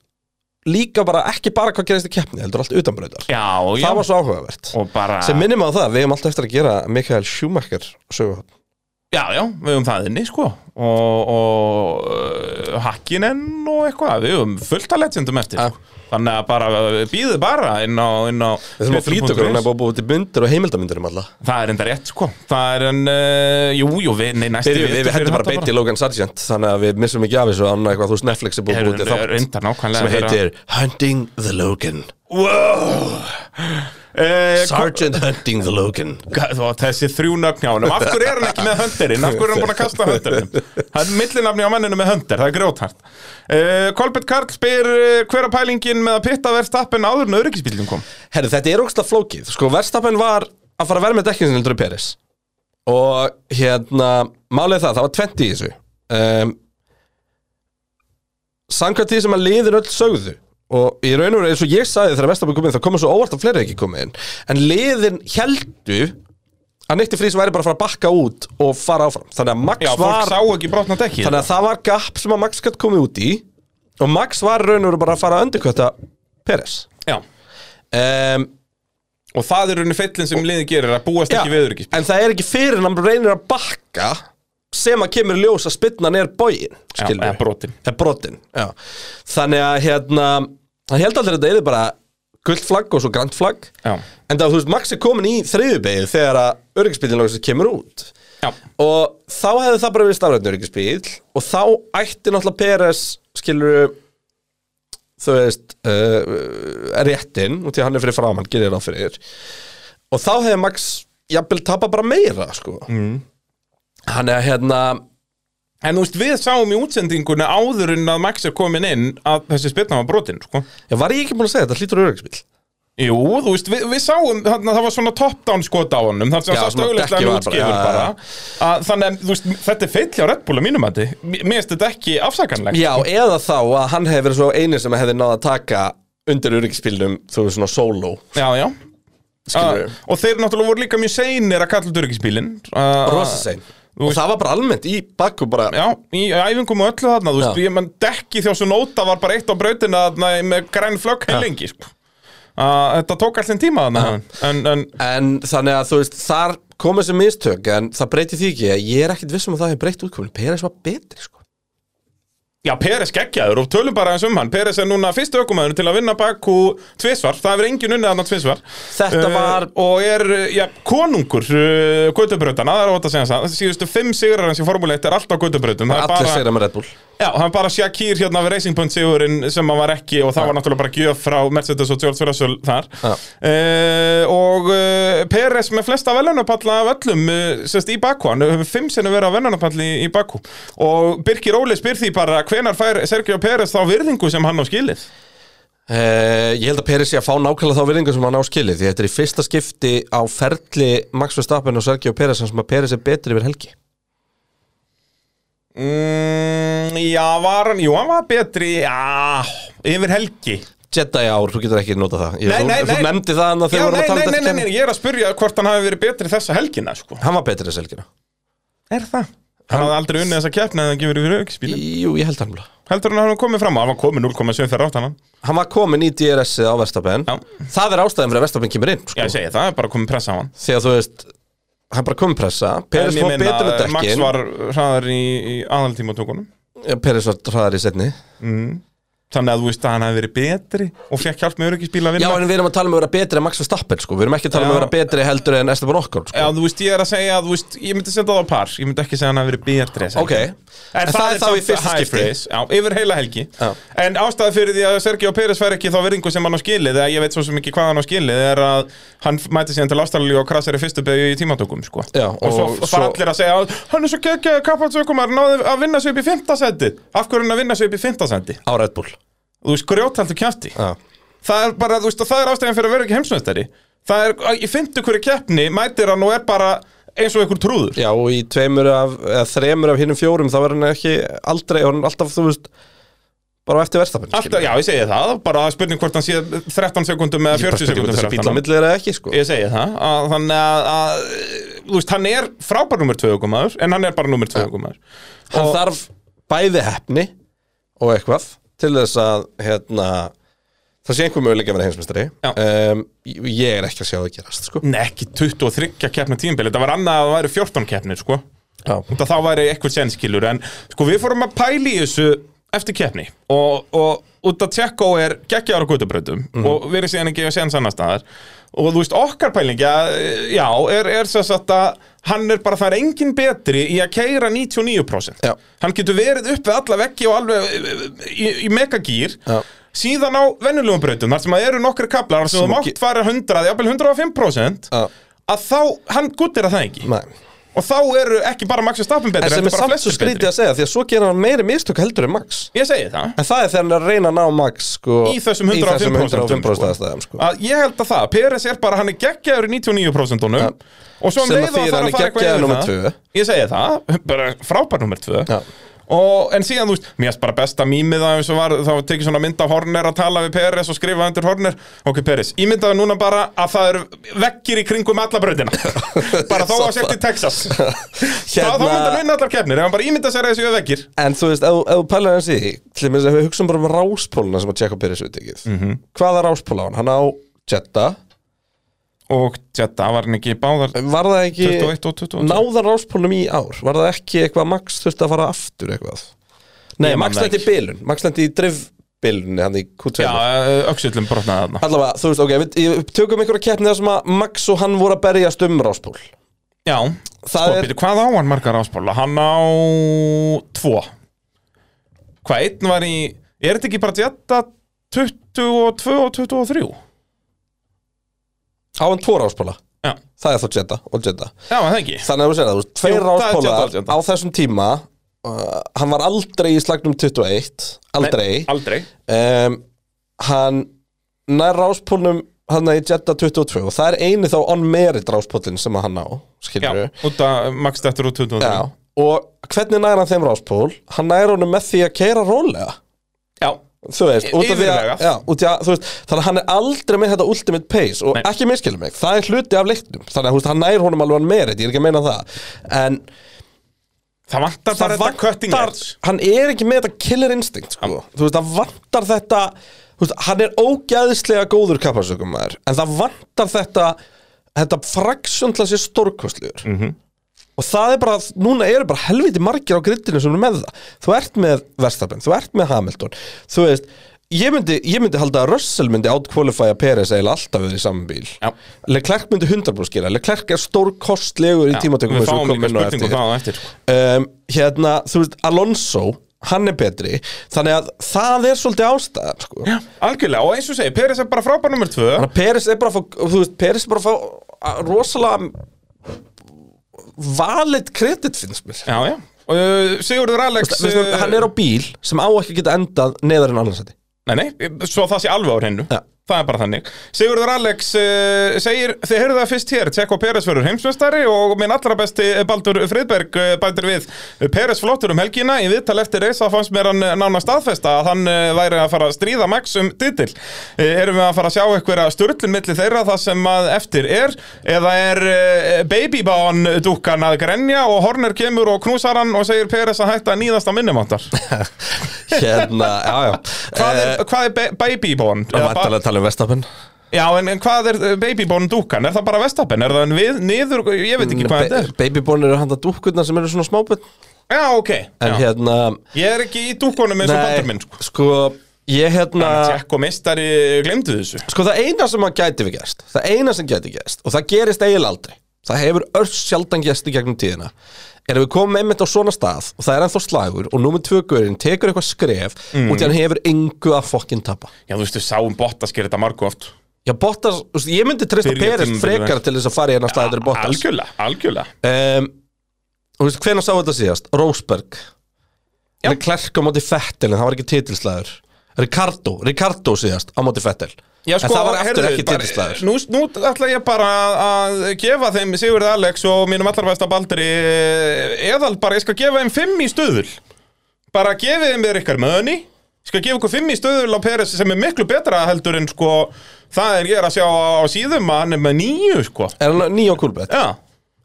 Líka bara ekki bara hvað gerist í keppni Heldur allt utanbrautar Já, já Það var svo áhugavert. Og bara Sem minnum á það Við hefum alltaf eftir að gera Mikael Schumacher söguhotn Já, já, við höfum það inni, sko. Og, og uh, Hakkinen og eitthvað, við höfum fullt að legendum eftir Ja. sko. Þannig að bara, býðu bara inn á, inn á Við þurfum að flýta okkur, hann er búið til myndir og heimildamindir um alla. Það er enda rétt, sko. Það er en, uh, jú, jú, við, nei, næstu Við, við, við hendum bara beint í Logan Sargent Þannig að við missum ekki af þessu Þannig að eitthvað þú veist Netflix er búið búið til þátt Sem heitir Hunting the Logan. Wow Eh, Sergeant Hunting the Logan. Þó, þessi þrjú nöfn hjá honum. Af hverju er hann ekki með hönderinn? Af hverju er hann búin að kasta hönderinn? Það er millinafni á manninu með hönder, það er grjóthart. Uh, Kolbett Karl spyr uh, hver að pælingin með að pitta verðstappen áður en öryggisbílinn kom? Herru, þetta er ógstlega flókið. Sko, Verstappen var að fara að vera með dekkin sinni Heldur Peris Og hérna, málið það, það var 20 í þessu. Um, Samkvæmt því sem að liðin öll sögðu Og í raun og veru eins og ég sagði þegar Verstappen kom inn Það komið svo óvart að fleiri ekki komið inn. En liðin heldu Að Nikti Frís væri bara að fara að bakka út Og fara áfram. Þannig að Max Já, fólk var sá ekki brotna dekki Þannig að það var gap sem að Max gætt komið út í. Og Max var í raun og veru bara að fara að undirkvæta Peres. Já, um, og það er rauninni feillin sem liðið gerir að búast ekki við öryggisbíl. En það er ekki fyrir en hann reynir að bakka sem að kemur í ljós að spynnan er bógin Já, eða brotin. Er brotin já. þannig að hérna hann held aldrei að þetta er bara gullt flagg og svo grænt flagg. Já, en það, þú veist, Max er komin í þriðubegið þegar að öryggisbílinn kemur út. Já, og þá hefði það bara verið stafræðin öryggisbíl og þá ætti náttúrulega Peres skilur þú veist uh, réttin, og að hann er fyrir framann gerir það fyrir. Og þá hefði Max jafnvel tapa bara meira sko. mm. hann er hérna En þú veist, við sáum í útsendingunni áður en að Max er komin inn að þessi spilna var brotin, sko. já, var ég ekki búin að segja þetta hlýtur öryggisbíl Jú, þú veist, við, við sáum, þannig að það var svona top-down skot á honum, þannig að það var bara- útskifur bara, að, þannig að, þú veist, þetta er feill hjá Red Bull að mínum að þið, mér finnst þetta ekki afsakanlegt. já, eða þá að hann hefði verið svo eini sem hefði náða að taka undir öryggisbílnum þú veist svona solo Já, já. Skilurðu. Uh, og þeir náttúrulega voru líka mjög seinir að kalla. Uh, rosa sein og veist- það var bara almennt í bakku bara Já, í æfingum og öllu þarna, þú veist, ég menn dekki þjá svo nóta var bara eitt á brautina þarna með græn flögg heilengi, sko. Þetta tók alltaf tíma þarna, en, en, En þannig að þú veist, þar kom þessi mistök En það breyti því ekki ég er ekkit vissum að það hefur breytt útkomin Peres var betri sko Já, Peres geggjaður og tölum bara eins um hann. Peres er núna fyrstu ökumæður til að vinna Bakú tvisvar, það hefur engin unnið hann tvisvar. Þetta var- Og er, já, konungur uh, Gautubrautana, það er ótt að segja það Síðustu fimm sigrar hans í Formule 1 er alltaf er Allir segir með Red Bull. Já, það er bara Shakir hérna við Racing Point sigurinn sem hann var ekki og það var náttúrulega bara gjöf frá Mercedes og George Russell þar. Já. uh, Og uh, Peres með flesta velunapalla af öllum uh, sérst í Bakú, hann hefur fimm sinni verið á velunapalli í, í Bakú Og Birkir Óli spyr því bara hvenar fær Sergio Peres þá virðingu sem hann á skilið? Uh, ég held að Peres sé að fá nákvæmlega þá virðingu sem hann á skilið því þetta er í fyrsta skipti á ferli Max Verstappen og Sergio Peres sem að Peres er betri yfir helgi. Mm, Já, var hann, jú, hann var betri, já, yfir helgi. Jedi ár, þú getur ekki notað það. Ég, Nei, þú, nei, þú nei. nefndi það Já, þegar vorum nei, að tala um nei, þetta nei, nei, ég er að spyrja hvort hann hafi verið betri þessa helgina, sko. Hann var betri þess helgina. Er það? Hann hafði aldrei unnið þessa keppni eða gefur yfir aukspílin Jú, ég held hann bara Heldur hann að hann komið fram? Á, hann var komið 0,7 þegar átt hann. Hann var komin í DRS-ið á Verstappen. Já. Það er ástæðan fyrir að Verstappen kemur inn sko. Já, ég segi það, bara komið pressa á hann. Að þú veist Hann bara komið pressa. En ég fór betur með Max dekkin var hraðar í, í aðaltíma tókunum Peres var hraðar í setni Þannig að þú veist að hann hafi verið betri og fekk hjálp með öryggisbíl að Já, vinna en við erum að tala um að vera betri en Max Verstappen sko. Við erum ekki að tala um að Já. vera betri heldur en Esteban Ocon sko. Já, þú veist, ég er að segja að, þú veist, ég myndi setja það á par Ég myndi ekki segja að hann hafi verið betri Ok. En En, það það, er þá í fyrsta skipti. Já, yfir heila helgi Já. En ástæða fyrir því að Sergio Pérez fær ekki þá verðingu sem hann á skilið Eða ég veit svo sem ekki hvað hann á skilið Er að hann mæti síðan til Ástralíu og krasar í fyrstu beigju í tímatökum sko. Já, Og svo og svo- allir að segja að Hann er svo geggjaði kappatsökumar Náði að vinna sig upp í fymta seti Af hverju er hann að vinna sig upp í fymta seti Á Red Bull Þú veist, grjóthaldur kjafti. Já. Það er bara, þú veist, og það er ástæðan fyrir að vera ekki heimsmeistari. Það er, í fymtu hverju keppni Mætir hann og er bara eins og einhver trúður. Já, og í tveimur af, eða þremur af hinnum fjórum þá er hann ekki aldrei, hann er alltaf, þú veist bara eftir Alltaf, já, ég segi það, bara spurning hvort hann sé 13 sekundum eða 40 sekundum er sko. Ég segi það, að, þannig að, að þú veist, hann er frábær nummer 2 ökumaður, en hann er bara nummer 2 ökumaður. Hann þarf bæði hefni og eitthvað til þess að, hérna það sé einhver möguleik að vera heimsmeistari. Já. um, Ég er ekki að sjá það gerast, sko. Nei, ekki 23 keppna tímbil, þetta var annað að það væri 14 keppnir, sko. Að þá væri eitthvað senskilur En sko við fórum að pæli þessu eftir keppni. Og, og út að Tjekko er geggjaður á guttabrautum Og við erum síðan ekki að séns annar staðar. Og þú veist, okkar pæling, já, já er, er svo satt að hann er bara, það er engin betri í að keira 99% Já. Hann getur verið upp við alla veggi og alveg eh, í, í megagýr. Síðan á venjulegum brautum, þar sem að eru nokkri kaplar sem þú mátt fara 100, jafnvel 105% Já. að þá, hann guttir að það ekki Nei. Og þá eru ekki bara Max og Stappen betri En sem er samt svo skrítið að segja Því að svo gerir hann meiri mistök heldur en Max ég segi það En það er þegar hann er að reyna að ná Max sko, Í þessum 105% Í þessum 105% sko. aðstæðum sko. að ég held að það, Peres er bara hann er geggjaður í 99% honum Ja. og svo um Sem að leið og þýðir það hann að fara eitthvað ég segi það, bara frábær nummer 2 Já. Og, en síðan þú veist, mér erst bara besta mýmið að eins og var, þá tekið svona mynd af Horner að tala við Peres og skrifa undir Horner ok Peres, ímyndaðu núna bara að það eru veggir í kringum alla brautina bara þó að setja í Texas Hérna- þá, þá hann vinna allar keppnir ef hann bara ímynda sér að þessu veggir En þú veist, ef þú pælar hans í því, Til þess að við hugsaum bara um ráspóluna sem að tjekka Peris útíkið mm. -hmm. Hvaða ráspól á hann? Hann á Jetta og þetta var hann ekki báðar Var það ekki 21 og 22 Náðan ráspólnum í ár? Var það ekki eitthvað Max þurfti að fara aftur eitthvað? Nei, Max lendi í bilun Max lendi í drifbilunni hann í Q2 Já, öxullum brotnaði þarna Allavega, þú veist, ok, við, við tökum einhverja keppni þar sem að Max og hann voru að berjast um ráspól Já, Það sko, er- er... hvað á hann margar áspóla? Hann á tvo Hvað, einn var í Er þetta ekki bara Jetta 22 og 23? Á hann tvo ráspóla Já, Það er þá Jetta og Jetta já, var það ekki? Þannig að þú segir það, þú veist, tveir Jú, það er Jetta, Jetta. á þessum tíma uh, Hann var aldrei í slagnum 21 Aldrei. Nei, aldrei. Um, Hann nær ráspólnum hann í Jetta 22 og það er eini þá on-merit ráspólinn sem að hann á Já, skilur út að Max Dettur úr 23 Já. Og hvernig nær hann þeim ráspól? Hann nær honum með því að keira rólega. Já, Þú veist, út af því að, já, út af, þú veist, þannig að hann er aldrei með þetta ultimate pace og Nei. ekki minnskilum mig, það er hluti af leiknum þannig að þú veist, hann nær honum alveg merit, ég er ekki að meina það en það vantar það bara þetta cutting edge hann er ekki með þetta killer instinct sko. þú veist, það vantar þetta þú veist, hann er ógæðislega góður kapasökum maður, en það vantar þetta þetta fraksjón til að sé stórkostlegur Mhm. -hmm. Og það er bara, núna eru bara helviti margir á grittinu sem eru með það. Þú ert með Verstappen, þú ert með Hamilton. Þú veist, ég myndi, ég myndi halda að Russell myndi outqualifya Peres eiginlega alltaf við í saman bíl. Já. Leclerc myndi 100% skila, Leclerc er stórkostlegur í tímatökum Við fáum líka spurningu eftir. það á eftir um, hérna, þú veist, Alonso hann er betri, þannig að það er svolítið ástæðan, sko. Já, algjörlega, og eins og segi, Peres er bara frábær nummer 2 þannig að Peres er bara að fá, þú veist, Peres er bara að fá rosalega valid kredit finnst mér. Já, já. Uh, Sigurður Alex Veistu, uh, hann er á bíl sem á ekki geta endað neðar en annarsæti. Nei, nei, svo það sé alveg á hreinu. Já. Það er bara þannig. Sigurður Alex uh, segir, þið heyrðu það fyrst hér. Tjekko Peres verður heimsmeistari og minn allra besti Baldur Friðberg uh, bætir við. Peres flottur um helgina. Í viðtal eftir reisa fannst mér hann nána staðfesta að hann uh, væri að fara að stríða Max um titil. Uh, Erum við að fara að sjá eitthvað störlun milli þeirra það sem að eftir er? Eða er babybán dúkkan að grenja og Horner kemur og knúsar hann og segir Peres að hætta að nýðast á minnumáttar hérna, já, já. Hvað er, hvað er tala um Vestapen Já, en, en hvað er uh, babybón dúkan? Er það bara Vestapen? Er það en við, niður, ég veit ekki hvað þetta er Babybón eru handa dúkkurnar sem eru svona smábönn Já, ok En já. hérna Ég er ekki í dúkunum eins og bandur minn sko. sko, ég hérna Tjekk og mistari glemdu þessu Sko það eina sem að gæti við gerst Það eina sem gæti gerst Og það gerist eiginlega aldrei Það hefur örs sjaldan gerst í gegnum tíðina Að við komum einmitt á svona stað Og það er ennþá slagur Og númer tvö guðurinn tekur eitthvað skref Mm. Og hann hefur engu að fokkin tapa. Já, þú veist, við sáum Bottas gera þetta margu oft. Já, Bottas, veist, ég myndi treysta Byrja Peres frekar til þess að fara í hennar stað Þetta er Bottas. Algjörlega, algjörlega. Um, Þú veist, hvenær sá þetta síðast? Rósberg. Leclerc á móti Fettel En það var ekki titilslæður Ricardo, Ricardo síðast á móti Fettel Já, En það var aftur ekki bara, titilslæður nú, nú ætla ég bara að gefa þeim Sigurð Alex og mínum allar besta Baldri eðal bara, ég skal gefa þeim fimm í stöðul bara gefið þeim við ykkar möðni ég skal gefa ykkur fimm í stöðul á Peres sem er miklu betra heldur en sko það er ég að sjá á síðum að hann er með nýju sko. Er hann nýjó kúlbett? Já,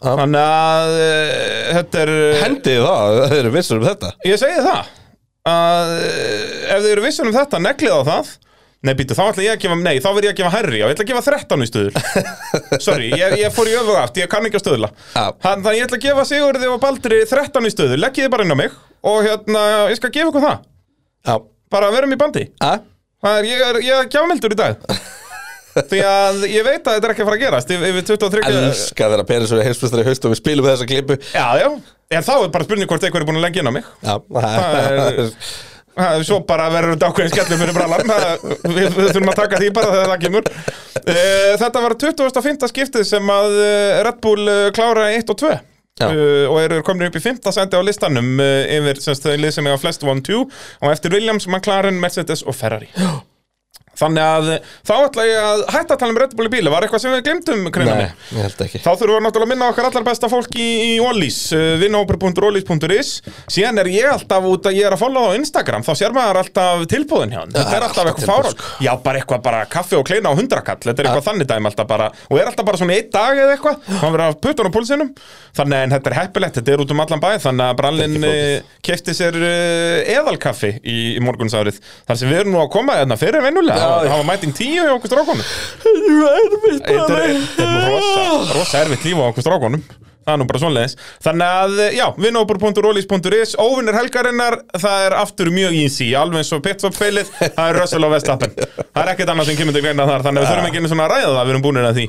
þannig að uh, þetta er Hendið það, það eru vissur um þetta? Ég segi það að eh, ef þið eru vissun um þetta, neglið á það Nei, býtu, þá ætla ég að gefa, nei, þá verð ég að gefa herri og ég ætla að gefa 13 í stöður Sorry, ég, ég fór í öfu aft, ég kann ekki að stöðla Já. Þannig að ég ætla að gefa Sigurði og Baldri 13 í stöður Leggið þið bara inn á mig og hérna, ég skal gefa ykkur það. Já, Bara verum í bandi. Að Það ég er, ég er gjafmildur í dag. Því að ég veit að þetta er ekki að fara að gerast. Yfir yfir 23 Elska þeirra Peres og heimsbústar í haust og við spilum þessa klipu Já, já, en þá er bara spurning hvort einhver er búin að leggja inn á mig. Já, Það er svo bara verður þetta ákveðin skellur fyrir brallan við, við þurfum að taka því bara þegar það kemur Eh, Þetta var 25. skiptið sem að eh, Red Bull eh, kláraði 1 og 2 Já. Og eru komin upp í 5. sendi á listanum yfir semst þau lið sem eiga flest 1-2 og eftir Williams, McLaren, Mercedes og Ferrari Þannig að eh, þá ætla ég að hætta að tala um Red Bull í bíli. Var eitthvað sem við glemdum, Krina Nei, ég held ekki. Þá þurfum við náttúrulega að minna okkar allar besta fólk í, í Ólís, uh, vinnhópur.ólís.is Síðan er ég alltaf út að ég er að followa á Instagram, þá sér maður alltaf tilbúðin hjá hann Þetta er alltaf eitthvað tilboð, fárál Já, bara eitthvað bara kaffi og kleina á hundrakall. Þetta er eitthvað þannig dæmi alltaf bara. Og er alltaf bara svona einn dag eða eitthvað. Hann verður að puttan á púlsinum. Þannig en þetta er heppilegt, þetta er út um allan bæ. Þannig að brallin ekki kefti sér uh, eðalkaffi í, í morgunsárið. Þar sem við erum nú að koma hérna fyrir vennulega. Það var mæting tíu hjá okkur strákonum er Þetta er, rosa erfitt líf á okkur strákonum Það er nú bara svoleiðis. Þannig að, já, vinnópur.rólís.is Óvinnir helgarinnar, það er aftur mjög easy Alveg eins og pitstop-feilið Það er Russell á Vestappen Það er ekkert annað sem kemur til greina þar Þannig að við þurfum ekki einu svona að ræða það Við erum búinir að því.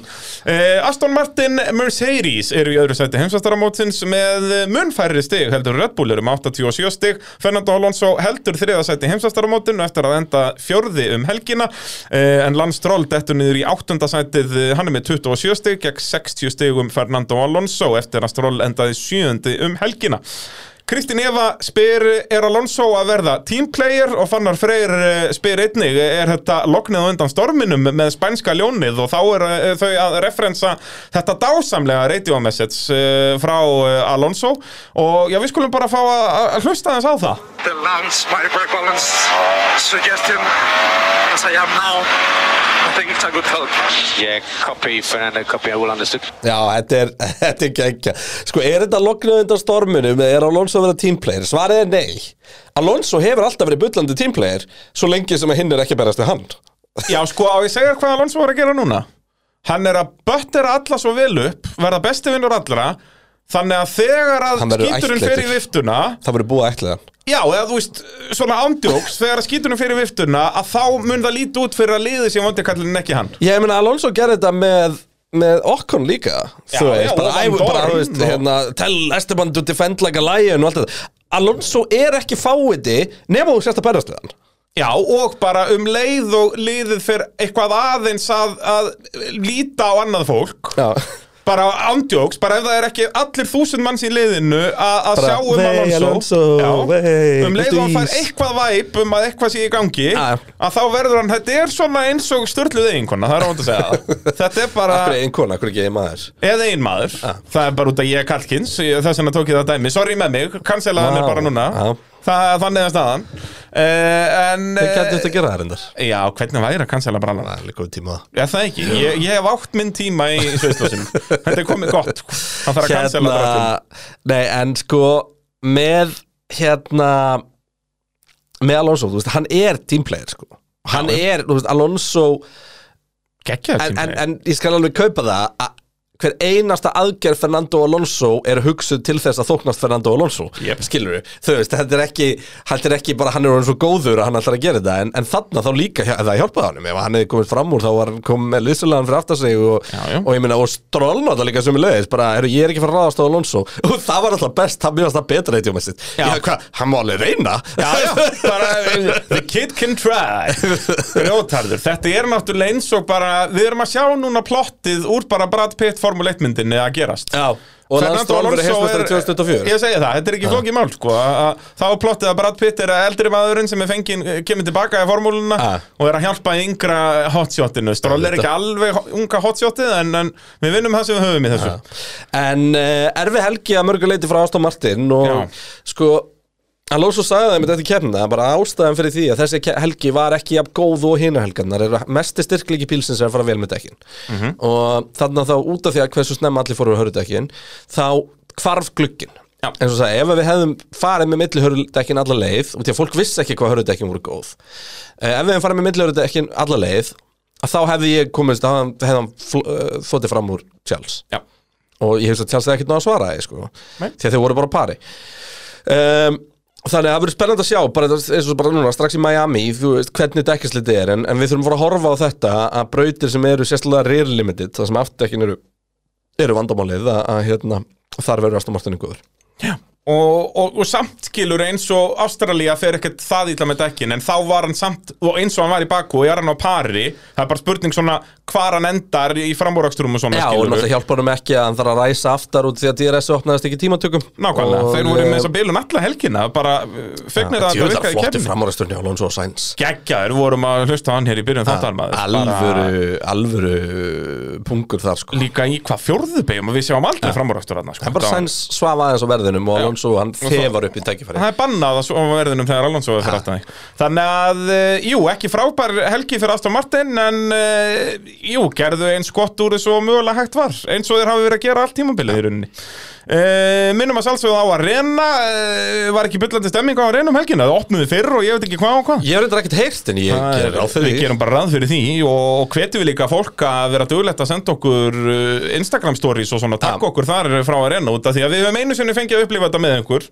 Uh, Aston Martin Mercedes eru í öðru sæti heimsvastaramótsins Með munfærri stig heldur Red Bull eru um 87 stig. Fernando Alonso heldur þriða sæti heimsvastaramótinu Eftir að enda fjórði um helgina. Uh, En Lance Stroll dettur niður í áttunda sætið eh, Hann er með 27 stig Gegn 60 stigum Fernando Alonso Eftir að Stroll endaði sjöundi um helgina. Kristín Eva spyr er Alonso að verða teamplayer og Fannar Freyr eh, spyr einnig er þetta loknið undan storminum með spænska ljónið? Og þá er eh, þau að referensa þetta dásamlega radio message eh, frá Alonso. Og já við skulum bara fá að hlusta þess á það. The lungs, my work balance suggestion as I am now. I think it's a good help. Yeah, copy, Fernando, copy, all understood. Já, þetta er, þetta er geggja Sko, er þetta loknið undan storminum eða er Alonso að vera teamplayer? Svarið er nei Alonso hefur alltaf verið bullandi teamplayer svo lengi sem að hinn er ekki að berast við hann Já sko á ég segja hvað Alonso var að gera núna Hann er að böttera alla svo vel upp verða besti vinnur allra þannig að þegar að skíturinn fer í viftuna Það verður búið að ætla hann Já, eða þú veist, svona ándjóks þegar að skítunum fyrir viftuna að þá mun það líti út fyrir að liði sem vondikallin en ekki hann. Ég meina, Alonso gerði þetta með með Okkon líka Já, þú já, veist, bara, og Van æ, bara þú veist, hérna, tell Esteban to defend like a lion og allt þetta. Alonso er ekki fáiði nema þú sérst að berast við hann. Já, og bara um leið og liðið fyrir eitthvað aðeins að, að líta á annað fólk Já, bara ándjóks, bara ef það er ekki allir þúsund manns í liðinu að sjá um "Vei, Alonso, um leið og hann fær ís?" eitthvað væp um að eitthvað sé í gangi að þá verður hann, þetta er svona eins og störtluð eiginkona, það er óvænt að segja. Þetta er bara, akkur er einn kona, akkur ekki einn maður? Eða ein maður. Það er bara út að ég kalkins þess vegna tók ég það dæmi, sorry með mig cancelaði mér bara núna. Það, þannig er staðan. En Þeir gæti uh, þetta að gera það reyndar. Já, hvernig væri að cancela brallan Það er líka um tíma. Já, það ekki, ég, ég hef átt minn tíma í Sviðslósinu Þetta er komið gott. Það þarf að cancela dráttum Nei, en sko með hérna með Alonso, þú veist, hann er teamplayer sko. Hann er, þú veist, Alonso Gekkja en, en, en ég skal alveg kaupa það að hver einasta aðgerð Fernando Alonso er hugsuð til þess að þóknast Fernando Alonso Jep. skilur við, þú veist, þetta er ekki þetta er ekki bara hann er orðin svo góður að hann ætlar að gera þetta en, en þarna þá líka, hjá- það hjálpaði hann ef hann hefði komið fram úr þá var hann komið með liðsulagan fyrir aftar sig og, Já, já. og ég meina, og strólna þetta líka sem er leiðis bara, heru, ég er ekki fara að ráðast á Alonso. Og það var alltaf best, hann mjög það betra eitthvað með sitt, hann má alveg reyna. The kid can try. Þetta er náttúrulega eins og bara Við erum að sjá núna plottið úr bara Brad Pitt Formule 1 myndinni að gerast. Já, og Lance Stroll verið er- 2024 Ég segi það, þetta er ekki flókið mál sko, að- að- Þá plottið að Brad Pitt er eldri maðurinn sem er fengin, kemur tilbaka í formúluna og er að hjálpa yngra hotshotinu. Stroll er ekki alveg unga hotshotið en, en við vinnum það sem við höfum í þessu. En uh, erfi helgi að mörgu leiti frá Aston Martin og Já. sko Alonso sagði það með þetta kérna bara ástæðan fyrir því að þessi helgi var ekki jafn góð og hina helgarnar er mesti styrklegi pílsins er að fara vel með dekkin og þannig að þá út af því að hversu snemma allir fóru að höru dekkin þá hvarf glukkin Já. eins og sagði, ef við hefðum farið með millihörudekkin alla leið og því að fólk vissi ekki hvað hörudekkin voru góð Eh, ef við hefðum farið með millihörudekkin alla leið þá hefði ég komist að uh, þóttið fram úr Charles. Já, og ég Þannig að það verður spennandi að sjá bara eins og bara núna, strax í Miami þú veist hvernig dekkisliti er en, en við þurfum að fara að horfa á þetta að brautir sem eru sérstaklega rear limited það sem aftdekkin eru, eru vandamálið að, að hérna, þar verður Aston Martin góður og, og, og samt skilur eins og Ástralía fer ekkert það ítla með dekkin en þá var hann samt, og eins og hann var í baku og er hann á pari, það er bara spurning svona hvar hann endar í framúraksturum og svona Já, og skilur náttúrulega hjálpar hann ekki að hann þarf að ræsa aftar út því að DRS opnaðist ekki tímatökum. Nákvæmlega, Og, þeir voru með eh, þessa bilun alla helgina bara uh, fegnir að Djöfull þetta var virkaði í flottur kefni framárasturni á Alonso og Sainz. Geggjaður vorum að hlusta hann hér í byrjun þáttar maður Beigum og hann Alonso þefar upp í tækifæri Það er bannað á verðinum þegar Alonso er fyrir aftan þig. Þannig að, uh, jú, ekki frábær helgi fyrir Aston Martin En, uh, jú, gerðu eins gott úr þessu og mögulega hægt var Eins og þeir hafi verið að gera allt tímabilið í rauninni uh, Minnum að sjálfsögðu á Arena uh, Var ekki byllandi stemming á Arena um helgina? Það opnuði fyrr og ég veit ekki hvað og hvað. Ég hef reyndar ekkert heyrt en ég Það ger er- ráð fyrir Við gerum bara ráð fyrir því og, hvetjum við líka fólk að vera duglegt að senda okkur uh, Instagram stories og svona takk okkur þar frá að reyna út af því að við höfum einu sinni fengið að upplifa þetta með einhver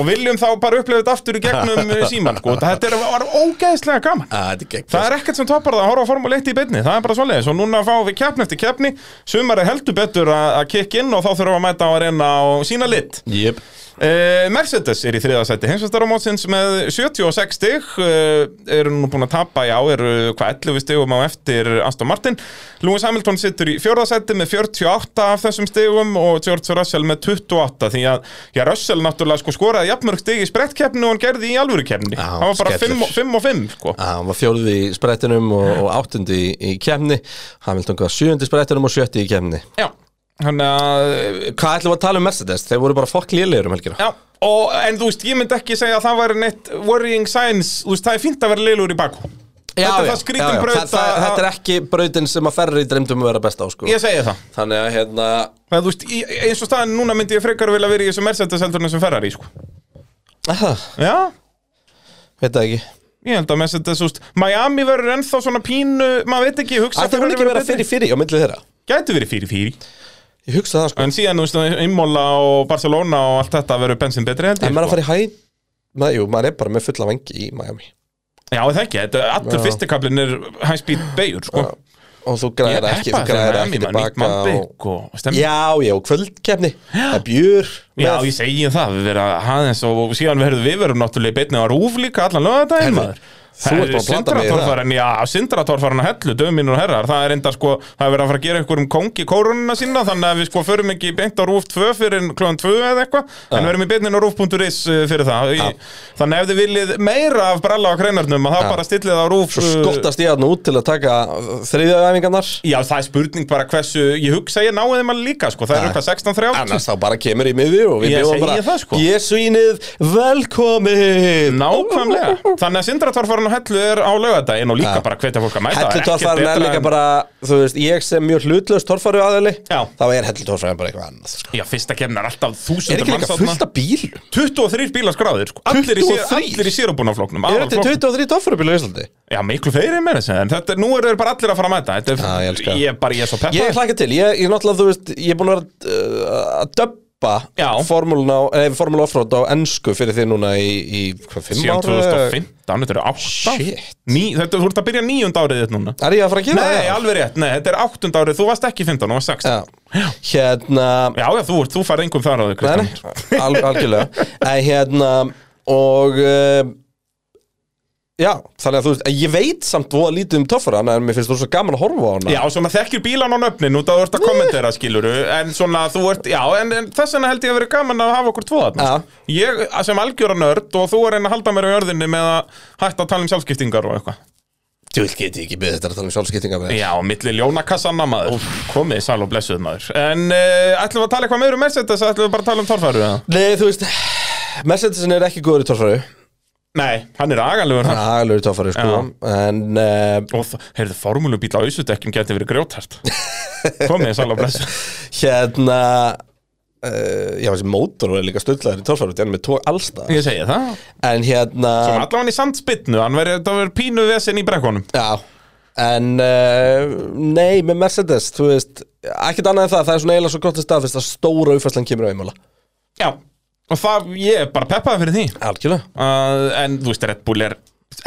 og viljum þá bara upplifa þetta aftur í gegnum síman sko. þetta er, var ógeðslega gaman. Að, gegn Það er ekkert sem toppar það að horfa á Formule 1 í beinni, það er bara svoleiðis og núna fáum við keppni eftir keppni, sumar er heldur betur að að kikk inn og þá þurfum við að mæta á að reyna og sína lit. Jep. Uh, Mercedes er í þriðasætti heimsvæstaramótsins með 76 stig. Uh, eru nú búin að tapa já, eru hvað 11 stigum á eftir Aston Martin. Lewis Hamilton sittur í fjórðasætti með 48 af þessum stigum og George Russell með 28 því að já, Russell náttúrulega sko, skoraði jafnmörg stig í sprettkeppni og hann gerði í alvöru keppni Já, hann var bara 5 skellur. og 5 og 5 sko. Að Hann var fjórði í sprettinum og, og áttundi í, í kemni Hamilton var sjöundi í sprettinum og sjötti í kemni Já, þannig að Hvað ætlum við að tala um Mercedes? Þeir voru bara fokk lélegir um helgina. Já, og, en þú veist, ég myndi ekki segja að það væri neitt worrying signs, þú veist, það er fínt að vera leilur í bakú Þetta er það skrítin braut það, það, að- Þetta er ekki brautin sem að ferri dreymdum að vera best á sko. Ég segi það. Þannig að hérna Það, þú veist, í, eins og staðan núna myndi ég frekar vilja vera í þessu Mercedes heldur en þessum Ferrari, sko. aha, Já, Veit það ekki. Ég held að Mercedes, þú veist, Miami verður ennþá svona pínu, maður veit ekki, hugsa Það mun ekki vera fyrir fyrir á milli þeirra? Gæti verið fyrir fyrir, Ég hugsa það sko en síðan, þú veist, Imola og Barcelona og allt þetta verður bensin betri held En ég, maður að sko. fara í hæ Maður, jú, maður er bara með fulla vangi í Miami Já, það ekki, þetta, allur Já. fyrstikablin er high speed beigur, sko. Og þú Ég græðir er ekki, þú peppaður græðir þegar ekki Miami, maður, nýtt tilbaka og... mannbygg og stemning. Já, já, kvöldkefni Það er björ Já, ég segi það, við verðum að aðeins og, og síðan verðum við verðum náttúrulega í beinni á rúf líka allan lögadaginn maður það. Sindratorfarinn, já, Sindratorfarinn að hellu, dömínur og herrar, það er enda sko, það er verið að fara að gera einhverjum kongi kórunina sína, þannig að við sko förum ekki beint á rúf 2 fyrir klóðan 2 eða eitthvað, en verðum í beinnin á rúf.is uh, fyrir það, í, þannig ef þið viljið meira af bralla á kreinarnum, að þá bara stillið á rúf Svo uh, skottast ég hann út til að taka þriðjaæfingarnar Já, það er spurning bara hversu, ég hugsa ég náði alveg líka, sko, það eru eitthvað 16.30 Annars þá bara kemur í miði og við bjóðum bara það, sko. Ég svínið, velkomin Nákvæmlega, þannig að Sindratorfarinn og hellu er á laugadaginn og líka bara hvetja fólk að mæta Hellu torfærin er líka en- bara Þú veist, ég sem mjög hlutlaust torfæru aðeili. Þá er hellu torfærin bara eitthvað annað sko. Já, fyrsta kemna er alltaf Er þúsundur ekki líka fullt af bílum? 23 bílar skráðir, sko Allir í, sér, 23? allir í sérubúnafloknum Er þetta 23 torfærubílar í Íslandi? Já, miklu fleiri með þessi En þetta, nú eru bara allir að fara að mæta Þetta er, Já, ég ég, bara, ég er svo peppa Ég hlaka til, ég, ég ég Já. formúluna, eh, offroad á ennsku fyrir því núna í, í hvað, fimm Síðan ára? 2015, þetta eru 8 Shit. Ný, Þetta, ert að byrja níund árið þitt núna Er ég að fara að Nei, það? alveg rétt, nei, þetta er áttund árið Þú varst ekki 15, þú varst 16 Já. Hérna, Já, já, þú, þú færð einhverjum þar á þig nei, nei, al, algjörlega hérna, og uh, Já, þannig að þú veist, ég veit samt voða lítið um toffara En mér finnst þú svo gaman að horfa á hana. Já, svona þekkir bílan á nöfnin út að þú ert að kommentera, skiluru En svona, þú ert, já, en, en þess vegna held ég að vera gaman að hafa okkur tvo þarna Já. sko. Ég sem algjöra nörd og þú er einn að halda mér á jörðinni með að hætta að tala um sjálfskiptingar og eitthvað. Þú vil geti ekki beðið þetta að tala um sjálfskiptinga með Já, milli ljónakassanna maður. Komið sæl og blessuð maður. En uh, ætlum við að tala eitthvað meður um Mercedes eða ætlum við bara að tala um torfæru eða? Nei, þú veist, Mercedesin er ekki góður í torfæru Nei, hann er aganlegur hann Agalur í torfæru, sko. En, uh, Og það, heyrðu, formúlubíl á ausudekkjum geti verið grjótart Komið sæl og blessuð hérna uh, já, þessi mótor er líka stöldlaður í tórsvaru hann er með tók allstað Ég segi það. En hérna Svo allavega í sandspytnu, hann verið, pínu vesen í brekkunum. Já, en uh, nei, með Mercedes þú veist, ekkert annað en það það er svona eiginlega svo gott að staðfist að stóra uppfærslan kemur á einmála Já, og það, ég er bara peppaði fyrir því. Algjörlega. Uh, En þú veist, Red Bull er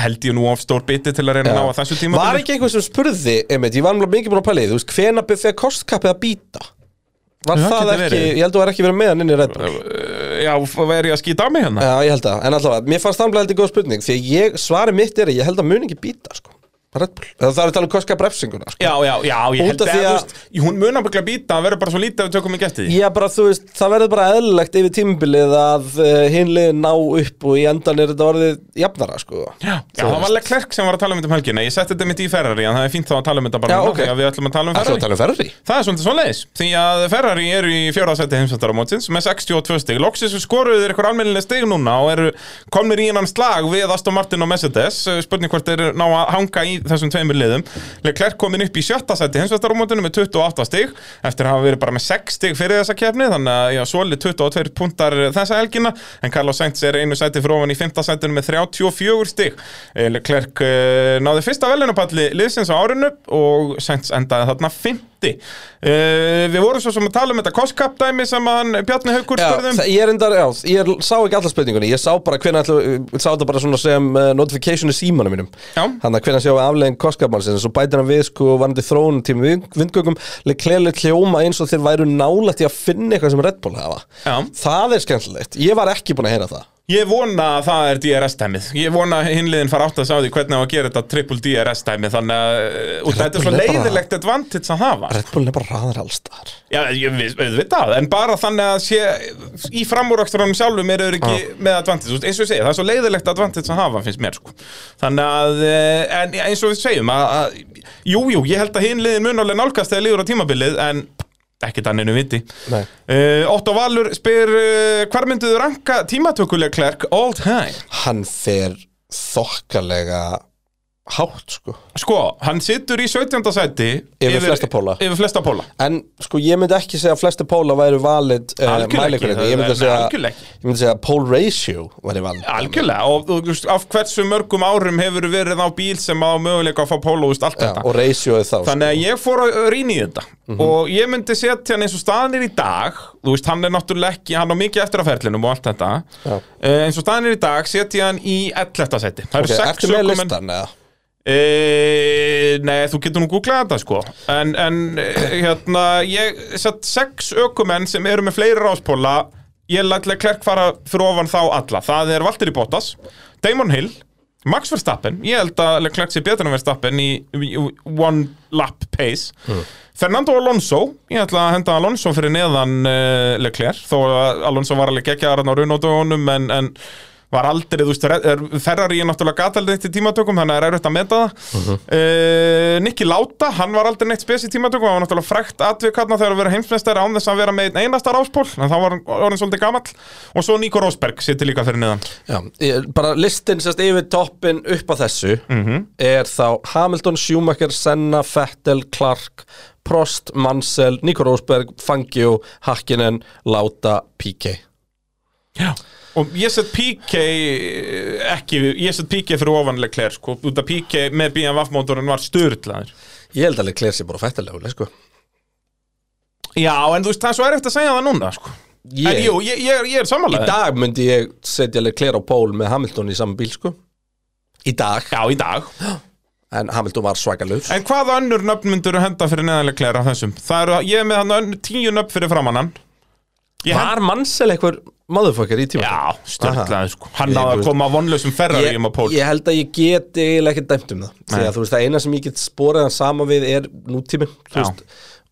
held ég nú of stór biti til að reyna að ná að þessu tíma Var ekki einhver sem spurði, einmitt, ég var náttúrulega mikið búin að því, þú veist, hvena þegar kostkappið að býta? Var Já, það geti ekki, verið. ég held að það var ekki verið með hann inn í Red Bull. Uh, Já, verið ég að skýta á mig hérna? Já, ég held að, en allavega, mér fannst það heldur góð spurning Því að ég, svari mitt er að ég held að mun ekki býta, sko það er að tala um kostkapp refsinguna, sko. Já, já, já, ég held að, að- veist, hún mun að byggja býta að vera bara svo lítið að við tökum í gætti Já, bara þú veist, það verður bara eðlilegt yfir tímabilið að uh, hinliðin ná upp og í endan er þetta orðið jafnara, sko. Já, já það var Leclerc sem var að tala um þetta um helgina. Ég setti þetta mitt í Ferrari, en það er fínt þá að tala um þetta bara Já, núna, ok. því að við ætlum að tala um Það er Ferrari. að tala um Ferrari? Það er svolítið svo leiðis, því að Ferrari eru í fjórðarsætti heimsvættaramótsins með 62 stig. Loksins skoruður ykkur almennileg stig núna og eru komnir í innan slag við Aston Martin og Mercedes. Spurning hvort þeir ná að hanga í þessum tveimur liðum. Leclerc komin upp í sjötta sætti heimsvættaramótinu með 28 stig eftir að hafa verið bara með 6 stig fyrir þessa kefni þannig að já, svolítið 22 puntar þessa helgina en Carlos Sainz er einu sætti fyrir ofan í 5. sættinu með 34 stig. Eh, Leclerc uh, náði fyrsta velunapalli liðsins á árinu og Sainz endaði þarna 50 uh, Við vorum svo sem að tala um þetta Koskap dæmi sem hann Bjarni Haukur Já, spurðum það- ég er endar, já, ég sá ekki alla spurningunni. Ég sá bara hvernig ég sá þetta bara svona sem uh, notification í símanum mínum. Já. Þannig að hvernig sjá aflegin kostkapmannsins Svo bætir hann við sko varandi þróun tíma vindgöngum Leclerc hljóma eins og þeir væru nálægt í að finna eitthvað sem Red Bull hafa. Já. Það er skemmtilegt, ég var ekki búin að heyra það Ég vona að það er DRS-dæmið Ég vona að hinliðin fara átt að sá því hvernig á að gera þetta triple DRS-dæmi Þannig að uh, og þetta er svo er leiðilegt advantage að hafa. Red Bull er bara raðar allstar Já, ég veit það, en bara þannig að sé í framúrakstrunum sjálfum eru þeir ekki með advantage, eins og ég segi, það er svo leiðilegt advantage að hafa, finnst mér, sko. Þannig að, eh, en eins og við segjum að, að jú, jú, ég held að hinliðin mun alveg nálgast þegar líður á tímabilið, en ekki danninu viti Nei. uh, Otto Valur spyr, uh, hvar mynduðu ranka tímatökuleg klerk all time? Hann fer þokkalega hátt sko Sko, hann situr í 17. sæti Yfir flesta póla. Yfir flesta póla En sko ég myndi ekki segja að flesti póla væri valid uh, Algjörlega ekki, Ég myndi það- segja algjörlega ekki. Ég myndi segja að pole ratio væri valid Algjörlega, og þú veist, af hversu mörgum árum hefur verið á bíl sem á möguleika að fá póló, þú veist, allt Já, þetta og ratio er þá Þannig að ég fór að rýna í þetta og ég myndi setja hann eins og staðan er í dag þú veist, hann er náttúrulega ekki, hann á mikið eftir að ferlinum og allt þetta Já. uh, eins og staðan er í dag setja hann í 11. seti Það Ok, Ertu með listan eða? E, nei, þú getur nú googlað þetta sko. En, en eh, hérna Ég sett sex ökumenn sem eru með fleiri ráspóla. Ég læt Leclerc fara fyrir ofan þá alla. Það er Valtteri Bottas, Damon Hill Max Verstappen, ég held að Leclerc sé betur en Verstappen í, í one lap pace. Fernando Alonso, ég ætla að henda Alonso fyrir neðan uh, Leclerc. Þó að Alonso var alveg geggjaðar hann á raunótugunum en, en var aldrei, þú veist, er- Ferrari er náttúrulega gataldið eitt í tímatökum, þannig að það er erfitt að meta það. Uh Nicky Lauda, hann var aldrei neitt spes í tímatökum, hann var náttúrulega frækt atvik hann þegar að vera heimsmeistari án þess að vera með einasta ráspól, en þá var hann orðin svolítið gamall. Og svo Nico Rosberg situr líka fyrir neðan. Já, ég- bara listin sérst yfir toppin upp á þessu Mhm. er þá Hamilton, Schumacher, Senna, Vettel, Clark Prost, Mansell, Nico Rosberg, Fangio, Hakkinen, Lauda, Piquet Já Og ég set PK ekki, ég set PK fyrir ofanlega klær sko, út af PK með BMW mótorinn var styrlaður Ég held að Leclerc sé bara fættilega sko. Já, en þú veist, það er svo erfitt að segja það núna sko. Ég- En jú, ég, ég, ég er Í samanlega dag myndi ég setja Leclerc á pól með Hamilton í saman bíl sko. Í dag Já, í dag En Hamilton var svakalur En hvaða önnur nöfn myndur henda fyrir neðanlega klær af þessum? Það eru, ég er með hann tíu nöfn fyrir framannan Ég Var Mansell eitthvað motherfucker í tíma? Já, störtlaði sko Hann Ég- náði að koma vonlausum Ferrari ég, um á pól ég held að ég geti eiginlega ekki dæmt um það því Nei. að þú veist, það eina sem ég get sporað hann sama við er nútími þú Já. veist,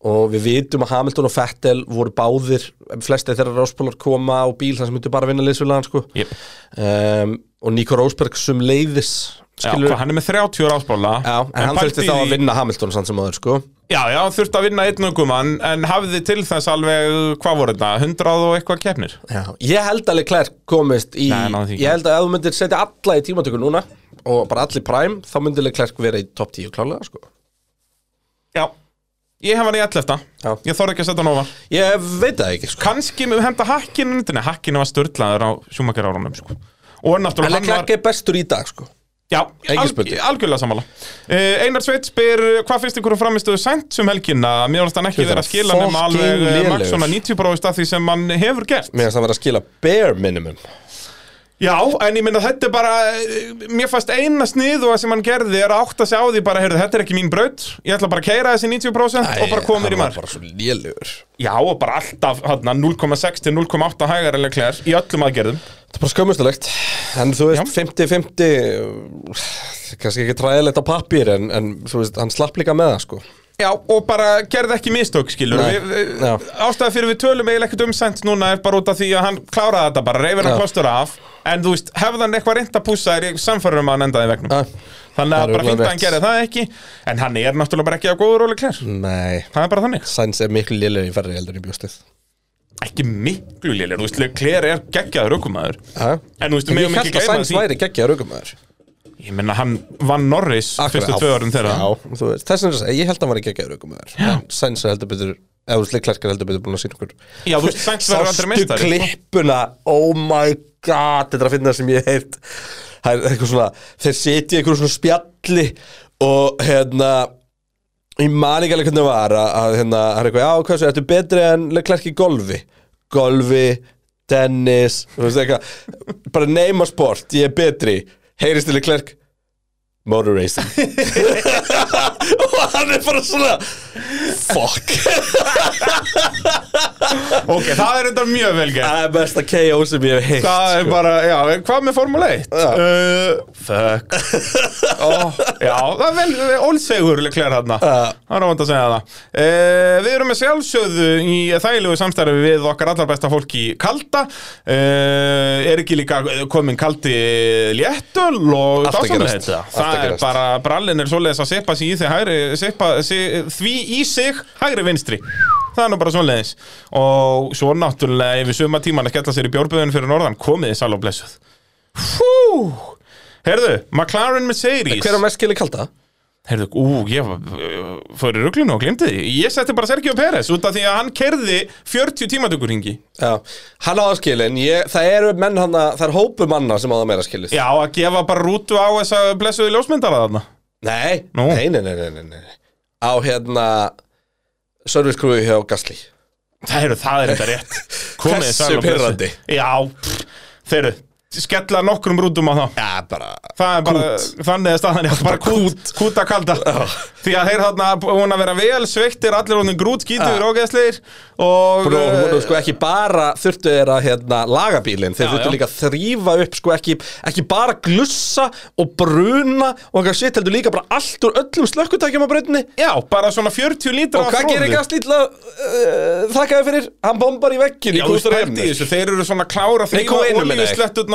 og við vitum að Hamilton og Vettel voru báðir, flesti þeirra ráspólar koma á bíl þar sem myndu bara að vinna liðsfélagan sko. Jep. um, og Nico Rosberg sum leiðis skilur hvað, hann er með 30 áspóla Já, en hann þurfti þá að vinna Hamilton sem aður sko Já, já, hann þurfti að vinna einn ökumann En hafði til þess alveg, hvað voru þetta? 100 og eitthvað keppnir Já. Ég held að Leclerc komist í Nei, ekki. Ég held að ef þú myndir setja alla í tímatöku núna og bara allir prime, þá myndir Leclerc vera í topp 10 klálega sko Já, Ég hef hann í 11. Já. Ég þorði ekki að setja hann ofar Ég veit það ekki sko. Kanski með henda hakkinu hakkinu var störtlaður á sjúmakar árunum sko. Og En Leclerc var er bestur í dag sko. Já, alg, algjörlega sammála. Uh, Einar Sveit spyr uh, Hvað finnst ykkur um framistöðu sænt um helgina? Mér finnst hann ekki er að skila nema alveg lélegur. max svona 90% af því sem hann hefur gert. Mér finnst það vera að skila bare minimum. Já, en ég minna þetta er bara eh, Mér fannst eina sniðu sem hann gerði er að átta sig á því bara, heyrðu, þetta er ekki mín braut Ég ætla bara að keira þessi 90% og bara koma mér í hann var mark. bara svo lélugur Já, og bara alltaf hérna, 0,6 til 0,8 hægar í öllum aðgerðum Það er bara skömmustulegt En þú veist, 50-50 uh, Kannski ekki træðilegt á pappír en, en þú veist, hann slapp líka með það sko. Já, og bara gerði ekki mistök, skilur. Já. Ástæða fyrir við tölum eiginlega ekkert um sænt núna er bara út af því að hann kláraði þetta bara, reyfir hann Já. klostur af. En þú veist, hefði hann eitthvað reynd að pússa er ég samfærum að hann endaði vegnum Ja. Þannig að bara fínt að hann gerði það ekki En hann er náttúrulega bara ekki á góður róli klær Nei, Það er bara þannig. Sainz er miklu lélugur í ferri heldur í bjóstið Ekki miklu lélir, þú veist, klær er geggjaður aukumæður? En þú veist, við Ég megum held ekki að gleyma Sainz því væri geggja raugumæður Ég menna, hann vann Norris fyrstu tvö árum þeirra. Já, þú veist, þess vegna að ég held að hann væri geggja raugumæður En Sainz heldur betur eða þú veist, er heldur betur búin að sína okkur Já, þú veist, Sainz verður Sástu meistari. klippuna, oh my god Þetta er að finna sem ég er svona, þeir í einhverjum svona spjalli Og hérna Ég man ekki alveg hvernig það var að, að hérna, það er eitthvað, já, svo, ertu betri en Leclerc í golfi? Golfi, tennis, þú veist eitthvað. Bara neyma sport, ég er betri. Heyrist til Leclerc? Motor racing. Og hann er bara svona Fuck Ok, það er þetta mjög vel gert. Það er besta KO sem ég hef heilt Það er bara, já, hvað með Formule 1? Já. Uh, fuck. Oh, Já, það er vel ólsegur Leclerc hérna Það er óvænt að segja það. Uh, Við erum með sjálfsögðu í þægilegu samstæðu við okkar allar besta fólk í Kalda. Uh, Er ekki líka komin kaldi léttöl og að Það er bara, brallin er svoleiðis að sippa sig í því hægri sippa, sig, því í sig hægri vinstri Það er nú bara svoleiðis. Og svo náttúrulega yfir suma tíman að skella sér í bjórböðun fyrir norðan Komiði sal og blessuð. Fú! Herðu, McLaren Mercedes. Hver á mest skilið kalda? Herðu, ú, ég uh, fór í ruglunu og glemdi því. Ég setti bara Sergio Pérez út af því að hann kerði 40 tímatökurringi Já, hann á það skilin ég, Það eru menn hann Það er hópu manna sem á það meira skilið. Já, að gefa bara rútu á þessa blessuðu ljósmyndara þarna. Nei, Nú. nei, nei, nei, nei, nei, nei. Á hérna Service crew hjá Gasly Það eru, það er þetta rétt Komiði Hversu sæl og blessuð. pirrandi? Já, pff, þeir eru skella nokkrum rútum á það Já, bara Það er bara, þannig er staðan já, bara kút, kút. Að kalda. Því að þeir þarna búin að vera vel sveittir Allir honum grút skítur og ógeðsleir Og að, eh, að sko ekki bara þurftu þeir að hérna, laga bílinn. Þeir Já, þurftu já. líka að þrýfa upp sko ekki, ekki bara glussa og bruna og eitthvað shit heldur líka bara allt úr öllum slökkutækjum á breytinni Já, bara svona 40 lítra Og hvað gerir að uh, þakkaði fyrir? Hann bombar í veggin Já, í þeir eru svona klára þrýfa kom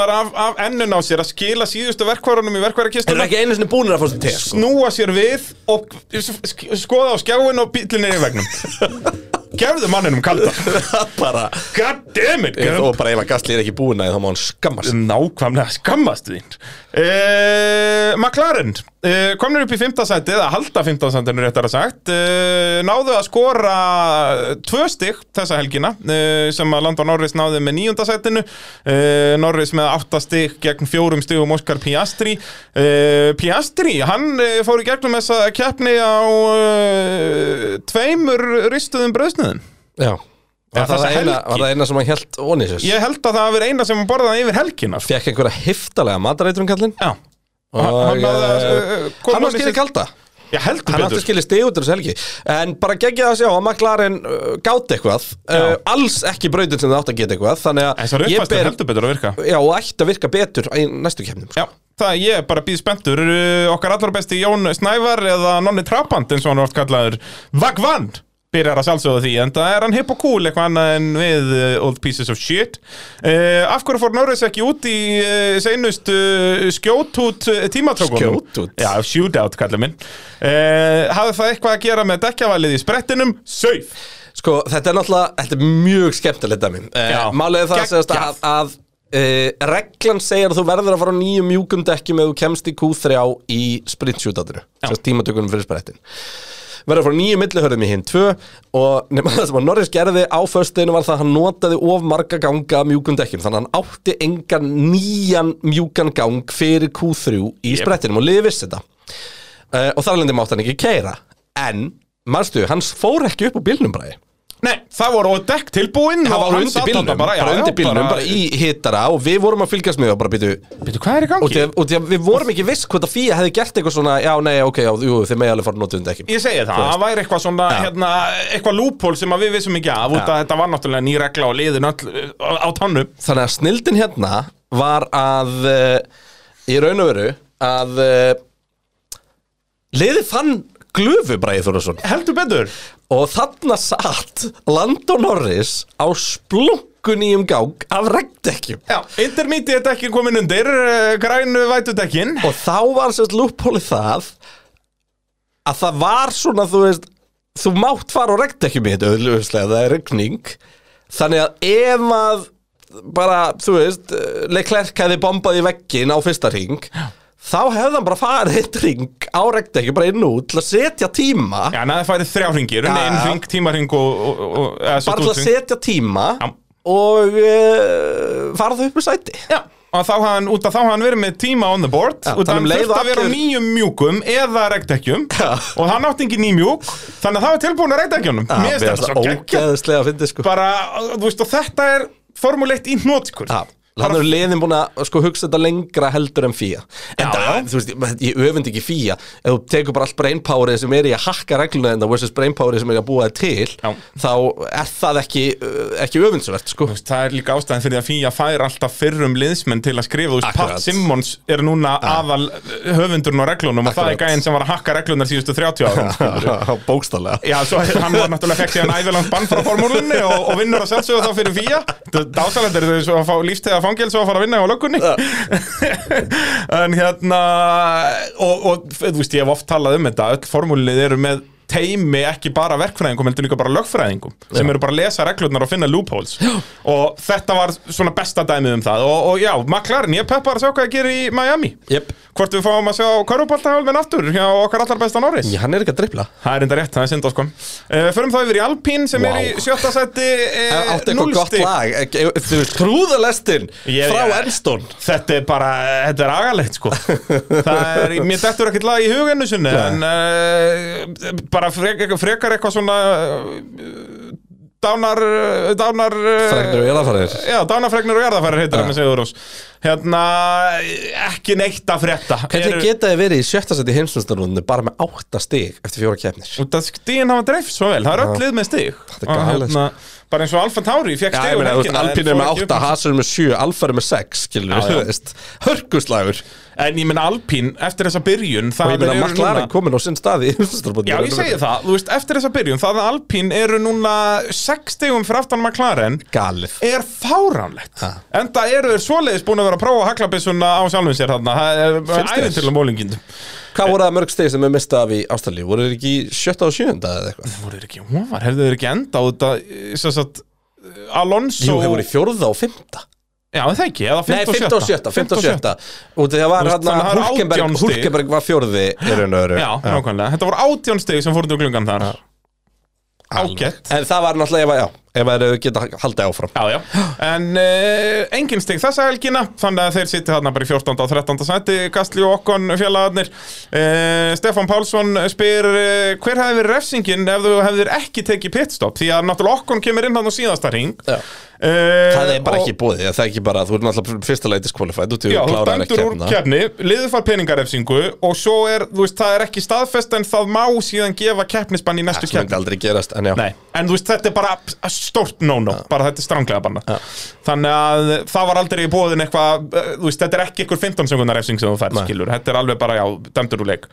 olíusletturnar af, af ennun á sér að skila síðustu verkvarunum í Þeir eru ekki einu sinni búinir að fá sér te sko. snúa sér við og sk- skoða á skjáin og bílinn er í vegnum Gefðu manninum kalda. Bara God damn it, þó bara að Gasly er ekki búin að þá má hann skammast. Nákvæmlega skammast þín uh, McLaren. Uh, komnir upp í fimmtasætið, að halda fimmtasætinu réttar að sagt. Uh, náðu að skora tvö stygg þessa helgina uh, sem að Landon Norris náði með níundasætinu uh, Norris með átta stygg gegn fjórum styggum Óskar Piastri. Uh, Piastri, hann fór í gegnum þessa keppni á tveimur ristuðum bröðsniðum Já Var það, það eina, var það eina sem hann held onissus? Ég held að það hafi verið eina sem hann borðaði yfir helgina sko. Fekk einhverja hiftalega matareitrun kallinn? Já. Og, Hann- hann eh, Hann á hann í skilið kalda. Já, heldur Hann átti betur skilið stig út úr þessu helgi. En bara geggja að sjá að uh, gátt eitthvað. Uh, Alls ekki brautin sem það átti að geta eitthvað. Þannig að ég uppfæstur ber heldur betur að virka. Já, og ætti að virka betur í næstu kemnum Já, það er ég bara býð spenntur. Okkar allar besti Jón Snævar eða Nonni Trabant eins og hann er oft kallaður? Vagvann byrjar að sjálfsögða því en það er hann hipp og cool eitthvað annað en við uh, old pieces of shit. Uh, Af hverju fór Norris ekki út í uh, seinust uh, skjótút tímatökunum? Skjótút? Já, shootout kallar minn. Hafði það eitthvað að gera með dekkjavalið í sprettinum? Sauf Sko, þetta er náttúrulega, þetta er mjög skemmtilegt að minn er það segast að, að reglan segir að þú verður að fara á nýjum mjúkum dekkjum ef þú kemst í Q3 í sprint shootoutinu tímatökunum fyrir sprettin verður frá nýju millihörðum í hinn tvö og nema það sem að Norris gerði á föstudinu var það að hann notaði of marga ganga mjúkum dekkjum þannig að hann átti engan nýjan mjúkan gang fyrir Q3 í Yep. sprettinum og liði vissi þetta. Uh, og þar alveg mátti hann ekki keira en, manstu, hann fór ekki upp á bílnum bræði Nei, það voru á dekk tilbúin Það og var undir bílnum, bara, já, já, undir bílnum, bara, í hittara og við vorum að fylgjast með og bara býtu Býtu, hvað er í og gangi? því, að, og að við vorum ekki viss hvort að Fía hefði gert eitthvað svona, já, nei, ok, já, jú, þið megi alveg fara að nota undir ekki Ég segi það, það væri eitthvað svona, hérna, eitthvað lúphól sem við vissum ekki af út að þetta var náttúrulega ný regla og liðin öll uh, á tannu Þannig að snildin hérna var að uh, í raun og veru að uh, liðið fann glöfu Bræði Þórsson Heldur betur og þarna satt Landon Norris á splunkun í um gang af regdekkjum Já, intermediate dekkin komin undir, uh, grænu vætudekkin og þá var sérst lúppóli það að það var svona, þú veist þú mátt fara á regdekkjum í þetta auðvitað, það er regning þannig að ef að bara, þú veist, Leclerc hefði bombað í veggin á fyrsta ring þá hefði hann bara farið eitt ring á regdekkjum, bara inn og út til að setja tíma. Já, neða það færið þrjá ringir, Já, einn ring, tímaring og, og, og eða, sem bara til að setja tíma Já. og uh, fara það upp í sæti. Já, og þá hafði hann, út af þá hafði hann verið með tíma on the board Já, út af um hann þurfti og að vera á nýjum mjúkum eða regdekkjum Já. og hann átti ekki ný mjúk þannig að það var tilbúin að regdekkjunum Já, Mér finnst þetta svo fyndi sko. Bara, þú veist, og þetta er Formule 1 í hnótskur Já, hann er liðin búin að sko, hugsa þetta lengra heldur en fía En það, þú veist, ég, öfund ekki fía Ef þú tekur bara allt brainpowerið sem er í að hakka regluna þetta versus brainpowerið sem er að búa það til Já. Þá er það ekki, uh, ekki öfundsvert, sko. Það er líka ástæðan fyrir að Fía fær alltaf fyrrum liðsmenn til að skrifa, þú veist, Akkurat. Pat Simmons er núna aðal höfundurinn á reglunum og það er Akkurat. gæinn sem var að hakka reglunar síðustu 30 árum Bókstallega Já, svo hann var náttúrulega fekk síðan ævilangt bann frá formúlunni og, og vinnur að fangil svo að fara að vinna á löggunni. En hérna og, og þú veist, ég hef oft talað um þetta öll formúlið eru með teimi ekki bara verkfræðingum, heldur líka bara lögfræðingum sem eru bara að lesa reglurnar og finna loopholes. Já. og þetta var svona besta dæmið um það. Og, og já, McLaren, ég peppar að sjá hvað að gera í Miami. Jep. hvort við fáum að sjá Köruboltahálfin aftur hjá okkar allar besta Norris? Já, hann er ekki að drippla Það er enda rétt, það er synd á sko. Uh, Förum þá yfir í Alpín sem Vá. er í sjötta seti uh, Átti eitthvað gott lag? Ekki- Þú veist, trúðalestin Ég- frá Enston Þetta er bara, þetta er agalegt sko. Það er, mér í bara frek, frekar eitthvað svona uh, Dánar, uh, dánar uh, Fregnir og jarðarfarir. Já, dánarfregnir og jarðarfærir heitir Ja. það með Sigur Rós. Hérna, ekki neitt að frétta. Hvernig Eru- geta þið verið í sjötta seti heimsumstarunni bara með átta stig eftir fjóra keppnir? Út að stíðin hafa dreifst svo vel, það er öll lið með stig. Þetta er galið, Og Bara eins og Alfa Tauri, fekk stig um helgina, en Alpín fór með ekki upp. 8, í- Haas er með 7, Alfa með 6, skilur En ég meina Alpín, eftir þessa byrjun Og það ég meina, eru McLaren núna- komin á sinn staði Já, ég segi það, þú veist, eftir þessa byrjun Það að Alpín eru núna 6 stigum fyrir aftan McLaren Galið. Er fáránlegt. Enda eru þeir svoleiðis búin að vera að prófa haklabissuna á sjálfum sér þarna. Það er að mólingindum Hvað voru það mörg steg sem er mistað af í Ástralíu? Voru þeir ekki sjötta og sjönda eða eitthvað? voru þeir ekki hóvar, hefðu þeir ekki enda á þetta Alonso Jú, Já, það ekki, eða 5 Nei, og fymta og sjötta, fymta og sjötta. Og þegar var hérna það Hulkenberg, 18 stig. Hulkenberg var fjórði í raun og öru Já, nákvæmlega, þetta voru átján stig sem fóruð úr glungan þar. Ágætt. En það var náttúrulega, já, ef að þeir geta haldið áfram Já, já, en uh, engin stig þessa helgina, þannig að þeir sitti þarna bara í 14. og 13. sæti, Gastli og Okkon félagarnir. Uh, Stefán Pálsson spyr uh, hver hefði verið refsingin ef þú hefðir ekki tekið pitstop, því að náttúrulega Okkon kemur inn hann á síðasta ring. Það er bara og- ekki búið, það er ekki bara, þú er náttúrulega fyrsta leið diskvalifæð, þú Já, þú dæmdur úr keppna keppni, liður far peningarefsingu og svo er, veist, það er ekki staðfest en það má síðan gefa keppnisbann í næstu Það stórt no-no, bara þetta er stránglega banna Þannig að það var aldrei í bóðin eitthvað, uh, þú veist, þetta er ekki ykkur 15 sekundar refsing sem þú færð, skilur Þetta er alveg bara, já, dæmdur úr leik.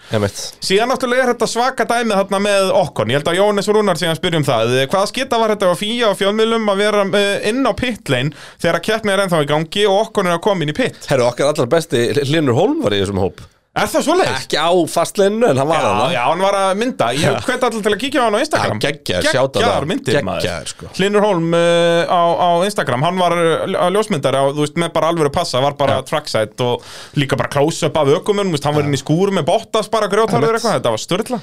Síðan náttúrulega er þetta svaka dæmið þarna með okkon. Ég held að Jóhannes Rúnar síðan spyrja um það Hvaða skita var þetta á fíja og fjölmiðlum að vera uh, inn á pitlane Þegar að keppni er ennþá í gangi og okkon er að koma inn í pit? Herru, okkar allar besti Linur Holm var í þessum hóp Er það svoleiðis? Ekki á fastleginu en hann var Já, hann já, hann var að mynda. Ég hvet allir til að kíkja á hann á Instagram. Shout out Geggjaður á- myndir maður. Sko. Hlinur Holm uh, á, á Instagram Hann var uh, ljósmyndari á, þú veist, með bara alvöru passa Var bara trackside og líka bara close-up af ökumunum Þú veist, Hann var inn í skúr með bottas bara grjótarður eitthvað Þetta var störla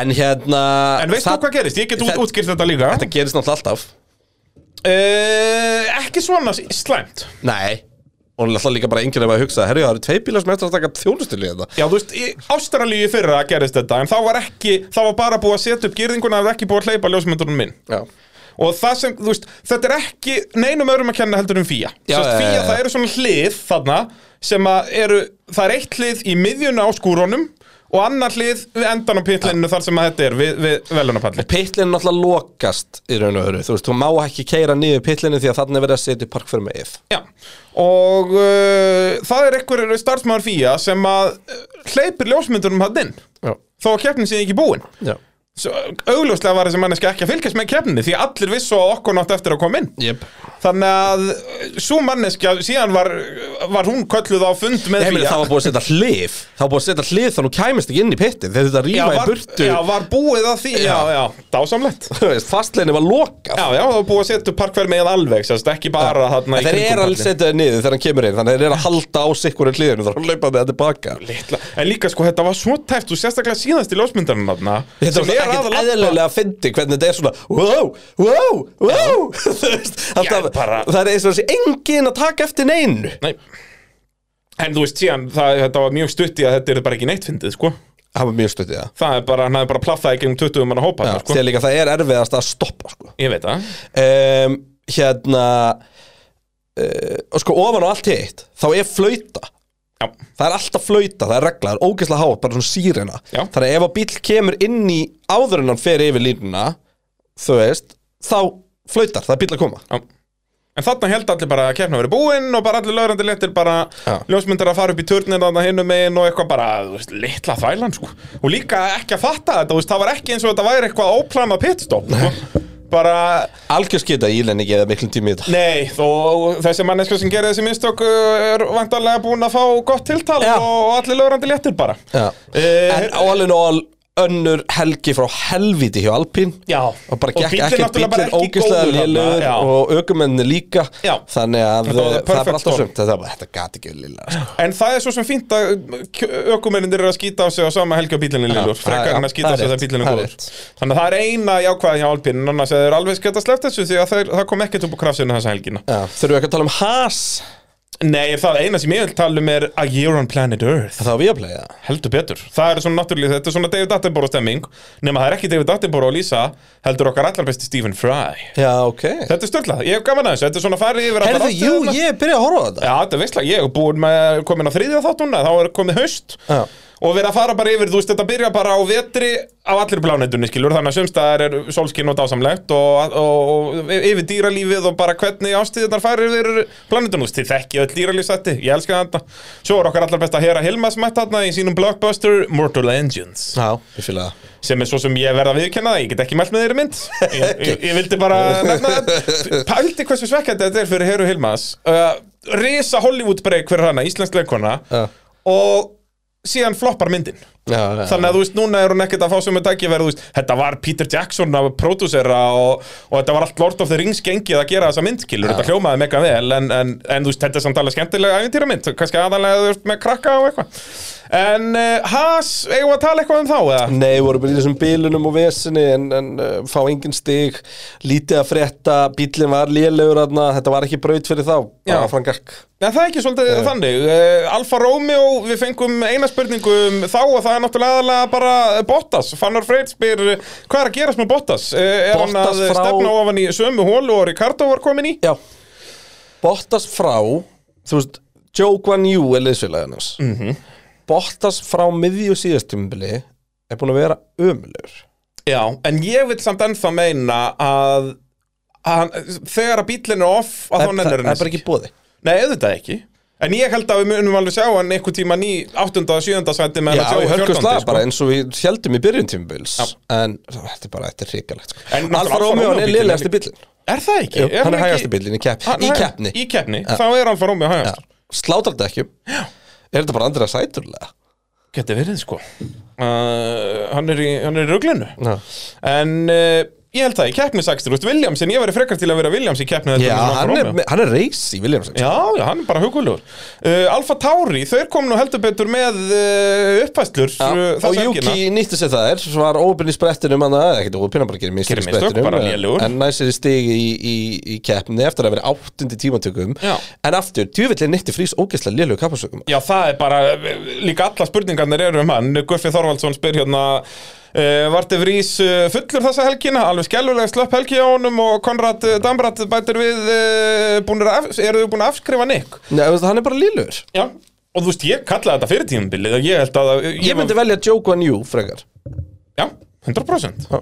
En hérna En veistu það- hvað gerist? Ég get út, það- útskýrt þetta líka. Þetta gerist náttúrulega alltaf. Uh, Ekki svona slæmt. Nei Og alltaf líka bara ef að hugsa Herri, það eru tvei bílar sem eftir að taka þjónustili þetta. Já, þú veist, í Ástralíu fyrra gerist þetta En þá var ekki, þá var bara búið að setja upp gyrðinguna Það var ekki búið að hleypa ljósmyndunum minn Já. Og það sem, þú veist, þetta er ekki neinum öðrum að kenna heldur um fía. Já, Sest, já. það eru svona hlið þarna sem að eru, það er eitt hlið í miðjuna á skúrónum og annar hlið við endan á pitlinnu þar sem að þetta er við, við velunapalli Pittlinn náttúrulega lokast í raun og öru Þú veist, þú má ekki keira niður pittlinu Því að þannig er verið að setja upp park fyrir megið. Já, og uh, það er einhver starfsmæður fía sem að uh, hleypir ljósmyndunum hann inn. Já, þó að keppnin sé ekki búin. Já. Svo, augljóslega var þessi manneski ekki að fylgjast með keppninni því allir vissu að okkur nátt eftir að koma inn. Jep Þannig að svo manneskja, síðan var, var hún kölluð á fund með því það var búið að setja hlið. Það var búið að setja hlið þannig að þú kæmist ekki inn í pittin. Þegar þetta rífa í burtu. já, var búið að því, já, Já. dásamlegt. Fastleginu var lokað. Já, já, það var búið að setja parkverð með alveg, sérst, ekki bara þarna En þeir eru alveg setja það niður þegar hann kemur inn Þannig að þeir eru að halda á sikkur í hliðinu Þannig að hlaupa með það tilbaka. Litla. En líka sko, þetta var svo tæft og sérstaklega síðast í ljósmyndarinn þarna Þetta sem er er að ekkert labba- eðlilega að fyndi hvernig þetta er svona Wow, wow, wow. Alltaf, bara- Það er eins og þessi engin að taka eftir neinu. Nei. En þú veist síðan, það, þetta var mjög stutt í að þetta er bara ekki neitt fyndið, sko. Það var mjög stuttið það. Það er bara, hann hefði bara plaffað ekki um 20 manna hópa Já, sko. Þegar líka það er erfiðast að stoppa sko. Ég veit það. Um, Hérna uh, Og sko ofan á allt hitt Þá er flauta. Já, Það er alltaf flauta, það er regla, það er ógeðslega hátt, bara svona sírena. Já. Þannig að ef að bíl kemur inn í áður en hann fer yfir línuna Þú veist, þá flautar, það er bíl að koma. Já En þarna held allir bara að keppna verið búinn og bara allir lögrandi letir bara Já. ljósmyndar að fara upp í turnir þarna hinum megin og eitthvað bara, þú veist, litla þvælan, sko. Og líka ekki að fatta þetta, þú veist, það var ekki eins og þetta væri eitthvað óplanað pitstop, sko. Bara, Algjörskita í lenni ekki eða miklum tími í þetta nei, þó þessi manneska sem gerir þessi mistök uh, er vantarlega búin að fá gott tiltal Já. og allir lögrandi letir bara. Já. Eh, En all in all önnur helgi frá helviti hjá Alpín. Og bara gekk bara bílinn lélugur já. og aukumenni líka. Já. þannig að var það er perfect bara alltaf sumt þetta, þetta gati ekki lilla sko. En það er svo sem fínt að ökumennir eru að skýta á sig á sama helgi á bílinni Já, frekar en að skýta á það er sig þegar bílinni það er er góður. Þannig að það er eina jákvæði hjá Alpín annars að þeir alveg skjöta sleppt þessu því að það kom ekkert upp á krafsinu þessa helgina. Þurfum við ekki að tala um Haas Nei, það eina sem ég vil tala um er A Year on Planet Earth. Það var við að playa Heldur betur, það er svona náttúrulega, þetta er svona David Attenborough stemming nema það er ekki David Attenborough og Lisa heldur okkar allar besti Stephen Fry. Já, ok. Þetta er störtlað, ég hef gaman að þessu, þetta er svona farið yfir Herðu, jú, ástæðurnar. ég byrja að horfa á þetta. Já, þetta er veistlega, ég er búin með komin á þriðja þátt núna, þá er komið haust. Já. Og verið að fara bara yfir, þú veist, þetta byrja bara á vetri á allir plánetunni, skilur, þannig að sumstaðar er sólskinn og dásamlegt og, og, og yfir dýralífið og bara hvernig ástíðunar fara yfir plánetunni, þú veist, þið þekki öll dýralífsætti, ég elska þetta Svo er okkar allar best að hera Hilmas mætt þarna í sínum blockbuster Mortal Engines. Já, ég fylga það sem er svo sem ég verða að viðkenna það, ég get ekki mælt með þeirri mynd. Ég, ég, ég vildi bara nefna það. Pældi hversu svekkjandi þetta er fyrir Heru Hilmas uh, risa Hollywood break fyrir hana, íslensk leikona Já. og síðan floppar myndin. Já, þannig að þú veist, núna er hún ekkert að fá sem er tækifæri, þú veist, þetta var Peter Jackson að pródúsera og, og þetta var allt Lord of the Rings gengið að gera þessa myndskilur þetta hljómaði mega vel, en, en, en þú veist, þetta er samt alveg skemmtilega æfintýra mynd, kannski aðalega með krakka og eitthvað en uh, Haas, eigum við að tala eitthvað um þá, eða? Nei, voru bara í þessum bílunum og vesinni en, en uh, fá engin stig lítið að frétta, bílinn var lélegur aðna, þetta var ekki braut fyrir þá bara fram gakk Já, það er ekki svolítið þannig. Uh, Alfa Romeo, við fengum eina spurningu um þá og það er náttúrulega aðalega bara Bottas. Fannar Freyr spyr, hvað er að gerast með Bottas? Er hann Bottas að frá- stefna ofan í sömu hólu og Ricardo var komin í? Já, Bottas frá þú veist, Joe Guan Yu er liðsfélagin hans Mhm. Bottas frá miðju síðastímbili er búin að vera ömulegur Já, en ég vil samt ennþá meina að, að hann, þegar að bílinn er off, að það þá það- nennir það hann er bara ekki bóði Nei, auðvitað ekki. En ég held að við munum alveg sjá hann einhvern tíman í 8. og 7. sæti með Já, að sjá í hörku 14. slag sko. bara eins og við heldum í byrjun tímbils Já. en þetta er bara, þetta er hrikalegt sko. Alfa Romeo er liðlegasti bílinn Er það ekki? Jú, hann hann er hægasti bílinn í, kepp, Hann- í hann- keppni Í keppni, þá er Alfa Romeo hægast. Slátrar þetta ekki Er þetta bara andra sæturlega? Geti verið sko uh, Hann er í, í ruglinu Já. En uh, ég held það í keppnisakstur Williamson, ég væri frekar til að vera Williams í keppni Já, hann er, hann er reis í Williams Já, já, hann er bara hugulugur uh, Alfa Tauri, þeir kom nú heldur betur með uh, uppfæslur uh, og Juki nýtti sér það er var óbyrn í sprettinum hann að, ekkert óbyrn, hann bara gerir mistur í sprettinum en- næsir í stig í, í, í keppni eftir að vera áttundi tímatökum. Já. en aftur, djúvillig nýtti frís ógeðslega lélug kapasökum Já, það er bara, líka alla spurningarnir eru um hann. Guffi Þorvaldsson spyr hérna uh, Varti Vrís uh, fullur þessa helgina Alveg skellulega slöpp helgi á honum Og Konrad uh, Dambrad bætir við af- Eru þau búin að afskrifa Nick? Nei, veist, hann er bara lélugur Já Og þú veist, ég kallaði þetta fyrir tímabilið og Ég held að Ég, Ég myndi velja Joe Guan Yu frekar Já, 100% Já.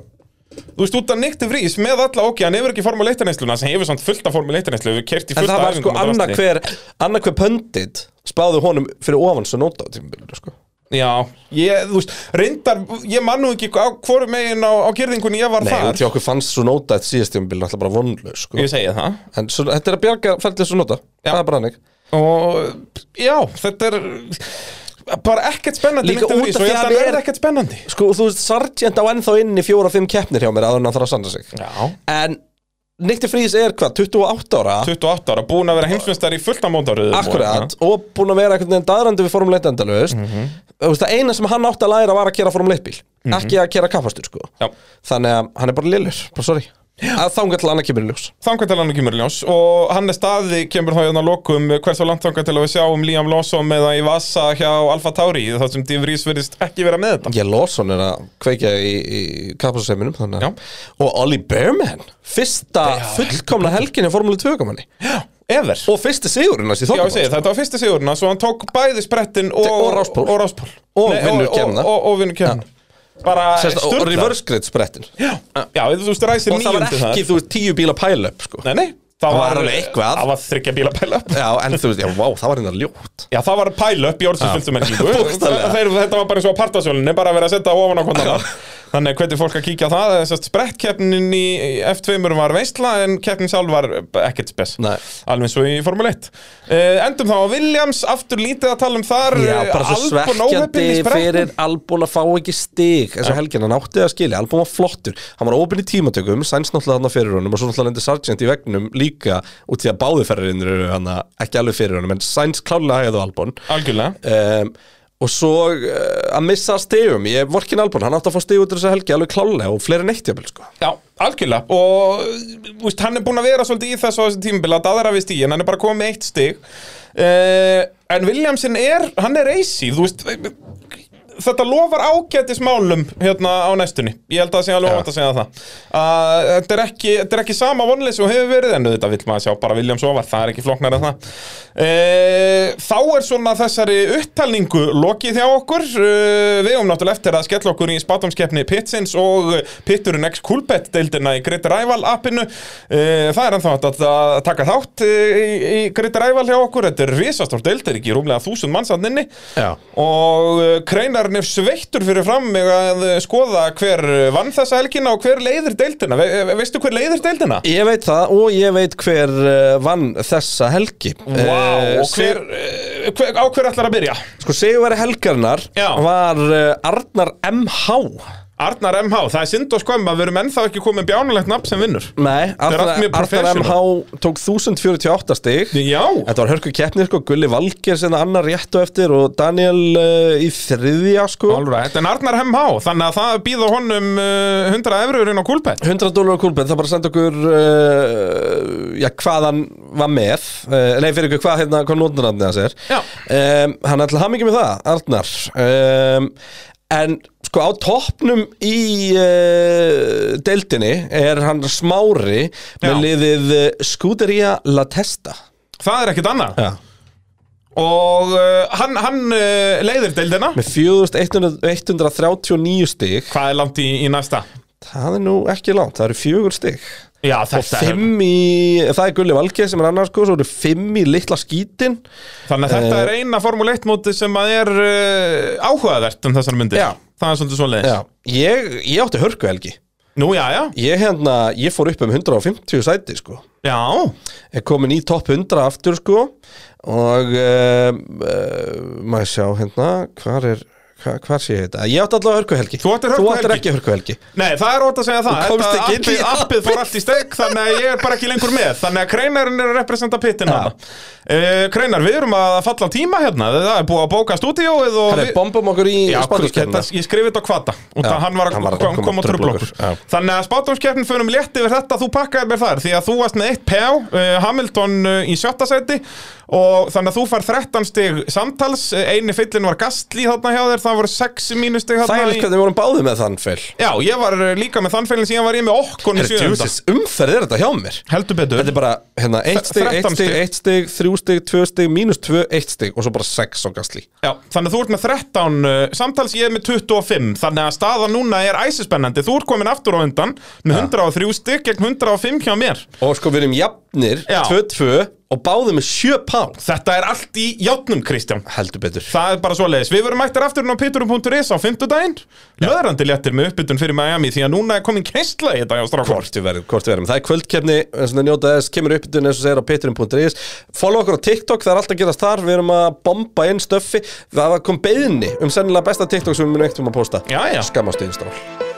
Þú veist, út af Nick de Vries með alla ok, hann hefur ekki formule 1 neysluna sem hefur samt fullt af formule 1 neyslu við kert í En fullt það af var sko annað hver annað hver pöndit spáðu honum fyrir ofan svo nota á tímabilinu sko. Já, ég, þú veist, reyndar ég man nú ekki á hvoru megin á, á gerðingunni ég var Nei, þar. út í okkur fannst svo nota eitt síðast tímabilinu alltaf bara vonlaus sko. Ég segi það. En svo, þetta er að bjarga fæltið svo nota. Já. Það er bara hannig Og já, þetta er bara ekkert spennandi Líka út af því að að það er- er ekkert spennandi. Sko, þú veist, Sargent á ennþá inn í fjóra-fimm keppnir hjá mér en hann þarf að sanda sig. Já, En de Vries er hvað, 28 ára? 28 ára, búin að vera heimsfjönstar í fullt af mótaröðum Akkurat, og búin að vera einhvern veginn daðrandi við Formule 1 endalaust. Mhm. Það eina sem hann átti að læra var að kera Formule 1 bíl Ekki að kera kappastur, sko. Já. Þannig að hann er bara lillur, bara sorry. Að þangað til annað kemur í ljós. Þangað til hann kemur í ljós og hann er staði kemur þá hérna að lokum hversu langt þangað til að við sjáum Liam Lawson eða í Vassa hjá Alfa Tauri þar sem Dave Rees verðist ekki vera með þetta. Ég Lawson er að kveikja í, í kappasturseminum þannig að Og Ollie Behrman, fyrsta fullkomna helgin í Formule 2 komanni Ever. Og fyrsti sigurinn hans í Já, ég segi, þetta var fyrsti sigurinn svo hann tók bæði sprettin og, Og ráspól. og, ráspól. Og vinnur og- keppnina. og, og, og vinnur kemna Bara Sérst, Og reverse grid sprettin. Já, já, þú veist, ræsir Og það var ekki, þú veist, tíu bíla pæl-up, sko. Nei, nei, það Það var alveg eitthvað. Það var þryggja bíla pæla upp Já, en þú veist, já, vá, það var hérna ljótt. Já, það var pæla upp í orðsinsfylgstu menningu. Bókstaflega. Þetta var bara eins og á partasjólinni bara að vera að setja ofan á kontan Þannig hvernig fólk að kíkja á það Þessast sprettkeppnin í í F2 var veistla en keppnin sjálf var ekkert spes. Nei. Alveg eins og í Formule 1 uh, Endum þá á Williams, aftur lítið að tala um þar. Já, eh, bara svo Albon svekkjandi óheppinn í sprettinum. fyrir Albon að fá ekki stig þessu helgin, hann átti að skilja, Albon var flottur. Hann var óbyrn í tímatökum, sæns náttúrulega þarna fyrir honum og svo náttúrulega lendi Sargent í vegnum líka út því að báðiferðarinnir eru hann ekki alveg fyrir honum, en sæns klálega og svo uh, að missa stigum. Ég vorkin Albon, hann átti að fá stig út úr þessu helgi alveg klálega og fleiri neitt jafnvel sko. Já, algjörlega. Og veist, hann er búinn að vera svolítið í þessu þessu tímabili að aðra við stígin, hann er bara komið með eitt stig. Uh, en Williamson er hann er easy, þú veist þetta lofar ágætis málum hérna á næstunni, ég held að það sé alveg óvænt að segja það. Að þetta er ekki, þetta er ekki sama vonleysi og hefur verið en þetta vill maður sjá bara Williams ofar, það er ekki flóknar en það. Uh, þá er svona þessari upptalningu lokið hjá okkur. Uh, við höfum náttúrulega eftir að skella okkur í spátumskeppni Pitsins og Pitturinn X Coolbet deildina í Grid Rival appinu. Uh, það er ennþá að, að taka þátt uh, í, í Grid Rival hjá okkur. Þetta er risastór deild, þetta er ekki rúmlega þúsund mannsatninni Já. og uh, Kreinarinn er sveittur fyrir fram mig að skoða hver vann þessa helgina og hver leiðir deildina Ve ve- veistu hver leiðir deildina? Ég veit það og ég veit hver uh, vann þessa helgi Vá, Eh, og hver, uh, hver, á hver ætlar að byrja? Sko segjuværi helgarinnar Já. var Arnar MH Arnar MH, það er synd og skömm að við erum ennþá ekki komið bjánulegt nafn sem vinnur. Nei, Arnar, Arnar. MH tók 1048 stig. Já, Þetta var hörku keppnir sko, Gulli Valger sem annar rétt og eftir og Daniel uh, í þriðja sko. Alright, en Arnar MH þannig að það býða honum uh, 100 eurur inn á Coolbet. 100 dólar á kúlbent, það bara senda okkur uh, já, hvað hann var með nei, fyrir ykkur hvað hérna, hvað nótunarnið hans er. Já. um, hann ætla að hafa mikið með það, Arnar. Um, en sko á toppnum í uh, deildinni er hann smári með Já. liðið uh, Scuderia La Testa Það er ekkit annað Já. Og uh, hann, hann uh, leiðir deildina með 4139 stig Hvað er langt í, í næsta? það er nú ekki langt, það eru fjögur stig Já, og fimm í, það er Gulli Valgeir sem er annars sko, svo eru fimm í litla skítin Þannig að þetta Eh, er eina Formule 1 móti sem að er uh, áhugavert um þessar myndir Já. Það er svolítið svo leiðis ég, ég átti hörku helgi Nú, já, já. Ég hérna, ég fór upp um 150 sæti sko. Já, Ég komin í topp 100 aftur sko. Og uh, uh, Maður sjá hérna Hvar er, Hva, Hvar sé ég þetta? Ég átti allavega hörkuhelgi. Þú áttir áttir ekki hörkuhelgi. Nei, það er ótt að segja það. Þetta appið, appið fór allt í steg Þannig að ég er bara ekki lengur með. Þannig að Kreinarinn er að representa pittin Ja. uh, Kreinar, við erum að falla á tíma hérna. Það er búið að bóka stúdíóið Herri, við- bombum okkur í þetta- ég skrifi þetta á kvata og það hann var að að kom, koma koma að trufla trubla okkur. okkur, já. þannig að spátumskeppnin fyrir létt yfir þetta. Þú pakkaði mér þar því að þú varst með 1 PA uh, Hamilton uh, og þannig að þú fær 13 stig samtals. Eini fyllin var Gastli þarna hjá þér. Það voru 6 mínustig Það er líka hvernig við vorum báðið með þann fel Já, ég var uh, líka með þann fyllin síðan var ég með sjöunda. djúsis, umferð er þetta hjá mér? Heldur betur. Þetta er bara, hérna, 1 stig, 1 13 stig, stig. 1 stig, 3 stig, 2 stig, mínus 2, 1 stig og svo bara 6 á gasli Já, þannig að þú ert með 13 uh, samtals ég er með 25 þannig að staða núna er æsispennandi. Þú ert komin aftur á undan með 103 stygg gegn 105 hjá mér. Og sko við erum jafnir, Já. 2-2 og báðið með 7 pál Þetta er allt í játnum, Kristján. Heldur betur. Það er bara svoleiðis. Við verum mættir aftur á piturum.is á fimmtudaginn. Löðrandi léttir með uppbytun fyrir Miami því að núna er komin keistla í þetta hjá strákar. Hvort við verðum, hvort við verðum. Það er kvöldkefni, eins og það njóta þess, kemur upp eins og segir á pitturum.is Follow okkur á TikTok, það er alltaf að gerast þar. Við erum að bomba inn stöffi. Það kom beðinni um sennilega besta TikTok sem við munum ekkert um að posta. Já. Skammast einn stál